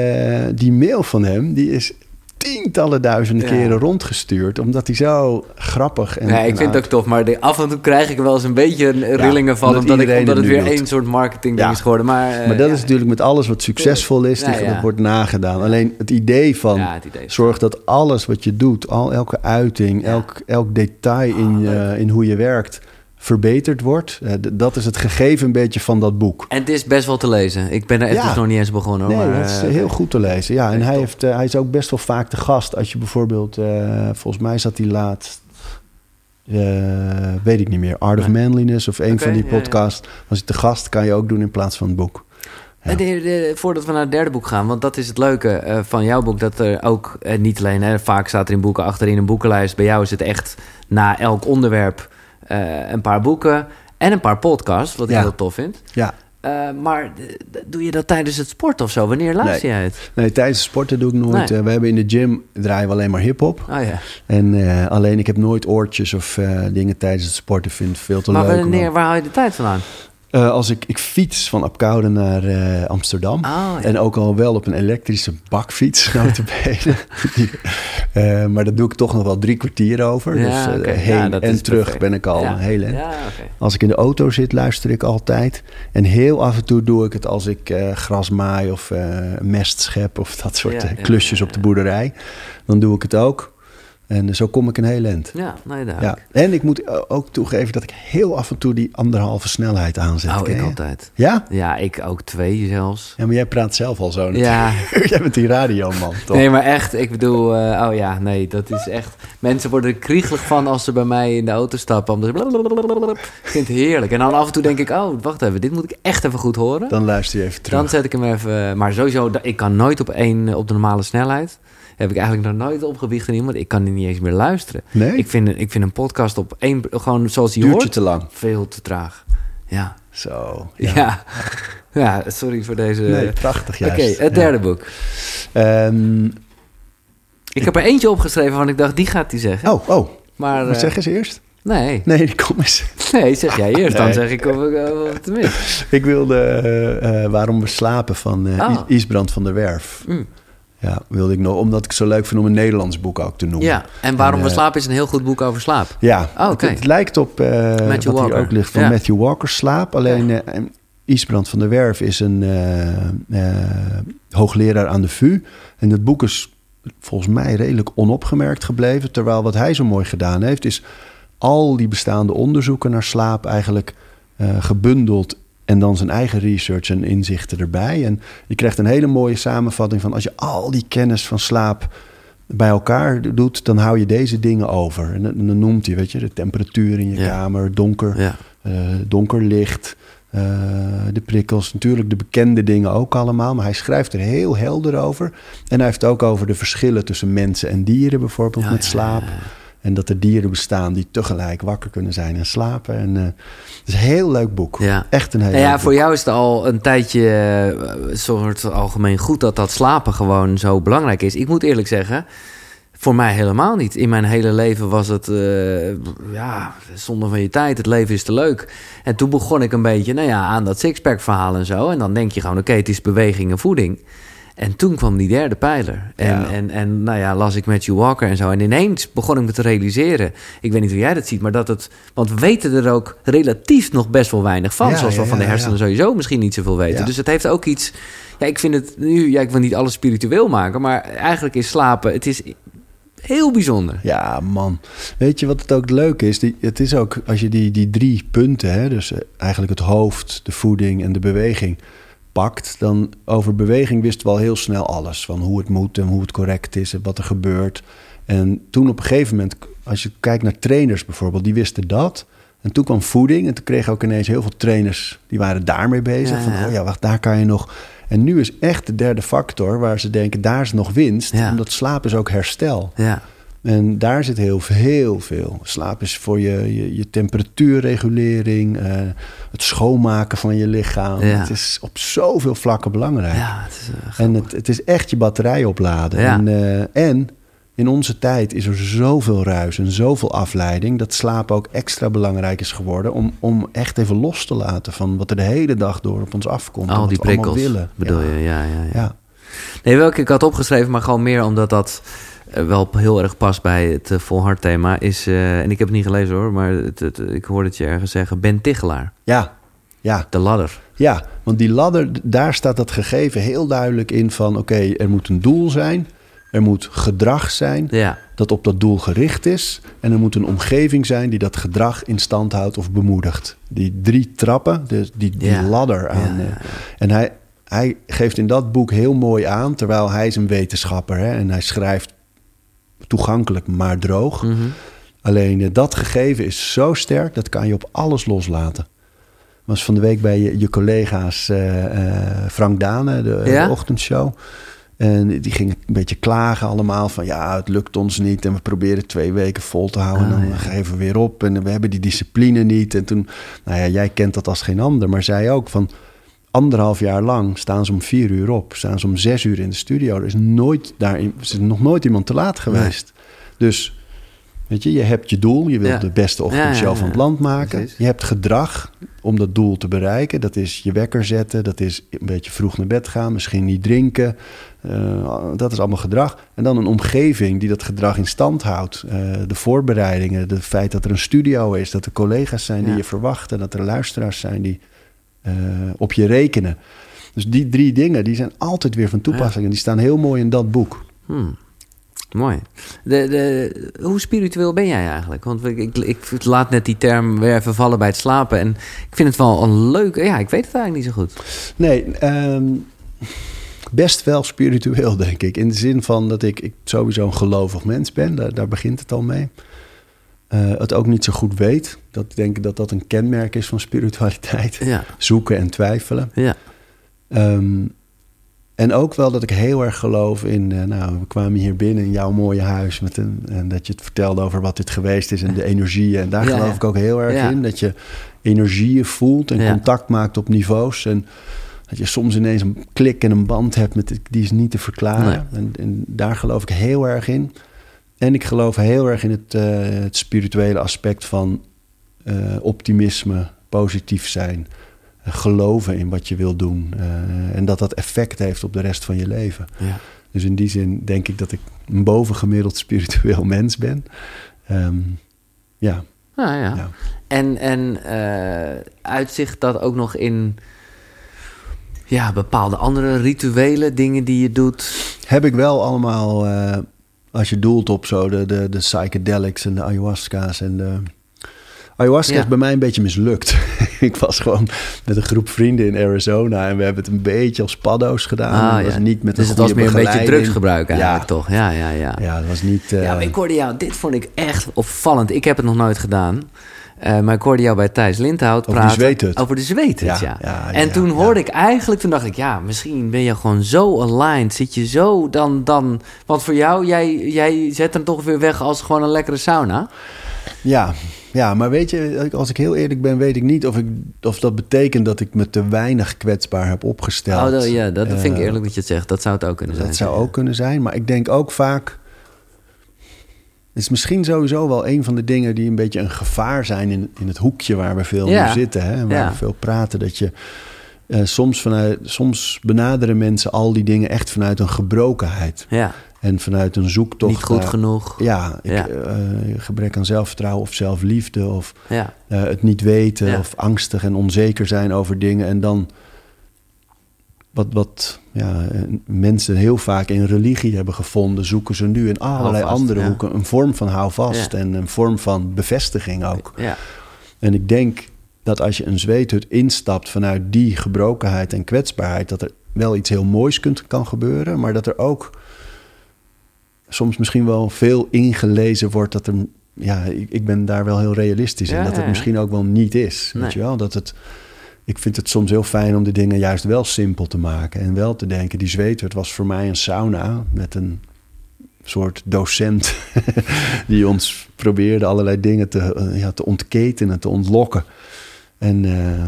die mail van hem, die is tientallen duizenden Ja. keren rondgestuurd. Omdat hij zo grappig en Ja, ik vind het ook tof, maar de- af en toe krijg ik wel eens een beetje rillingen van, omdat omdat, ik, omdat het weer één soort marketing ding Ja. is geworden. Maar, eh, Maar dat is natuurlijk met alles wat succesvol is, die, dat wordt nagedaan. Alleen het idee van het idee zorg dat alles wat je doet, al elke uiting, elk, elk detail in, Ah, je, in hoe je werkt, verbeterd wordt. Eh, dat is het gegeven een beetje van dat boek. En het is best wel te lezen. Ik ben er echt Ja. dus nog niet eens begonnen. Hoor, Nee, maar, dat is eh, heel goed te lezen. Ja, en hij, top. heeft, eh, hij is ook best wel vaak de gast. Als je bijvoorbeeld, volgens mij zat hij laatst, weet ik niet meer, Art of Nee. Manliness of een van die ja, ja. podcasts. Was hij te gast, kan je ook doen in plaats van het boek. Ja. De- de- voordat we naar het derde boek gaan, want dat is het leuke van jouw boek, dat er ook niet alleen, hè, vaak staat er in boeken achterin een boekenlijst. Bij jou is het echt na elk onderwerp eh, een paar boeken en een paar podcasts, wat ik Ja. heel tof vind. Ja, Eh, maar doe je dat tijdens het sport of zo? Wanneer luister jij het? nee, tijdens het sporten doe ik nooit. Nee. Eh, we hebben in de gym draaien we alleen maar hip-hop. Oh ja. En alleen ik heb nooit oortjes of dingen tijdens het sporten. Vind het veel te Maar leuk. om wanneer, waar haal je de tijd vandaan? Eh, als ik, ik fiets van Apkoude naar eh, Amsterdam. Oh, ja. En ook al wel op een elektrische bakfiets, notabene. Eh, maar dat doe ik toch nog wel drie kwartier over. Ja, dus heen Ja, en terug perfect. ben ik al heel. Als ik in de auto zit, luister ik altijd. En heel af en toe doe ik het als ik gras maai of mest schep... of dat soort klusjes op de boerderij. Dan doe ik het ook. En zo kom ik een heel eind. Ja, nee, Ja. duidelijk. En ik moet ook toegeven dat ik heel af en toe die anderhalve snelheid aanzet. Oh, ik je? altijd. Ja? Ja, ik ook twee zelfs. Ja, maar jij praat zelf al zo Ja, jij bent die radioman, toch? Nee, maar echt, ik bedoel, eh, oh ja, nee, dat is echt... Mensen worden er kriegelig van als ze bij mij in de auto stappen. Omdat ze. Ik vind het heerlijk. En dan af en toe denk ik, oh, wacht even, dit moet ik echt even goed horen. Dan, Dan luister je even terug. zet ik hem even... Maar sowieso, ik kan nooit op één, op de normale snelheid. Heb ik eigenlijk nog nooit opgewicht in iemand. Ik kan niet eens meer luisteren. nee? Ik vind, ik vind een podcast op één, gewoon zoals die Duurt je hoort, te lang. veel te traag. Ja, Zo. ja. Ja, sorry voor deze... Nee, prachtig Oké, het derde boek. Ehm, Ik heb er eentje opgeschreven van ik dacht, die gaat hij zeggen. oh, oh. Maar eh, zeg eens eerst. nee, Nee, kom eens. nee, zeg jij eerst. Dan zeg ik of ik eh, mis. Ik wilde eh, Waarom we slapen van Oh. Is- Isbrand van der Werf. Mm. Ja, wilde ik nog, omdat ik het zo leuk vind om een Nederlands boek ook te noemen. Ja, en Waarom En, we eh, slapen is een heel goed boek over slaap. Ja, Oh, het, het lijkt op eh, wat Walker. hier ook ligt van Ja. Matthew Walker's Slaap. Alleen eh, Isbrand van der Werf is een eh, eh, hoogleraar aan de VU. En het boek is volgens mij redelijk onopgemerkt gebleven. Terwijl wat hij zo mooi gedaan heeft, is al die bestaande onderzoeken naar slaap eigenlijk eh, gebundeld. En dan zijn eigen research en inzichten erbij. En je krijgt een hele mooie samenvatting van als je al die kennis van slaap bij elkaar doet, dan hou je deze dingen over. En dan, noemt hij, weet je, de temperatuur in je Ja. kamer, donker, Ja, eh, donker licht, eh, de prikkels, natuurlijk de bekende dingen ook allemaal. Maar hij schrijft er heel helder over. En hij heeft het ook over de verschillen tussen mensen en dieren, bijvoorbeeld Ja, met slaap. En dat er dieren bestaan die tegelijk wakker kunnen zijn en slapen. En eh, het is een heel leuk boek. Ja. Echt een heel Nou ja, voor boek. jou is het al een tijdje een soort algemeen goed dat dat slapen gewoon zo belangrijk is. Ik moet eerlijk zeggen, voor mij helemaal niet. In mijn hele leven was het, eh, ja, zonde van je tijd. Het leven is te leuk. En toen begon ik een beetje, nou ja, aan dat sixpack verhaal en zo. En dan denk je gewoon, oké, het is beweging en voeding. En toen kwam die derde pijler. En, Ja. en, en nou ja, las ik Matthew Walker en zo. En ineens begon ik me te realiseren. Ik weet niet hoe jij dat ziet, maar dat het... Want we weten er ook relatief nog best wel weinig van. Ja, zoals we ja, van de hersenen sowieso misschien niet zoveel weten. Dus het heeft ook iets... Ja, ik vind het nu... Ja, ik wil niet alles spiritueel maken. Maar eigenlijk is slapen... Het is heel bijzonder. Ja, man. Weet je wat het ook leuk is? Die, het is ook, als je die, die drie punten, hè, dus eh, eigenlijk het hoofd, de voeding en de beweging, pakt, dan over beweging wisten we al heel snel alles. Van hoe het moet en hoe het correct is en wat er gebeurt. En toen op een gegeven moment, als je kijkt naar trainers bijvoorbeeld, die wisten dat. En toen kwam voeding en toen kregen ook ineens heel veel trainers, die waren daarmee bezig. Ja, van, oh ja, wacht, daar kan je nog... En nu is echt de derde factor waar ze denken, daar is nog winst. Ja. Omdat slaap is ook herstel. Ja, En daar zit heel, heel veel. Slaap is voor je, je, je temperatuurregulering, eh, het schoonmaken van je lichaam. Ja. Het is op zoveel vlakken belangrijk. ja het is, eh, En het, het is echt je batterij opladen. Ja. En, eh, en in onze tijd is er zoveel ruis en zoveel afleiding... dat slaap ook extra belangrijk is geworden... om, om echt even los te laten van wat er de hele dag door op ons afkomt. en al wat die prikkels, willen. bedoel je? Ja, ja, ja. Nee, welke ik had opgeschreven, maar gewoon meer omdat dat wel heel erg past bij het uh, volhard thema is, uh, en ik heb het niet gelezen hoor, maar het, het, ik hoorde het je ergens zeggen, Ben Tichelaar. Ja, ja. De ladder. Ja, want die ladder, daar staat dat gegeven heel duidelijk in van... oké, er moet een doel zijn, er moet gedrag zijn ja. dat op dat doel gericht is... en er moet een omgeving zijn die dat gedrag in stand houdt of bemoedigt. Die drie trappen, dus die, die Ja. ladder aan. Eh, ja. En hij, hij geeft in dat boek heel mooi aan... terwijl hij is een wetenschapper hè, en hij schrijft toegankelijk maar droog... Mhm. Alleen eh, dat gegeven is zo sterk, dat kan je op alles loslaten. Was van de week bij je, je collega's eh, eh, Frank Dane, de, Ja? de ochtendshow. En die gingen een beetje klagen allemaal van... ja, het lukt ons niet en we proberen twee weken vol te houden... Ah, en dan ja. geven we weer op en we hebben die discipline niet. En toen, nou ja, jij kent dat als geen ander... maar zij ook van anderhalf jaar lang staan ze om vier uur op... staan ze om zes uur in de studio. Er is, nooit daar, is nog nooit iemand te laat geweest. Dus... Weet je, je hebt je doel, je wilt Ja. de beste ochtendshow Ja, ja, ja. van het land maken. Precies. Je hebt gedrag om dat doel te bereiken. Dat is je wekker zetten, dat is een beetje vroeg naar bed gaan, misschien niet drinken. Eh, dat is allemaal gedrag. En dan een omgeving die dat gedrag in stand houdt. Eh, de voorbereidingen, het feit dat er een studio is, dat er collega's zijn die Ja. je verwachten, dat er luisteraars zijn die eh, op je rekenen. Dus die drie dingen die zijn altijd weer van toepassing. En die staan heel mooi in dat boek. Hmm. Mooi. De, de, hoe spiritueel ben jij eigenlijk? Want ik, ik, ik laat net die term weer even vallen bij het slapen. En ik vind het wel een leuke... Ja, ik weet het eigenlijk niet zo goed. Nee, ehm, best wel spiritueel, denk ik. In de zin van dat ik, ik sowieso een gelovig mens ben. Daar, daar begint het al mee. Eh, het ook niet zo goed weet. Dat ik denk dat dat een kenmerk is van spiritualiteit. Ja, Zoeken en twijfelen. ja, Ehm, en ook wel dat ik heel erg geloof in... eh, nou, we kwamen hier binnen in jouw mooie huis... Met een, en dat je het vertelde over wat dit geweest is... en de energieën. En daar Ja, geloof ja. ik ook heel erg Ja. in. Dat je energieën voelt en contact maakt op niveaus. En dat je soms ineens een klik en een band hebt... Met, die is niet te verklaren. En, en daar geloof ik heel erg in. En ik geloof heel erg in het, eh, het spirituele aspect van eh, optimisme, positief zijn... eh, Geloven in wat je wil doen. en dat dat effect heeft op de rest van je leven. ja. Dus in die zin denk ik dat ik een bovengemiddeld spiritueel mens ben. Ehm, ja, Ah, ja. Ja. En, en uitzicht dat ook nog in ja, bepaalde andere rituelen, dingen die je doet? heb ik wel allemaal, als je doelt op zo de, de, de psychedelics en de ayahuasca's en de... Ayahuasca Ja. is bij mij een beetje mislukt. ik was gewoon met een groep vrienden in Arizona en we hebben het een beetje als paddo's gedaan. het was niet met dus het was meer een beetje drugsgebruik eigenlijk ja. toch? Ja, ja, ja. Ja, dat was niet... eh, Ja, maar ik hoorde jou, dit vond ik echt opvallend. Ik heb het nog nooit gedaan. Eh, maar ik hoorde jou bij Thijs Lindhout Over praten. Over de zweethut, ja. Ja, ja, en ja, toen hoorde ik eigenlijk, toen dacht ik... ja, misschien ben je gewoon zo aligned. Zit je zo dan... dan want voor jou, jij, jij zet hem toch weer weg als gewoon een lekkere sauna. Ja, ja, maar weet je, als ik heel eerlijk ben, weet ik niet of, ik, of dat betekent dat ik me te weinig kwetsbaar heb opgesteld. Oh, dat, ja, dat vind ik Eh, eerlijk dat je het zegt. Dat zou het ook kunnen zijn. Dat zou ook kunnen zijn, maar ik denk ook vaak. Het is misschien sowieso wel een van de dingen die een beetje een gevaar zijn in, in het hoekje waar we veel Ja. nu zitten. Hè, waar Ja. we veel praten. Dat je eh, soms, vanuit, soms benaderen mensen al die dingen echt vanuit een gebrokenheid. Ja, En vanuit een zoektocht. niet goed naar- genoeg. Ja, ik, Ja. eh, gebrek aan zelfvertrouwen of zelfliefde. Of eh, het niet weten of angstig en onzeker zijn over dingen. En dan wat, wat ja, mensen heel vaak in religie hebben gevonden, zoeken ze nu in allerlei Houvast, andere ja. hoeken een vorm van houvast Ja. en een vorm van bevestiging ook. ja. En ik denk dat als je een zweethut instapt vanuit die gebrokenheid en kwetsbaarheid, dat er wel iets heel moois kunt, kan gebeuren, maar dat er ook soms misschien wel veel ingelezen wordt dat er, ja, ik, ik ben daar wel heel realistisch in, dat het misschien ook wel niet is. Nee. Weet je wel, dat het, ik vind het soms heel fijn om de dingen juist wel simpel te maken en wel te denken, die zweethut was voor mij een sauna met een soort docent die ons probeerde allerlei dingen te, eh, ja, te ontketenen, te ontlokken. En eh,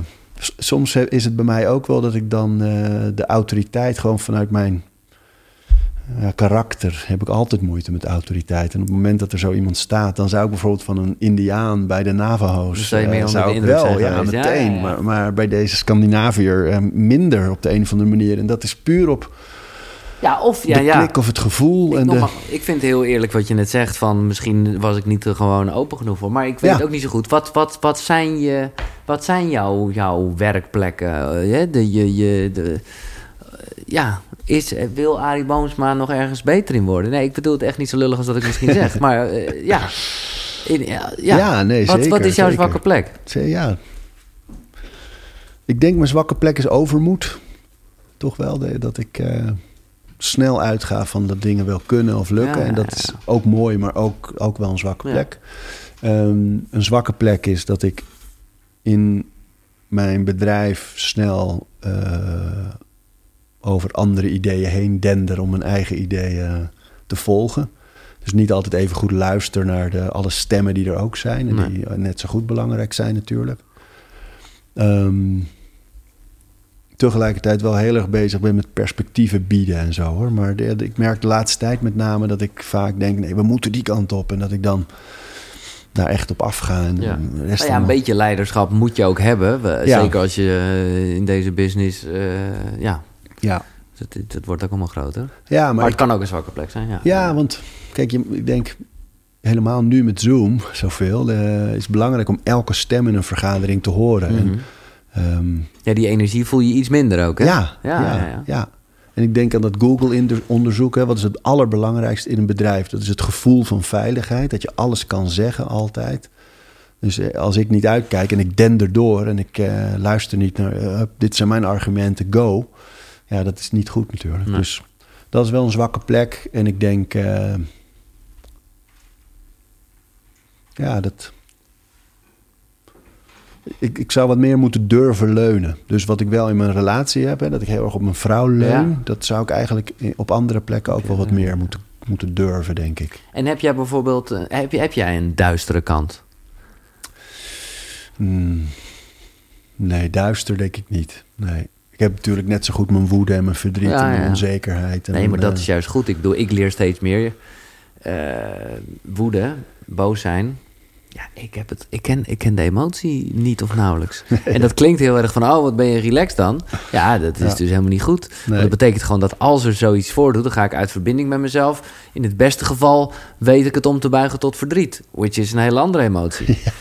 soms is het bij mij ook wel dat ik dan eh, de autoriteit gewoon vanuit mijn ja, karakter heb ik altijd moeite met autoriteit. En op het moment dat er zo iemand staat, dan zou ik bijvoorbeeld van een Indiaan bij de Navajo's. Zou je meer eh, zou de ik indruk wel, zijn ja, geweest. Meteen. ja, ja. Maar, maar bij deze Scandinaviër eh, minder op de een of andere manier. En dat is puur op Ja, of ja, de ja. klik of het gevoel. Ik, en de, ik vind het heel eerlijk wat je net zegt. Van misschien was ik niet er gewoon open genoeg voor. Maar ik weet Ja. het ook niet zo goed. Wat, wat, wat zijn, je, wat zijn jouw, jouw werkplekken? Hè? De, je, je, de, ja, is, eh, wil Arie Boomsma nog ergens beter in worden? Nee, ik bedoel het echt niet zo lullig als dat ik misschien zeg. Maar eh, ja. In, ja, nee, wat, wat zeker, is jouw zeker. zwakke plek? Ja. Ik denk mijn zwakke plek is overmoed. Toch wel, de- dat ik eh, snel uitga van dat dingen wel kunnen of lukken. Ja, en dat is ook mooi, maar ook, ook wel een zwakke plek. Ehm, een zwakke plek is dat ik in mijn bedrijf snel over andere ideeën heen dender om mijn eigen ideeën te volgen. Dus niet altijd even goed luister naar de, alle stemmen die er ook zijn. En Nee. die eh, net zo goed belangrijk zijn natuurlijk. Ehm, tegelijkertijd wel heel erg bezig ben met perspectieven bieden en zo hoor. Maar de- de- ik merk de laatste tijd met name dat ik vaak denk... nee, we moeten die kant op. En dat ik dan daar echt op afga. En Ja. Nou ja, een beetje leiderschap moet je ook hebben. We- Ja. Zeker als je eh, in deze business... eh, ja, Ja, het, het, het wordt ook allemaal groter. ja Maar, maar, het ik- kan ook een zwakke plek zijn, ja. ja, want kijk, je, ik denk helemaal nu met Zoom zoveel... eh is het belangrijk om elke stem in een vergadering te horen. Mhm. En, ehm, Ja, die energie voel je iets minder ook, hè? Ja, Ja, ja, ja, ja. ja. En ik denk aan dat Google-onderzoek. hè, Wat is het allerbelangrijkste in een bedrijf? Dat is het gevoel van veiligheid. Dat je alles kan zeggen altijd. Dus eh, als ik niet uitkijk en ik dender door... en ik eh, luister niet naar... dit zijn mijn argumenten, go. Ja, dat is niet goed natuurlijk. Nee. Dus dat is wel een zwakke plek. En ik denk... eh, ja, dat... Ik, ik zou wat meer moeten durven leunen. Dus wat ik wel in mijn relatie heb, hè, dat ik heel erg op mijn vrouw leun, Ja. dat zou ik eigenlijk op andere plekken ook wel wat meer moeten, moeten durven, denk ik. En heb jij bijvoorbeeld... eh, heb, heb jij een duistere kant? Hmm. Nee, duister denk ik niet. Nee. Ik heb natuurlijk net zo goed mijn woede en mijn verdriet Ja, en mijn ja. onzekerheid. En Nee, maar dat eh, is juist goed. Ik bedoel, ik leer steeds meer. eh, woede, boos zijn. Ja, ik, heb het, ik, ken, ik ken de emotie niet of nauwelijks. En dat klinkt heel erg van, oh, wat ben je relaxed dan? Ja, dat is Ja. dus helemaal niet goed. Nee. dat betekent gewoon dat als er zoiets voordoet... dan ga ik uit verbinding met mezelf. In het beste geval weet ik het om te buigen tot verdriet. Which is een hele andere emotie. Ja,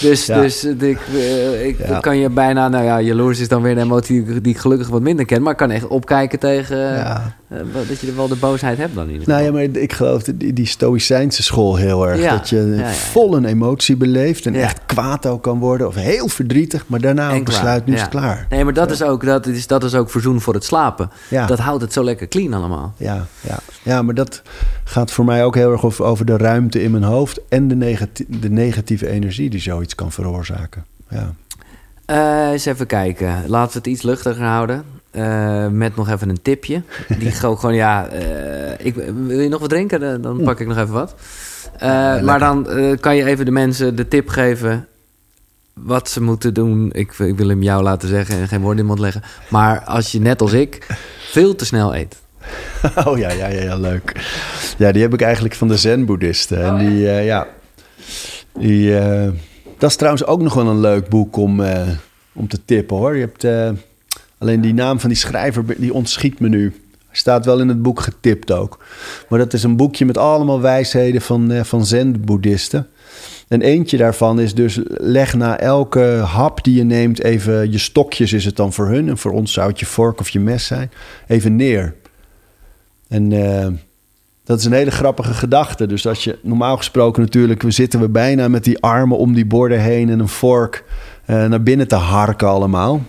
dus, Ja. dus eh, ik, eh, ik Ja. kan je bijna... Nou ja, jaloers is dan weer een emotie die, ik- die ik gelukkig wat minder ken. Maar ik kan echt opkijken tegen... Eh, dat je er wel de boosheid hebt dan in ieder Nou geval. ja, maar ik geloof die, die Stoïcijnse school heel erg. Ja. Dat je Ja, ja, ja. vol een emotie beleeft en echt kwaad ook kan worden. Of heel verdrietig, maar daarna ook besluit, nu is het klaar. Nee, maar dat, is ook, dat, is, dat is ook verzoen voor het slapen. Ja. Dat houdt het zo lekker clean allemaal. Ja, ja. ja, maar dat gaat voor mij ook heel erg over, over de ruimte in mijn hoofd... en de, negati- de negatieve energie die zoiets kan veroorzaken. Ja. Eh, eens even kijken. Laten we het iets luchtiger houden. Eh, met nog even een tipje. Die gewoon, gewoon ja... eh, ik, wil je nog wat drinken? Dan- Dan pak ik nog even wat. Eh, maar dan kan je even de mensen de tip geven... wat ze moeten doen. Ik, ik wil hem jou laten zeggen en geen woorden in mond leggen. Maar als je net als ik veel te snel eet... Oh ja, ja, ja, ja, leuk. Ja, die heb ik eigenlijk van de zen-boeddhisten. En die, eh, ja... Die, dat is trouwens ook nog wel een leuk boek om, om te tippen, hoor. Je hebt... alleen die naam van die schrijver, die ontschiet me nu. Staat wel in het boek getipt ook. Maar dat is een boekje met allemaal wijsheden van, eh, van zen-boeddhisten. En eentje daarvan is dus leg na elke hap die je neemt even je stokjes is het dan voor hun. En voor ons zou het je vork of je mes zijn. Even neer. En eh, dat is een hele grappige gedachte. Dus als je normaal gesproken natuurlijk, we zitten we bijna met die armen om die borden heen en een vork eh, naar binnen te harken allemaal.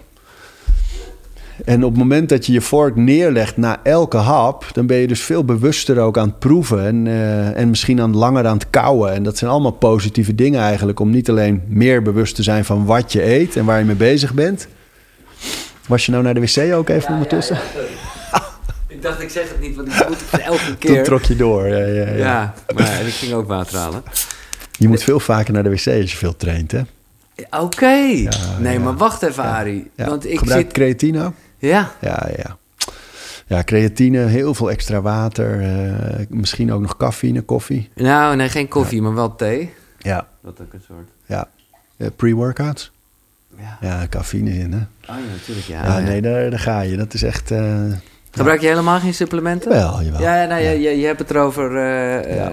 En op het moment dat je je vork neerlegt na elke hap, dan ben je dus veel bewuster ook aan het proeven en, eh, en misschien aan langer aan het kauwen. En dat zijn allemaal positieve dingen eigenlijk, om niet alleen meer bewust te zijn van wat je eet en waar je mee bezig bent. Was je nou naar de wc ook even ondertussen? Ik dacht, ik zeg het niet, want ik moet het elke Toen trok je door. Ja, ja, ja. Ja, maar ik ging ook water halen. Je moet veel vaker naar de wc als je veel traint, hè? Oké. nee, maar wacht even, Arie. Ja. Want ik Gebruik zit... creatine ook? Ja, Ja, ja. Ja, creatine, heel veel extra water. eh, misschien ook nog cafeïne, koffie. nou, nee, geen koffie, maar wel thee. Ja, Wat ook een soort... ja. Eh, Pre-workouts? Ja, Ja, cafeïne in, hè? oh ja, natuurlijk, ja. Ja, ja. nee, daar, daar ga je. Dat is echt... eh, Gebruik je helemaal geen supplementen? Wel, jawel. Ja, nou, Ja. Je, je, je hebt het erover Ja.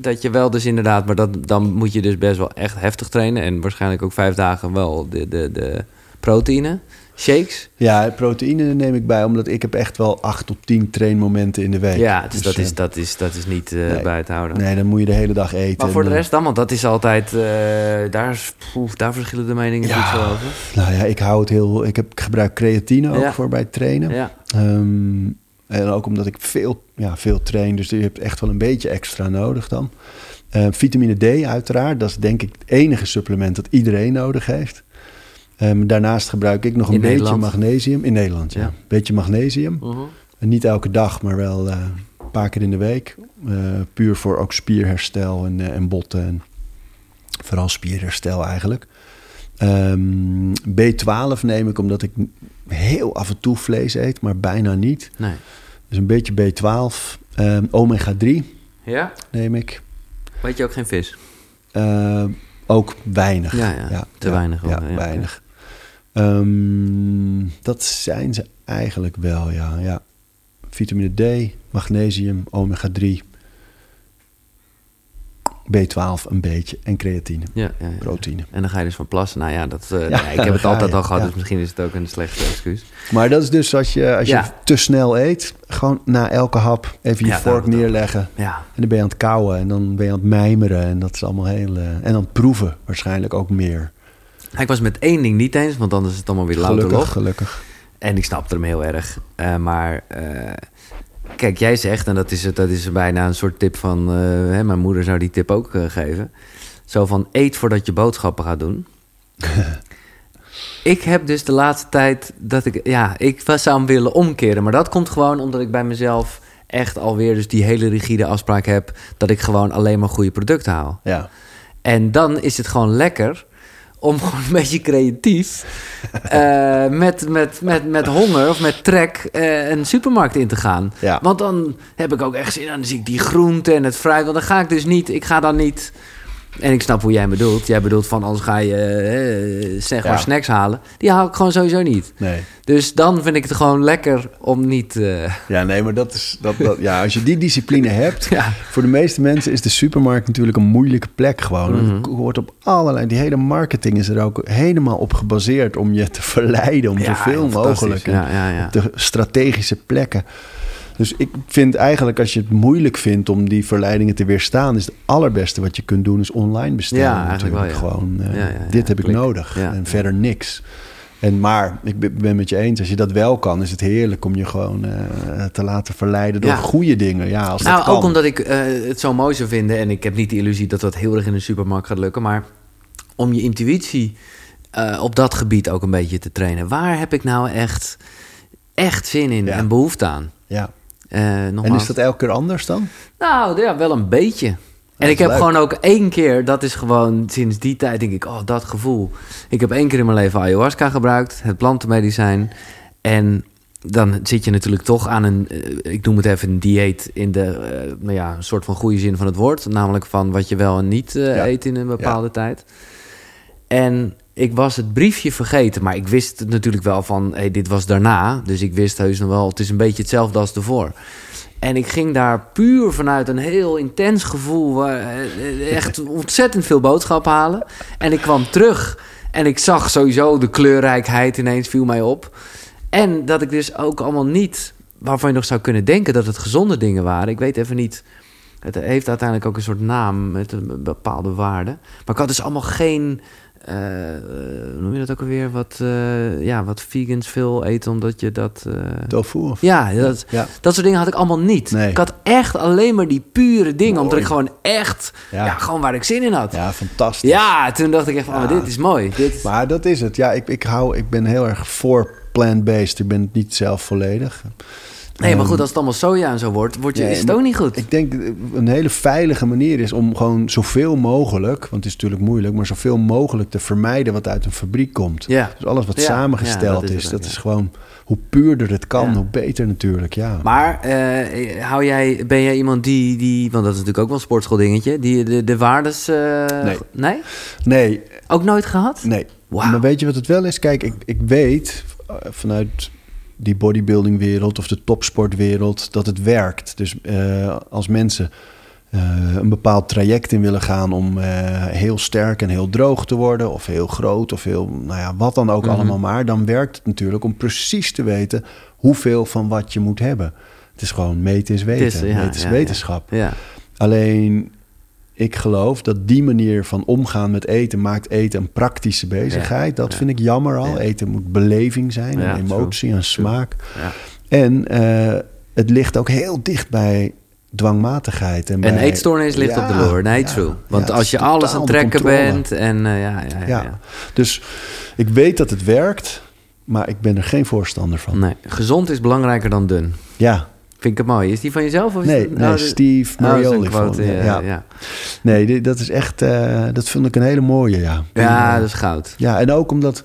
dat je wel dus inderdaad... maar dat, dan moet je dus best wel echt heftig trainen... en waarschijnlijk ook vijf dagen wel de, de, de proteïne, shakes. Ja, proteïne neem ik bij, omdat ik heb echt wel acht tot tien trainmomenten in de week. Ja, dus, dat, eh, is, dat, is, dat is niet eh, nee. bij te houden. Nee, dan moet je de hele dag eten. Maar voor de eh, rest dan, want dat is altijd... eh, daar, daar verschillen de meningen Ja. niet zo over. Nou ja, ik hou het heel... Ik, heb, ik gebruik creatine ook Ja. voor bij het trainen. Ja, Ehm, en ook omdat ik veel, ja, veel train, dus je hebt echt wel een beetje extra nodig dan. Eh, vitamine D uiteraard, dat is denk ik het enige supplement dat iedereen nodig heeft. Ehm, daarnaast gebruik ik nog een In beetje Nederland? magnesium. In Nederland, ja. Ja. Een beetje magnesium. Mhm. En niet elke dag, maar wel eh, een paar keer in de week. Eh, puur voor ook spierherstel en, eh, en botten. En vooral spierherstel eigenlijk. Ehm, B12 neem ik omdat ik heel af en toe vlees eet, maar bijna niet. nee. Dus een beetje B12. Ehm, omega 3 Ja? neem ik. Weet je ook geen vis? Ook weinig. Ja, ja. Te weinig ja. weinig. Ehm, dat zijn ze eigenlijk wel, ja. ja. Vitamine D, magnesium, omega 3, B12 een beetje en creatine, Ja, ja, ja. proteïne. En dan ga je dus van plassen. Nou ja, dat, Ja, ja, ik heb het altijd je, al gehad, dus misschien is het ook een slechte excuus. Maar dat is dus als je, als je te snel eet, gewoon na elke hap even je vork neerleggen. Ja, En dan ben je aan het kauwen en dan ben je aan het mijmeren. En dat is allemaal heel... eh, en dan proeven waarschijnlijk ook meer. Ik was met één ding niet eens, want dan is het allemaal weer louter Gelukkig, lof. gelukkig. En ik snapte hem heel erg. Eh, maar eh, kijk, jij zegt, en dat is, het, dat is bijna een soort tip van... eh, hè, mijn moeder zou die tip ook geven. Zo van, eet voordat je boodschappen gaat doen. ik heb dus de laatste tijd dat ik... Ja, ik was- zou hem willen omkeren. Maar dat komt gewoon omdat ik bij mezelf echt alweer... dus die hele rigide afspraak heb... dat ik gewoon alleen maar goede producten haal. Ja. En dan is het gewoon lekker om gewoon een beetje creatief eh, met, met, met, met honger of met trek eh, een supermarkt in te gaan. Ja. Want dan heb ik ook echt zin aan. Dan zie ik die groente en het fruit. Want dan ga ik dus niet. Ik ga dan niet. En ik snap hoe jij bedoelt. Jij bedoelt van anders ga je eh, zeg maar Ja. snacks halen. Die haal ik gewoon sowieso niet. Nee. Dus dan vind ik het gewoon lekker om niet. eh, Ja, nee, maar dat is... Dat, dat, ja, als je die discipline hebt... ja. Voor de meeste mensen is de supermarkt natuurlijk een moeilijke plek gewoon. Mhm. Het wordt op allerlei... Die hele marketing is er ook helemaal op gebaseerd... om je te verleiden om Ja, zoveel mogelijk... en Ja, ja, ja. op de strategische plekken. Dus ik vind eigenlijk als je het moeilijk vindt om die verleidingen te weerstaan... is het allerbeste wat je kunt doen is online bestellen. Ja, eigenlijk natuurlijk. wel, ja. Gewoon, eh, Ja, dit heb ik nodig en verder niks. En maar, ik ben met je eens, als je dat wel kan... is het heerlijk om je gewoon eh, te laten verleiden door Ja. goede dingen. Ja, als Nou, dat kan. ook omdat ik eh, het zo mooi zou vinden. En ik heb niet de illusie dat dat heel erg in een supermarkt gaat lukken. Maar om je intuïtie op dat gebied ook een beetje te trainen. Waar heb ik nou echt, echt zin in Ja. en behoefte aan? Ja. Eh, En is dat elke keer anders dan? Nou, ja, wel een beetje. En ik heb leuk. gewoon ook één keer, dat is gewoon sinds die tijd, denk ik, oh, dat gevoel. Ik heb één keer in mijn leven ayahuasca gebruikt, het plantenmedicijn. En dan zit je natuurlijk toch aan een, eh, ik noem het even een dieet in de, eh, nou ja, een soort van goede zin van het woord. Namelijk van wat je wel en niet Ja. eet in een bepaalde tijd. En ik was het briefje vergeten, maar ik wist het natuurlijk wel van, hey, dit was daarna. Dus ik wist heus nog wel, het is een beetje hetzelfde als ervoor. En ik ging daar puur vanuit een heel intens gevoel, eh, eh, echt ontzettend veel boodschap halen. En ik kwam terug en ik zag sowieso de kleurrijkheid ineens, viel mij op. En dat ik dus ook allemaal niet, waarvan je nog zou kunnen denken dat het gezonde dingen waren. Ik weet even niet, het heeft uiteindelijk ook een soort naam met een bepaalde waarde. Maar ik had dus allemaal geen, eh, hoe noem je dat ook alweer, wat, eh, ja, wat vegans veel eten omdat je dat... eh, Tofu? Of? ja, dat, Ja. dat soort dingen had ik allemaal niet. Nee. Ik had echt alleen maar die pure dingen. Omdat ik gewoon echt... Ja. Ja. gewoon waar ik zin in had. Ja, Ja, fantastisch. toen dacht ik echt van... Ja. oh, dit is mooi. Dit, Maar dat is het. Ja, ik, ik, hou, ik ben heel erg voor plant-based. Ik ben het niet zelf volledig. Nee, maar Ehm, goed, als het allemaal soja en zo wordt... wordt je, nee, is het ook niet goed. Ik denk een hele veilige manier is om gewoon zoveel mogelijk... want het is natuurlijk moeilijk... maar zoveel mogelijk te vermijden wat uit een fabriek komt. Ja. Dus alles wat Ja, ja, samengesteld dat is dat is gewoon... hoe puurder het kan, hoe beter natuurlijk, ja. Maar eh, hou jij, ben jij iemand die, die... Want dat is natuurlijk ook wel een sportschool-dingetje. Die de, de waardes... eh, Nee. nee? Nee, Ook nooit gehad? nee. Maar weet je wat het wel is? Kijk, ik, ik weet eh, vanuit die bodybuildingwereld of de topsportwereld, dat het werkt. Dus eh, als mensen eh, een bepaald traject in willen gaan om eh, heel sterk en heel droog te worden, of heel groot, of heel, nou ja, wat dan ook Mhm. allemaal maar, dan werkt het natuurlijk om precies te weten hoeveel van wat je moet hebben. Het is gewoon meten is weten, Het is, ja, meten is ja, wetenschap. Ja. Alleen ik geloof dat die manier van omgaan met eten maakt eten een praktische bezigheid. dat ja. vind ik jammer al. Ja. Eten moet beleving zijn, Ja, en emotie true, en smaak. Ja. En eh, het ligt ook heel dicht bij dwangmatigheid. En, Een eetstoornis ligt op de loer. Nee, true. Want als je alles aan het trekken controle. bent en eh, ja, ja, ja, Ja. ja. Dus ik weet dat het werkt, maar ik ben er geen voorstander van. Nee, gezond is belangrijker dan dun. Ja, Vind ik het mooi. Is die van jezelf? Of is nee, het- nee oh, Steve oh, is Marioli. quote, vond- ja, ja. ja. Nee, dit- dat is echt, eh, dat vind ik een hele mooie, ja. Ja, En, dat is goud. Ja, en ook omdat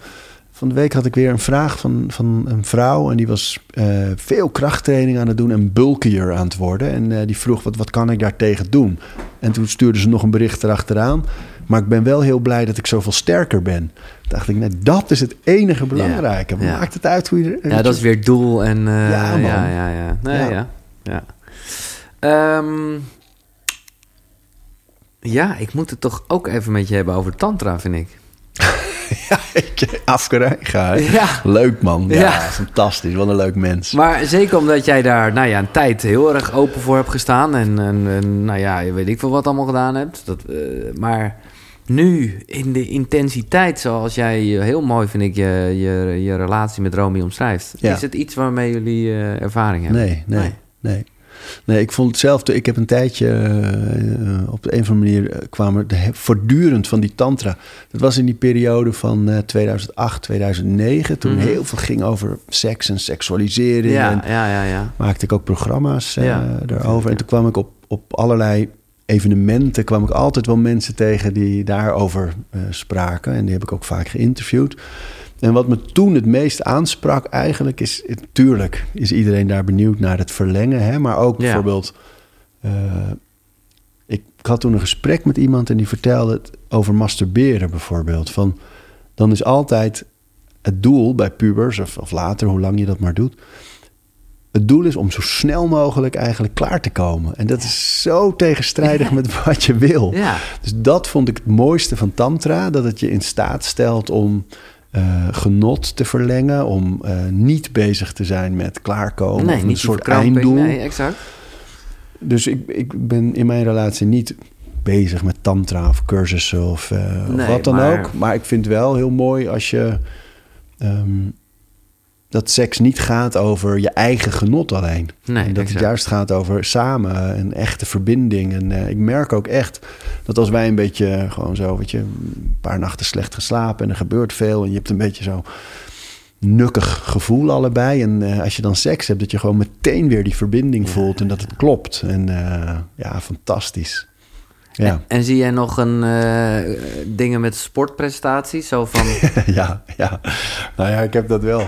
van de week had ik weer een vraag van, van een vrouw. En die was eh, veel krachttraining aan het doen en bulkier aan het worden. En eh, die vroeg, wat, wat kan ik daartegen doen? En toen stuurde ze nog een bericht erachteraan. Maar ik ben wel heel blij dat ik zoveel sterker ben. Dacht ik, nee, dat is het enige belangrijke. ja. Maakt het uit hoe je... er- Ja, dat is weer doel en... eh, Ja, man. ja, ja, ja. Nee, ja. Ja. ja. Ehm, ja, ik moet het toch ook even met je hebben over tantra, vind ik. Afkerij gaan. Ja. Leuk man. Ja, Ja. fantastisch. Wat een leuk mens. Maar zeker omdat jij daar nou ja, een tijd heel erg open voor hebt gestaan. En, en, en, nou ja, je weet ik veel wat allemaal gedaan hebt. Dat, eh, maar nu, in de intensiteit zoals jij eh, heel mooi, vind ik, je, je, je relatie met Romy omschrijft. Ja. Is het iets waarmee jullie eh, ervaring hebben? Nee, nee, nee. Nee, ik vond hetzelfde. Ik heb een tijdje eh, op de een of andere manier kwamen er voortdurend van die tantra. Dat was in die periode van eh, 2008, 2009, toen Mhm. heel veel ging over seks en seksualisering. Ja, En ja, ja, ja. maakte ik ook programma's daarover. En toen kwam ik op, op allerlei evenementen, kwam ik altijd wel mensen tegen die daarover eh, spraken. En die heb ik ook vaak geïnterviewd. En wat me toen het meest aansprak eigenlijk is... Tuurlijk is iedereen daar benieuwd naar het verlengen. Hè? Maar ook Ja. bijvoorbeeld... eh, ik, ik had toen een gesprek met iemand en die vertelde het over masturberen bijvoorbeeld. Van, dan is altijd het doel bij pubers of, of later, hoe lang je dat maar doet... Het doel is om zo snel mogelijk eigenlijk klaar te komen. En dat is zo tegenstrijdig met wat je wil. Ja, Dus dat vond ik het mooiste van Tantra. Dat het je in staat stelt om eh, genot te verlengen. Om eh, niet bezig te zijn met klaarkomen. nee, of een soort einddoel. Nee, exact. Dus ik, ik ben in mijn relatie niet bezig met tantra of cursussen of, eh, of wat dan maar- ook. Maar ik vind het wel heel mooi als je... ehm, dat seks niet gaat over je eigen genot alleen. Nee, en dat het juist gaat over samen, een echte verbinding. En eh, ik merk ook echt dat als wij een beetje gewoon zo, weet je, een paar nachten slecht geslapen en er gebeurt veel en je hebt een beetje zo nukkig gevoel allebei. En eh, als je dan seks hebt, dat je gewoon meteen weer die verbinding voelt en dat het klopt. En eh, ja, fantastisch. Ja, En, en zie jij nog een eh, dingen met sportprestaties? Zo van, ja, ja. Nou ja, ik heb dat wel.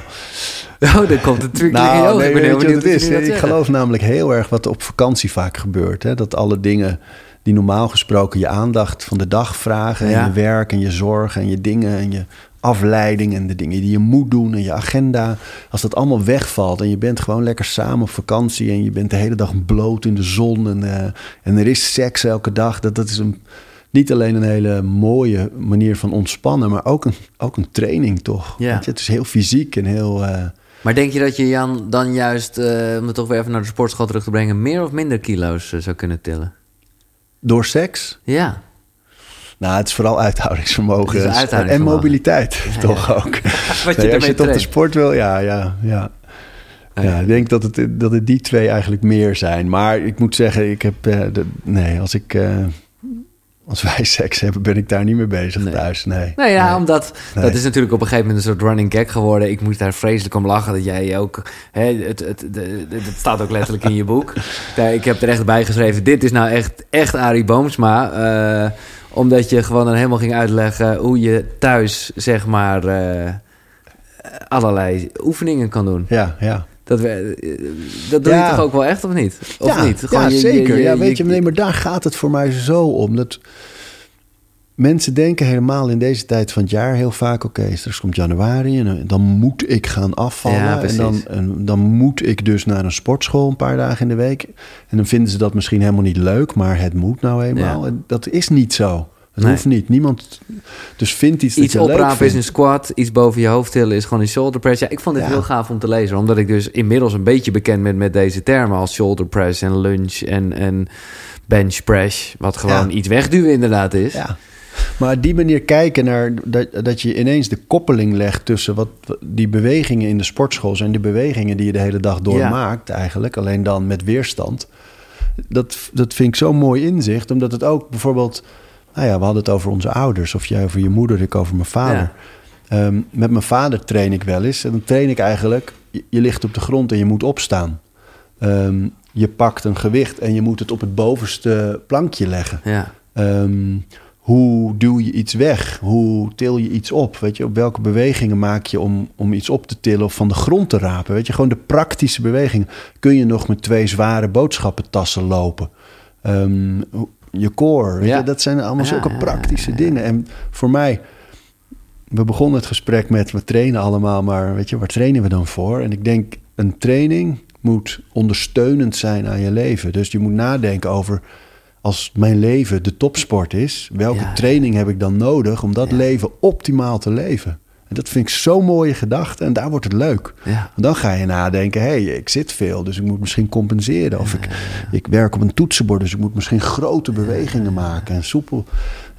oh, er komt een truc in je Nou, ogen. nee, Ik ben heel benieuwd het is? Ik geloof namelijk heel erg wat op vakantie vaak gebeurt. Hè? Dat alle dingen die normaal gesproken je aandacht van de dag vragen... Ja. en je werk en je zorg en je dingen en je afleiding... en de dingen die je moet doen en je agenda... als dat allemaal wegvalt en je bent gewoon lekker samen op vakantie... en je bent de hele dag bloot in de zon en, eh, en er is seks elke dag... dat, dat is een, niet alleen een hele mooie manier van ontspannen... maar ook een, ook een training toch? Ja. Je? Het is heel fysiek en heel... eh, Maar denk je dat je Jan dan juist, eh, om het toch weer even naar de sportschool terug te brengen, meer of minder kilo's zou kunnen tillen? door seks... Ja. Nou, het is vooral uithoudingsvermogen, is en mobiliteit, Ja, toch ja. ook. Wat je Nee, als je het op de sport wil, ja, ja, ja. Ja. Ja, ik denk dat het, dat het die twee eigenlijk meer zijn. Maar ik moet zeggen, ik heb... eh, de, nee, als ik... eh, als wij seks hebben, ben ik daar niet mee bezig Nee. thuis. Nee. Nou ja, Nee. omdat Nee. dat is natuurlijk op een gegeven moment een soort running gag geworden. Ik moest daar vreselijk om lachen dat jij ook. Hè, het, het, het staat ook letterlijk in je boek. Ik heb er echt bij geschreven: dit is nou echt, echt Arie Boomsma. eh, omdat je gewoon dan helemaal ging uitleggen hoe je thuis, zeg maar, eh, allerlei oefeningen kan doen. Ja, ja. Dat, we, dat doe Ja. je toch ook wel echt, of niet? Of ja, niet? ja, je- je- zeker. je- ja, weet je, nee, maar daar gaat het voor mij zo om. Dat mensen denken helemaal in deze tijd van het jaar heel vaak... oké, straks komt januari en eh, dan moet ik gaan afvallen. Ja, en, dan, en dan moet ik dus naar een sportschool een paar dagen in de week. En dan vinden ze dat misschien helemaal niet leuk... maar het moet nou eenmaal. Ja. En dat is niet zo. Het Nee. hoeft niet. Niemand... Dus vindt iets, Iets oprapen is een squat, iets boven je hoofd tillen is gewoon een shoulder press. Ja, ik vond dit Ja. heel gaaf om te lezen, omdat ik dus inmiddels een beetje bekend ben met deze termen als shoulder press en lunge en, en bench press, wat gewoon Ja. iets wegduwen inderdaad is. Ja. Maar die manier kijken naar dat, dat je ineens de koppeling legt tussen wat die bewegingen in de sportschool zijn, de bewegingen die je de hele dag door Ja. maakt, eigenlijk, alleen dan met weerstand. Dat, dat vind ik zo'n mooi inzicht, omdat het ook bijvoorbeeld, nou ja, we hadden het over onze ouders, of jij over je moeder, ik over mijn vader. Ehm, met mijn vader train ik wel eens. En dan train ik eigenlijk, je, je ligt op de grond en je moet opstaan. Ehm, je pakt een gewicht en je moet het op het bovenste plankje leggen. Ja. Ehm, hoe duw je iets weg? Hoe til je iets op? Weet je, op welke bewegingen maak je om, om iets op te tillen of van de grond te rapen? Weet je, gewoon de praktische bewegingen. Kun je nog met twee zware boodschappentassen lopen? Ehm, je core, Ja. je, dat zijn allemaal Ja, zulke ja, praktische dingen. En voor mij, we begonnen het gesprek met we trainen allemaal, maar weet je, waar trainen we dan voor? En ik denk, een training moet ondersteunend zijn aan je leven. Dus je moet nadenken over, als mijn leven de topsport is, welke Ja. training heb ik dan nodig om dat leven optimaal te leven? En dat vind ik zo'n mooie gedachte en daar wordt het leuk. Ja. Dan ga je nadenken, hé, hey, ik zit veel, dus ik moet misschien compenseren. Of ik, ik werk op een toetsenbord, dus ik moet misschien grote bewegingen maken en soepel.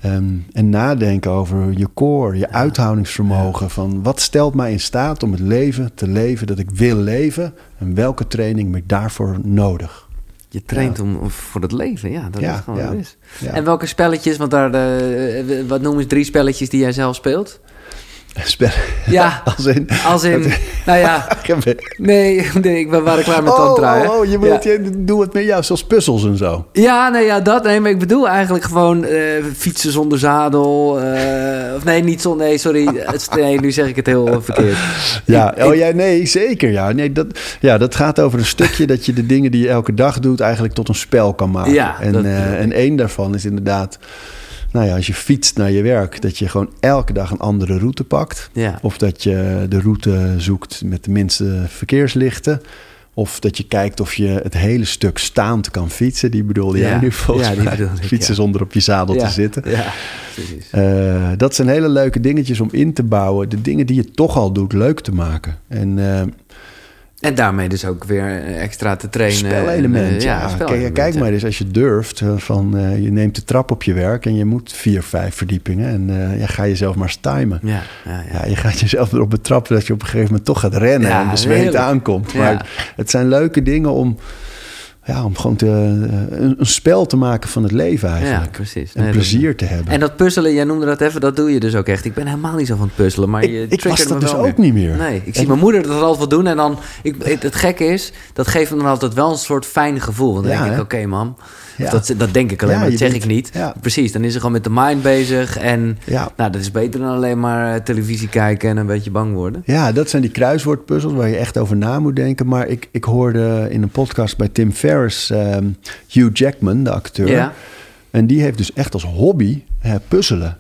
Ehm, en nadenken over je core, je uithoudingsvermogen. Van wat stelt mij in staat om het leven te leven dat ik wil leven? En welke training heb ik daarvoor nodig? Je traint Ja. om, voor het leven, ja, dat Ja, is gewoon ja. wat het is. Ja. En welke spelletjes, want daar, de, wat noemen ze drie spelletjes die jij zelf speelt? Ja, Als in... als in, nou ja, nee, nee ik ben waren klaar met Oh, tantra, hè? oh, oh, je Ja. bedoelt, je doe het met jou, zoals puzzels en zo. Ja, nee, ja, dat. Nee, maar ik bedoel eigenlijk gewoon eh, fietsen zonder zadel. eh, of nee, niet zonder. Nee, sorry. Het- Nee, nu zeg ik het heel verkeerd. Ja, Ik- oh ik- ja, nee, zeker. Ja. Nee, dat, ja, dat gaat over een stukje dat je de dingen die je elke dag doet eigenlijk tot een spel kan maken. Ja, en, dat eh, en één daarvan is inderdaad, nou ja, als je fietst naar je werk, dat je gewoon elke dag een andere route pakt. Ja. Of dat je de route zoekt met de minste verkeerslichten. Of dat je kijkt of je het hele stuk staand kan fietsen. Die bedoelde jij Ja, nu volgens ja, die mij. ik, Fietsen ja. zonder op je zadel te zitten. Eh, dat zijn hele leuke dingetjes om in te bouwen. De dingen die je toch al doet, leuk te maken. En eh En daarmee dus ook weer eh, extra te trainen. spelelement, Eh, ja. Kijk, spelelement, kijk ja. maar eens als je durft. eh, van, je neemt de trap op je werk en je moet vier, vijf verdiepingen. En eh, ja, ga jezelf maar timen. Ja, ja, je gaat jezelf erop betrappen dat je op een gegeven moment toch gaat rennen en bezweet heerlijk. aankomt. Maar het zijn leuke dingen om, ja, om gewoon te, eh, een, een spel te maken van het leven eigenlijk. Ja, precies. Nee, plezier te hebben. En dat puzzelen, jij noemde dat even, dat doe je dus ook echt. Ik ben helemaal niet zo van het puzzelen, maar Ik- je ik was dat dus ook niet meer. Nee, ik zie mijn moeder dat altijd wel doen en dan... Ik, het, het gekke is, dat geeft me dan altijd wel een soort fijn gevoel. Want dan Ja, denk ik, oké mam, Ja. dat, dat denk ik alleen, Ja, maar dat zeg bent- ik niet. ja. Precies, dan is ze gewoon met de mind bezig en... Nou, dat is beter dan alleen maar eh, televisie kijken en een beetje bang worden. Ja, dat zijn die kruiswoordpuzzels waar je echt over na moet denken. Maar ik, ik hoorde in een podcast bij Tim Ferriss ehm, Hugh Jackman, de acteur. En die heeft dus echt als hobby eh, puzzelen.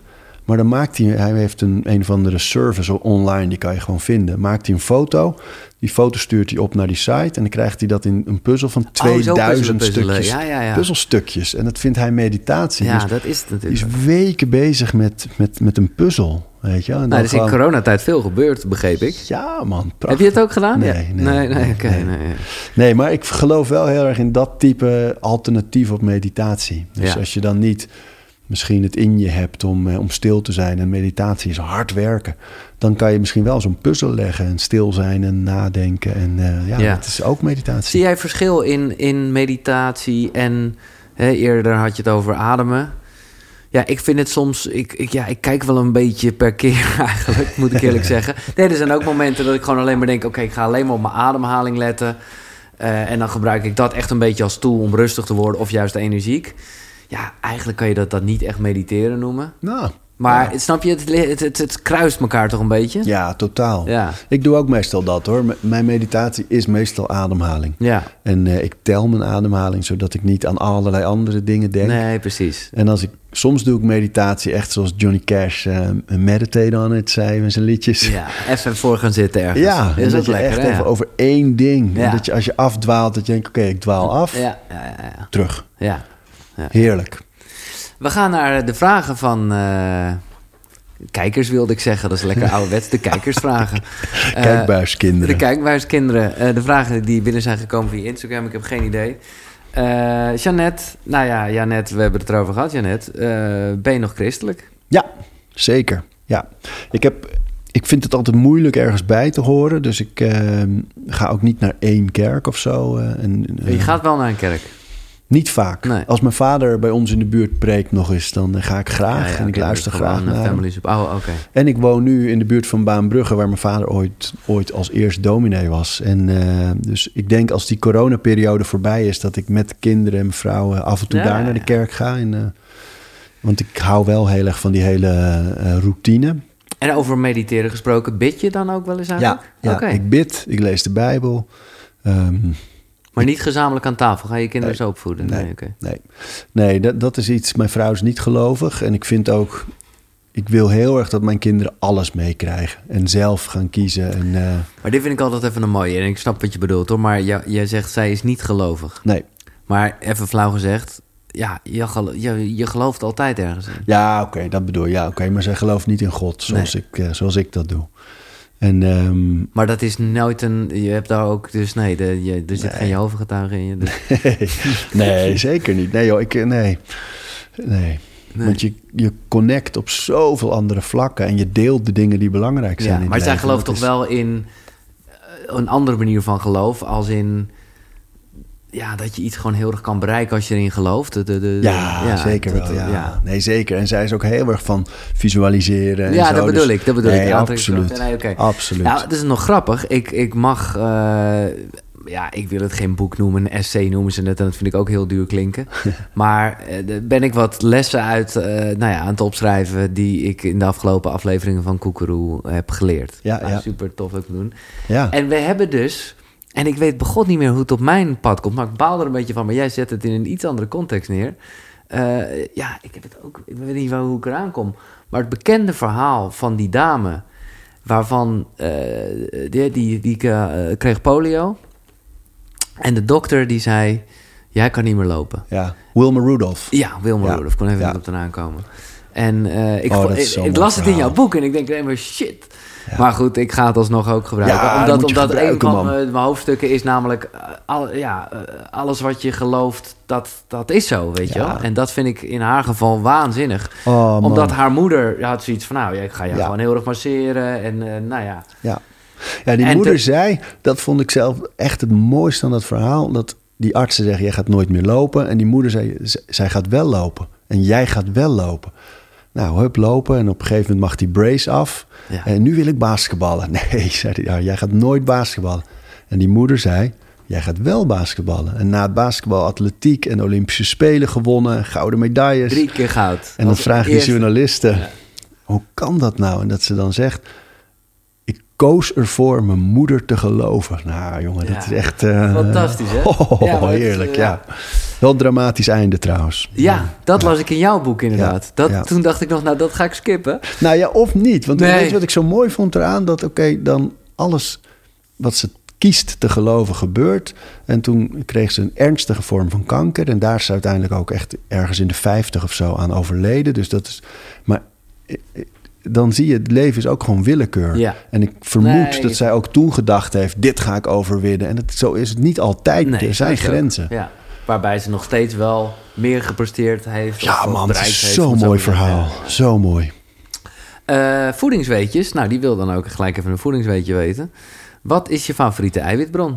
Maar dan maakt hij, hij heeft een, een of andere service online, die kan je gewoon vinden. Maakt hij een foto, die foto stuurt hij op naar die site... en dan krijgt hij dat in een puzzel van Oh, zo puzzelen, 2000 puzzelen. stukjes. Ja, ja, ja. Puzzelstukjes. En dat vindt hij meditatie. Ja, Dus dat is het die is natuurlijk. weken bezig met, met, met een puzzel, weet je. En Nou, er is in gewoon- coronatijd veel gebeurd, begreep ik. Ja, man. Heb prachtig. je het ook gedaan? Nee, nee, nee, nee, nee, nee. nee, maar ik geloof wel heel erg in dat type alternatief op meditatie. Dus als je dan niet misschien het in je hebt om, eh, om stil te zijn en meditatie is hard werken, dan kan je misschien wel zo'n puzzel leggen en stil zijn en nadenken. En eh, ja, Ja. dat is ook meditatie. Zie jij verschil in, in meditatie en hè, eerder had je het over ademen? Ja, ik vind het soms, ik, ik, ja, ik kijk wel een beetje per keer eigenlijk, moet ik eerlijk zeggen. Nee, er zijn ook momenten dat ik gewoon alleen maar denk, oké, ik ga alleen maar op mijn ademhaling letten. Eh, en dan gebruik ik dat echt een beetje als tool om rustig te worden of juist energiek. Ja, eigenlijk kan je dat, dat niet echt mediteren noemen. Nou, Maar snap je, het, het, het, het kruist elkaar toch een beetje? ja, totaal. Ja, Ik doe ook meestal dat hoor. M- Mijn meditatie is meestal ademhaling. ja. En eh, ik tel mijn ademhaling zodat ik niet aan allerlei andere dingen denk. Nee, precies. En als ik soms doe ik meditatie echt zoals Johnny Cash uh, meditate on it zei met zijn liedjes. Ja, even voor gaan zitten ergens. Ja, is dat je lekker. echt hè? even over één ding. Ja. En dat je als je afdwaalt, dat je denkt, oké, ik dwaal af, Ja, ja, ja, ja. terug. ja. Heerlijk. We gaan naar de vragen van eh, kijkers, wilde ik zeggen. Dat is lekker ouderwets, de kijkersvragen. Eh, Kijkbuiskinderen. De kijkbuiskinderen. Eh, de vragen die binnen zijn gekomen via Instagram, ik heb geen idee. Jeannette, nou ja, Jeannette, we hebben het erover gehad. Eh, ben je nog christelijk? Ja, zeker. Ja. Ik, heb, ik vind het altijd moeilijk ergens bij te horen. Dus ik eh, ga ook niet naar één kerk of zo. en, je gaat wel naar een kerk. Niet vaak. Nee. Als mijn vader bij ons in de buurt preekt nog eens, dan eh, ga ik graag. en ik luister dus graag eh, naar hem. Families op. Oh. En ik woon nu in de buurt van Baanbrugge, waar mijn vader ooit, ooit als eerst dominee was. En eh, dus ik denk als die coronaperiode voorbij is, dat ik met kinderen en mijn vrouw eh, af en toe Ja, daar naar de kerk ga. En, want ik hou wel heel erg van die hele routine. En over mediteren gesproken, bid je dan ook wel eens Ja, eigenlijk? ja ik bid, ik lees de Bijbel. Ehm, Maar niet gezamenlijk aan tafel. Ga je kinderen Nee. zo opvoeden? Nee. Nee, nee, nee dat, dat is iets. Mijn vrouw is niet gelovig. En ik vind ook, ik wil heel erg dat mijn kinderen alles meekrijgen. En zelf gaan kiezen. En, eh, Maar dit vind ik altijd even een mooie. En ik snap wat je bedoelt hoor. Maar jij, jij zegt, zij is niet gelovig. nee, Maar even flauw gezegd, ja, je, gelo- je, je gelooft altijd ergens in. Ja, oké, dat bedoel je. Ja, oké, maar zij gelooft niet in God zoals, Nee. ik, eh, zoals ik dat doe. En ehm, Maar dat is nooit een. Je hebt daar ook. Dus nee, de, je, er zit Nee. geen Jehovah-getuige in je. Dus, nee, zeker niet. Nee, joh, ik, eh, nee. nee. Nee. Want je, je connect op zoveel andere vlakken en je deelt de dingen die belangrijk zijn. ja, in maar zij gelooft toch is- wel in eh, een andere manier van geloof. Als in. Ja, dat je iets gewoon heel erg kan bereiken als je erin gelooft. De, de, de- Ja, zeker dat- wel. Ja. ja. Nee, zeker. En zij is ook heel erg van visualiseren. En Ja, zo, dat bedoel dus- ik. Dat bedoel nee, ik. Absoluut. Nee. Absoluut. Nou, het is nog grappig. Ik, ik mag, eh, ja, ik wil het geen boek noemen, een essay noemen ze het. En dat vind ik ook heel duur klinken. maar eh, de- ben ik wat lessen uit, eh, nou ja, aan het opschrijven die ik in de afgelopen afleveringen van Koekeroe heb geleerd. Ja, Nou, ja. Super tof ook doen. ja. En we hebben dus, en ik weet begot niet meer hoe het op mijn pad komt, maar ik baal er een beetje van. Maar jij zet het in een iets andere context neer. Eh, ja, ik heb het ook, ik weet niet hoe ik eraan kom. Maar het bekende verhaal van die dame, waarvan eh, die, die, die eh, kreeg polio. En de dokter die zei, jij kan niet meer lopen. ja. Wilma Rudolph. Ja, Wilma Ja. Rudolph, kon even Ja. niet op de naam komen. En ik, Oh, vond- ik, ik las het in jouw boek en ik denk alleen maar shit. Maar goed, ik ga het alsnog ook gebruiken. Ja, omdat omdat een gebruiken, van man. eh, mijn hoofdstukken is namelijk... eh, al, ja, eh, alles wat je gelooft, dat, dat is zo, weet je wel. En dat vind ik in haar geval waanzinnig. Oh, omdat haar moeder had zoiets van... Nou, ik ga je gewoon heel erg masseren. En eh, nou ja, Ja, ja die En moeder te- zei, dat vond ik zelf echt het mooiste aan dat verhaal. Dat die artsen zeggen, jij gaat nooit meer lopen. En die moeder zei, zij gaat wel lopen. En jij gaat wel lopen. Nou, hup, lopen. En op een gegeven moment mag die brace af. Ja. En nu wil ik basketballen. Nee, zei hij, ja, jij gaat nooit basketballen. En die moeder zei, jij gaat wel basketballen. En na het basketbal atletiek en Olympische Spelen gewonnen. Gouden medailles. drie keer goud. En dan vraagt die journalisten, hoe kan dat nou? En dat ze dan zegt, koos ervoor mijn moeder te geloven. Nou jongen, Ja. dat is echt... eh, Fantastisch, hè? Oh, Ja, het heerlijk, eh, ja. Wel een dramatisch einde trouwens. Ja, dat las ik in jouw boek inderdaad. Dat. Toen dacht ik nog, nou, dat ga ik skippen. Nou ja, of niet. Want Nee. weet je wat ik zo mooi vond eraan? Dat oké, dan alles wat ze kiest te geloven gebeurt. En toen kreeg ze een ernstige vorm van kanker. En daar is ze uiteindelijk ook echt ergens in de 50 of zo aan overleden. Dus dat is. Maar eh, dan zie je, het leven is ook gewoon willekeur. Ja. En ik vermoed Nee. dat zij ook toen gedacht heeft: dit ga ik overwinnen. En het, zo is het niet altijd. er zijn grenzen. Ja, waarbij ze nog steeds wel meer gepresteerd heeft. Ja, of- man, zo'n mooi verhaal. Zo mooi. Eh, voedingsweetjes. Nou, die wil dan ook gelijk even een voedingsweetje weten. Wat is je favoriete eiwitbron?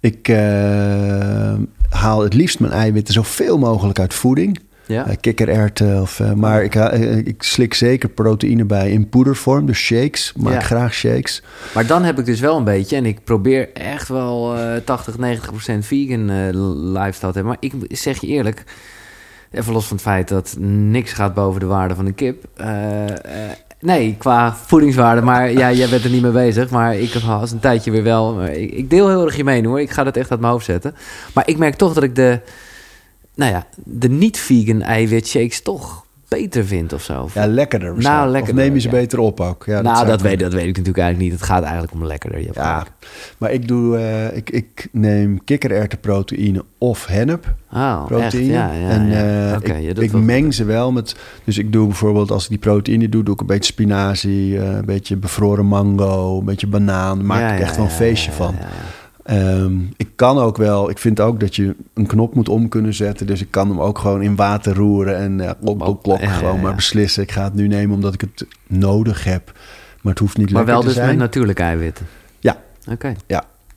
Ik eh, haal het liefst mijn eiwitten zoveel mogelijk uit voeding. Ja? Eh, kikkererwten. Of, eh, maar ik, eh, ik slik zeker proteïne bij in poedervorm. Dus shakes. Maak Ja. graag shakes. Maar dan heb ik dus wel een beetje... en ik probeer echt wel eh 80, 90 procent vegan lifestyle te hebben. Maar ik zeg je eerlijk... even los van het feit dat niks gaat boven de waarde van een kip... nee, qua voedingswaarde. Maar ja, jij bent er niet mee bezig. Maar ik was een tijdje weer wel... ik, ik deel heel erg je mening hoor. Ik ga dat echt uit mijn hoofd zetten. Maar ik merk toch dat ik de... nou ja, de niet-vegan eiwitshakes toch beter vindt of zo. Ja, lekkerder. Nou, Nou, lekkerder, Of neem je ze ja. beter op ook. Ja, nou, zou dat weet, dat weet ik natuurlijk eigenlijk niet. Het gaat eigenlijk om lekkerder. Je Ja, maar ik, doe, eh, ik, ik neem kikkererwtenproteïne of hennep. Oh, proteïne. Ja, ja, en eh, ik, meng ze wel met. Dus ik doe bijvoorbeeld als ik die proteïne doe, doe ik een beetje spinazie, eh, een beetje bevroren mango, een beetje banaan. Daar maak ik echt wel een feestje van. Ja, ja. Ehm, ik kan ook wel, ik vind ook dat je een knop moet om kunnen zetten. Dus ik kan hem ook gewoon in water roeren en eh, klok, klok, klok, Ja, ja, gewoon ja. maar beslissen. Ik ga het nu nemen omdat ik het nodig heb. Maar het hoeft niet Maar lekker wel te dus zijn. met natuurlijke eiwitten? Ja. Oké.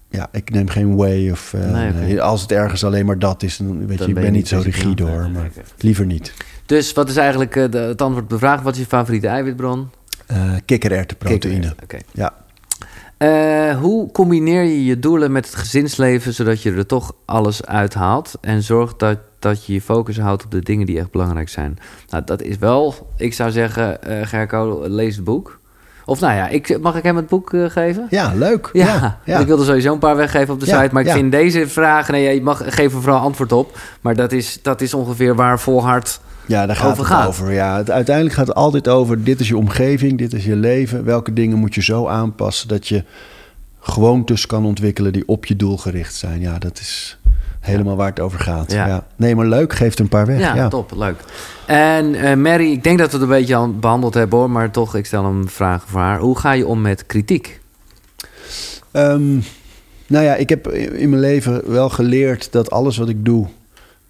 Ja, ik neem geen whey of... eh, Nee, Als het ergens alleen maar dat is, dan weet Dan je, ik ben niet zo dus- rigide ja, hoor. nee, Maar liever niet. Dus wat is eigenlijk eh, de, het antwoord op de vraag? Wat is je favoriete eiwitbron? Eh kikkererwtenproteïne. Kikker. Oké. Ja. Eh, hoe combineer je je doelen met het gezinsleven zodat je er toch alles uithaalt en zorgt dat, dat je je focus houdt op de dingen die echt belangrijk zijn? Nou, dat is wel, ik zou zeggen, eh Gerco, lees het boek. Of nou ja, ik, mag ik hem het boek eh, geven? Ja, leuk. Ja, Ja, ja. ik wilde sowieso een paar weggeven op de Ja, site. Maar ik vind deze vragen... Nee, je mag geef er vooral antwoord op. Maar dat is, dat is ongeveer waar volhard... Ja, daar gaat over het gaat. over. Ja, het, uiteindelijk gaat het altijd over: dit is je omgeving, dit is je leven. Welke dingen moet je zo aanpassen dat je gewoontes kan ontwikkelen die op je doel gericht zijn? Ja, dat is helemaal waar het over gaat. Ja. Ja. Nee, maar leuk, geeft een paar weg. Ja, Ja, top, leuk. En eh, Mary, ik denk dat we het een beetje al behandeld hebben hoor. Maar toch, ik stel een vraag voor haar. Hoe ga je om met kritiek? Ehm, nou ja, ik heb in mijn leven wel geleerd dat alles wat ik doe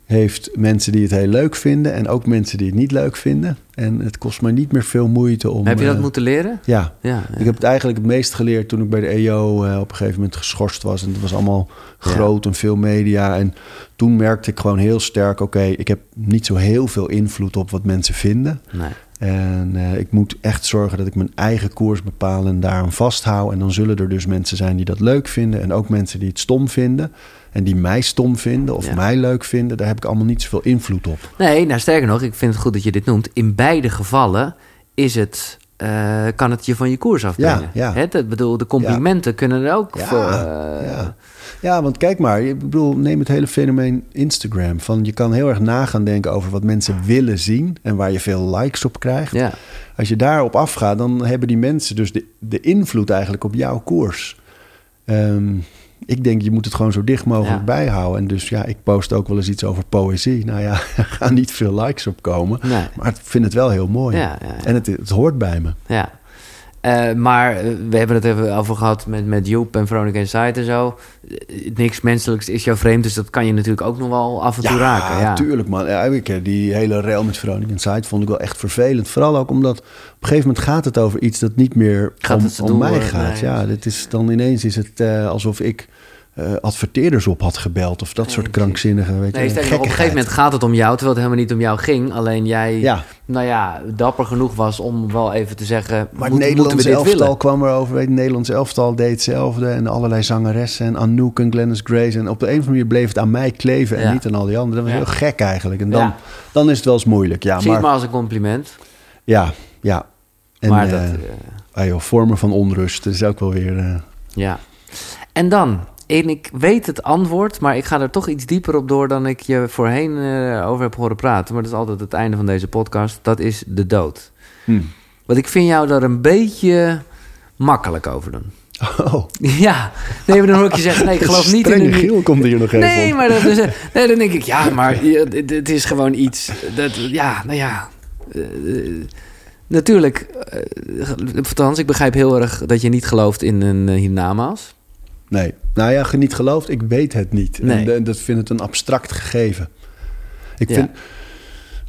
heeft mensen die het heel leuk vinden en ook mensen die het niet leuk vinden. En het kost mij niet meer veel moeite om. Heb je dat eh, moeten leren? Ja, Ja. Ik heb het eigenlijk het meest geleerd toen ik bij de EO eh, op een gegeven moment geschorst was. En het was allemaal groot en veel media. En toen merkte ik gewoon heel sterk: oké, ik heb niet zo heel veel invloed op wat mensen vinden. Nee. En eh, ik moet echt zorgen dat ik mijn eigen koers bepaal en daaraan vasthoud. En dan zullen er dus mensen zijn die dat leuk vinden. En ook mensen die het stom vinden. En die mij stom vinden of Ja. mij leuk vinden. Daar heb ik allemaal niet zoveel invloed op. nee, nou sterker nog, ik vind het goed dat je dit noemt. In beide gevallen is het, eh, kan het je van je koers afbrengen. Ja, ja. Hè, dat bedoel, de complimenten kunnen er ook Ja, voor... eh, ja. ja, want kijk maar. Ik bedoel, neem het hele fenomeen Instagram. Van je kan heel erg na gaan denken over wat mensen willen zien en waar je veel likes op krijgt. ja. Als je daarop afgaat, dan hebben die mensen dus de, de invloed eigenlijk op jouw koers. Ehm, ik denk, je moet het gewoon zo dicht mogelijk Ja. bijhouden. En dus ja, ik post ook wel eens iets over poëzie. Nou ja, er gaan niet veel likes op komen. Nee. Maar ik vind het wel heel mooi. Ja, ja, ja. En het, het hoort bij me. Ja. Eh, maar eh, we hebben het even over gehad met, met Joep en Veronica Insight en zo. Eh, niks menselijks is jou vreemd, dus dat kan je natuurlijk ook nog wel af en toe raken. Ja, tuurlijk man. Ja, ik, die hele rel met Veronica Inside vond ik wel echt vervelend. Vooral ook omdat op een gegeven moment gaat het over iets dat niet meer Gaat om, om mij gaat. nee, ja, dit is dan ineens is het alsof ik eh, adverteerders op had gebeld of dat Nee, soort krankzinnige weet Nee, je, op een gegeven moment gaat het om jou, terwijl het helemaal niet om jou ging. Alleen jij, Ja, nou ja, dapper genoeg was om wel even te zeggen... maar moet- Nederlands we elftal willen? kwam erover. Weet, Nederlands elftal deed hetzelfde en allerlei zangeressen en Anouk en Glennis Grace. En op de een of andere manier bleef het aan mij kleven en Ja. niet aan al die anderen. Dat was Ja. heel gek eigenlijk. En dan, dan is het wel eens moeilijk. Ja, Zie het maar, maar als een compliment. ja, ja. En, maar dat, Ah joh, vormen van onrust. Dat is ook wel weer... Ja. En dan, en ik weet het antwoord, maar ik ga er toch iets dieper op door dan ik je voorheen eh, over heb horen praten. Maar dat is altijd het einde van deze podcast. Dat is de dood. hmm. Want ik vind jou daar een beetje makkelijk over doen. Oh, Ja, nee, maar dan hoor ik je zeggen, nee, ik geloof niet in een... Giel komt hier nog even Nee, op. maar dat is, nee, dan denk ik, ja, maar het is gewoon iets. Dat, ja, nou ja. eh, eh, natuurlijk, eh, althans, ik begrijp heel erg dat je niet gelooft in een uh, hiernamaals. Nee. Nou ja, je niet gelooft, ik weet het niet. Nee. En, dat vind het een abstract gegeven. Ik Ja. vind...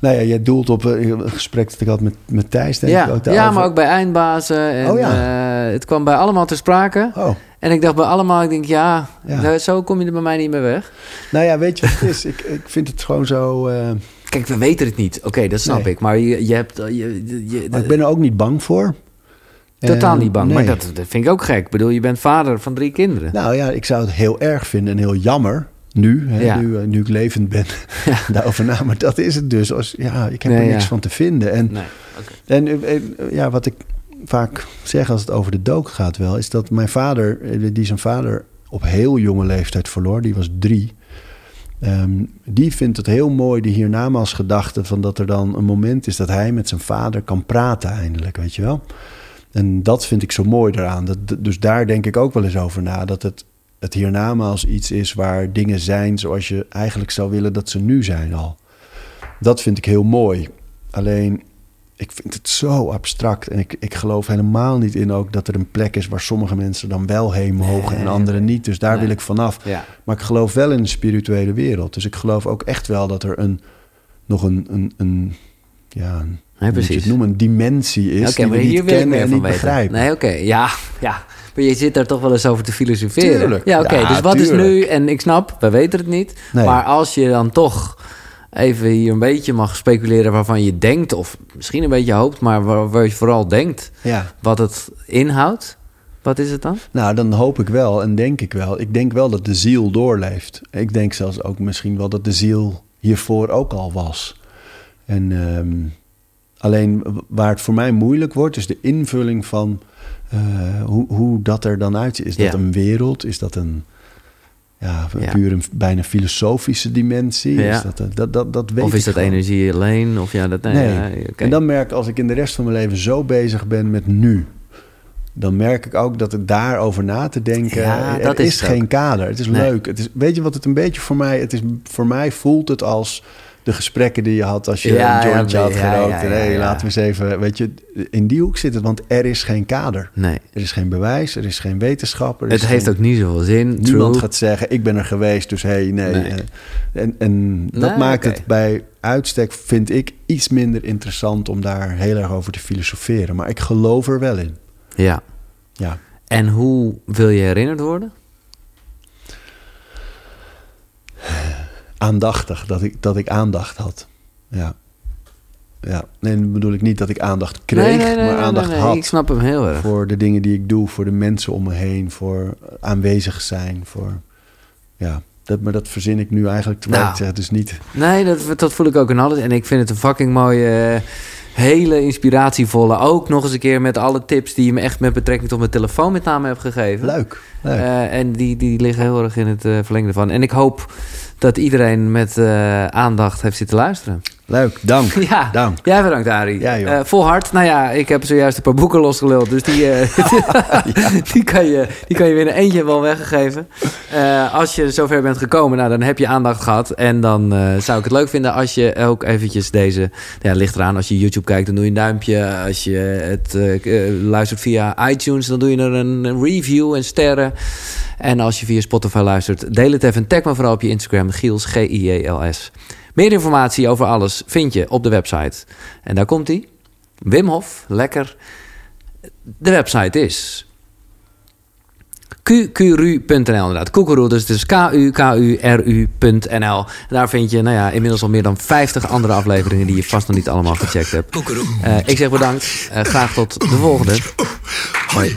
Nou ja, jij doelt op eh, een gesprek dat ik had met, met Thijs, denk ik. Ja, Ook ja, maar ook bij eindbazen. En, Oh eh, het kwam bij allemaal ter sprake. Oh, En ik dacht bij allemaal, ik denk, ja, Ja. zo kom je er bij mij niet meer weg. nou ja, weet je wat het is? ik, ik vind het gewoon zo... eh, Kijk, we weten het niet. Oké, dat snap Nee. ik. Maar je, je hebt... Je, je, maar ik ben er ook niet bang voor. Totaal En- niet bang. nee. Maar dat, dat vind ik ook gek. Ik bedoel, je bent vader van drie kinderen. Nou ja, ik zou het heel erg vinden en heel jammer... Nu, hè, Ja. nu, eh, nu ik levend ben, Ja. daarover na. Maar dat is het dus. Als, ja, ik heb Nee, er niks ja. van te vinden. En Nee. En eh, eh, ja, wat ik vaak zeg als het over de dood gaat wel... is dat mijn vader, die zijn vader op heel jonge leeftijd verloor... die was drie... Ehm, die vindt het heel mooi, die hiernamaals gedachte... van dat er dan een moment is dat hij met zijn vader kan praten eindelijk, weet je wel? En dat vind ik zo mooi eraan. Dat, dus daar denk ik ook wel eens over na. Dat het, het hiernamaals iets is waar dingen zijn zoals je eigenlijk zou willen dat ze nu zijn al. Dat vind ik heel mooi. Alleen, ik vind het zo abstract. En ik, ik geloof helemaal niet in ook dat er een plek is waar sommige mensen dan wel heen mogen en anderen niet. Dus daar wil ik vanaf. Ja. Maar ik geloof wel in de spirituele wereld. Dus ik geloof ook echt wel dat er een, nog een, een, een ja, een, Nee, hoe moet je precies. het noemen, dimensie is Oké, die maar we hier niet kennen meer en van niet weten. begrijpen. Nee, oké. Ja, ja. Maar je zit daar toch wel eens over te filosoferen. Tuurlijk. Ja, oké. Ja, dus wat is nu... En ik snap, we weten het niet. Nee. Maar als je dan toch even hier een beetje mag speculeren... waarvan je denkt, of misschien een beetje hoopt... maar waar, waar je vooral denkt Ja, wat het inhoudt. Wat is het dan? nou dan hoop ik wel en denk ik wel. Ik denk wel dat de ziel doorleeft. Ik denk zelfs ook misschien wel dat de ziel hiervoor ook al was. En ehm, alleen waar het voor mij moeilijk wordt, is de invulling van eh, hoe, hoe dat er dan uitziet. Is dat een wereld? Is dat een, ja, puur een bijna filosofische dimensie? Ja. Is dat, een- dat, dat, dat weet of is dat gewoon. energie alleen? Of ja, dat... Nee. En dan merk ik, als ik in de rest van mijn leven zo bezig ben met nu, dan merk ik ook dat het daarover na te denken. Ja, er dat is, is geen kader. Het is Nee. leuk. Het is, weet je wat het een beetje voor mij? Het is voor mij voelt het als de gesprekken die je had als je Ja, een jointje ja, had gerookt. ja, hey, laten we eens even. Weet je, in die hoek zit het, want er is geen kader. Nee. Er is geen bewijs, er is geen wetenschap. Er Het heeft geen- ook niet zoveel zin. Niemand True. gaat zeggen, ik ben er geweest, dus hey, nee. Nee. Eh, En, en dat maakt het bij uitstek, vind ik, iets minder interessant om daar heel erg over te filosoferen. Maar ik geloof er wel in. Ja. Ja. En hoe wil je herinnerd worden? Aandachtig, dat ik, dat ik aandacht had. Ja. Ja, nee, bedoel ik niet dat ik aandacht kreeg, maar aandacht had. Ik snap hem heel erg. Voor de dingen die ik doe, voor de mensen om me heen, voor aanwezig zijn, voor... Ja, dat, maar dat verzin ik nu eigenlijk terwijl Nou. ik zeg, dus niet... Nee, dat, dat voel ik ook in alles. En ik vind het een fucking mooie, eh, hele inspiratievolle. Ook nog eens een keer met alle tips die je me echt met betrekking tot mijn telefoon met name hebt gegeven. Leuk, leuk. Eh, en die, die liggen heel erg in het eh, verlengde van. En ik hoop dat iedereen met eh, aandacht heeft zitten luisteren. Leuk, dank. Ja, Dank. jij bedankt, Arie. Ja, joh. Eh, vol hart. Nou ja, ik heb zojuist een paar boeken losgeluld. Dus die, eh, die, kan, je, die kan je weer in eentje wel weggeven. Eh, als je zover bent gekomen, nou, dan heb je aandacht gehad. En dan zou ik het leuk vinden als je ook eventjes deze... Ja, ligt eraan. Als je YouTube kijkt, dan doe je een duimpje. Als je het luistert via iTunes, dan doe je er een, review en sterren. En als je via Spotify luistert, deel het even. En tag me vooral op je Instagram, Giels, G-I-J-L-S. Meer informatie over alles vind je op de website. En daar komt hij. Wim Hof, lekker. De website is qqru.nl inderdaad. Koekeroe, dus het is k-u-k-u-r-u.nl. Daar vind je nou ja, inmiddels al meer dan 50 andere afleveringen... die je vast nog niet allemaal gecheckt hebt. Eh, ik zeg bedankt. Eh, graag tot de volgende. Hoi.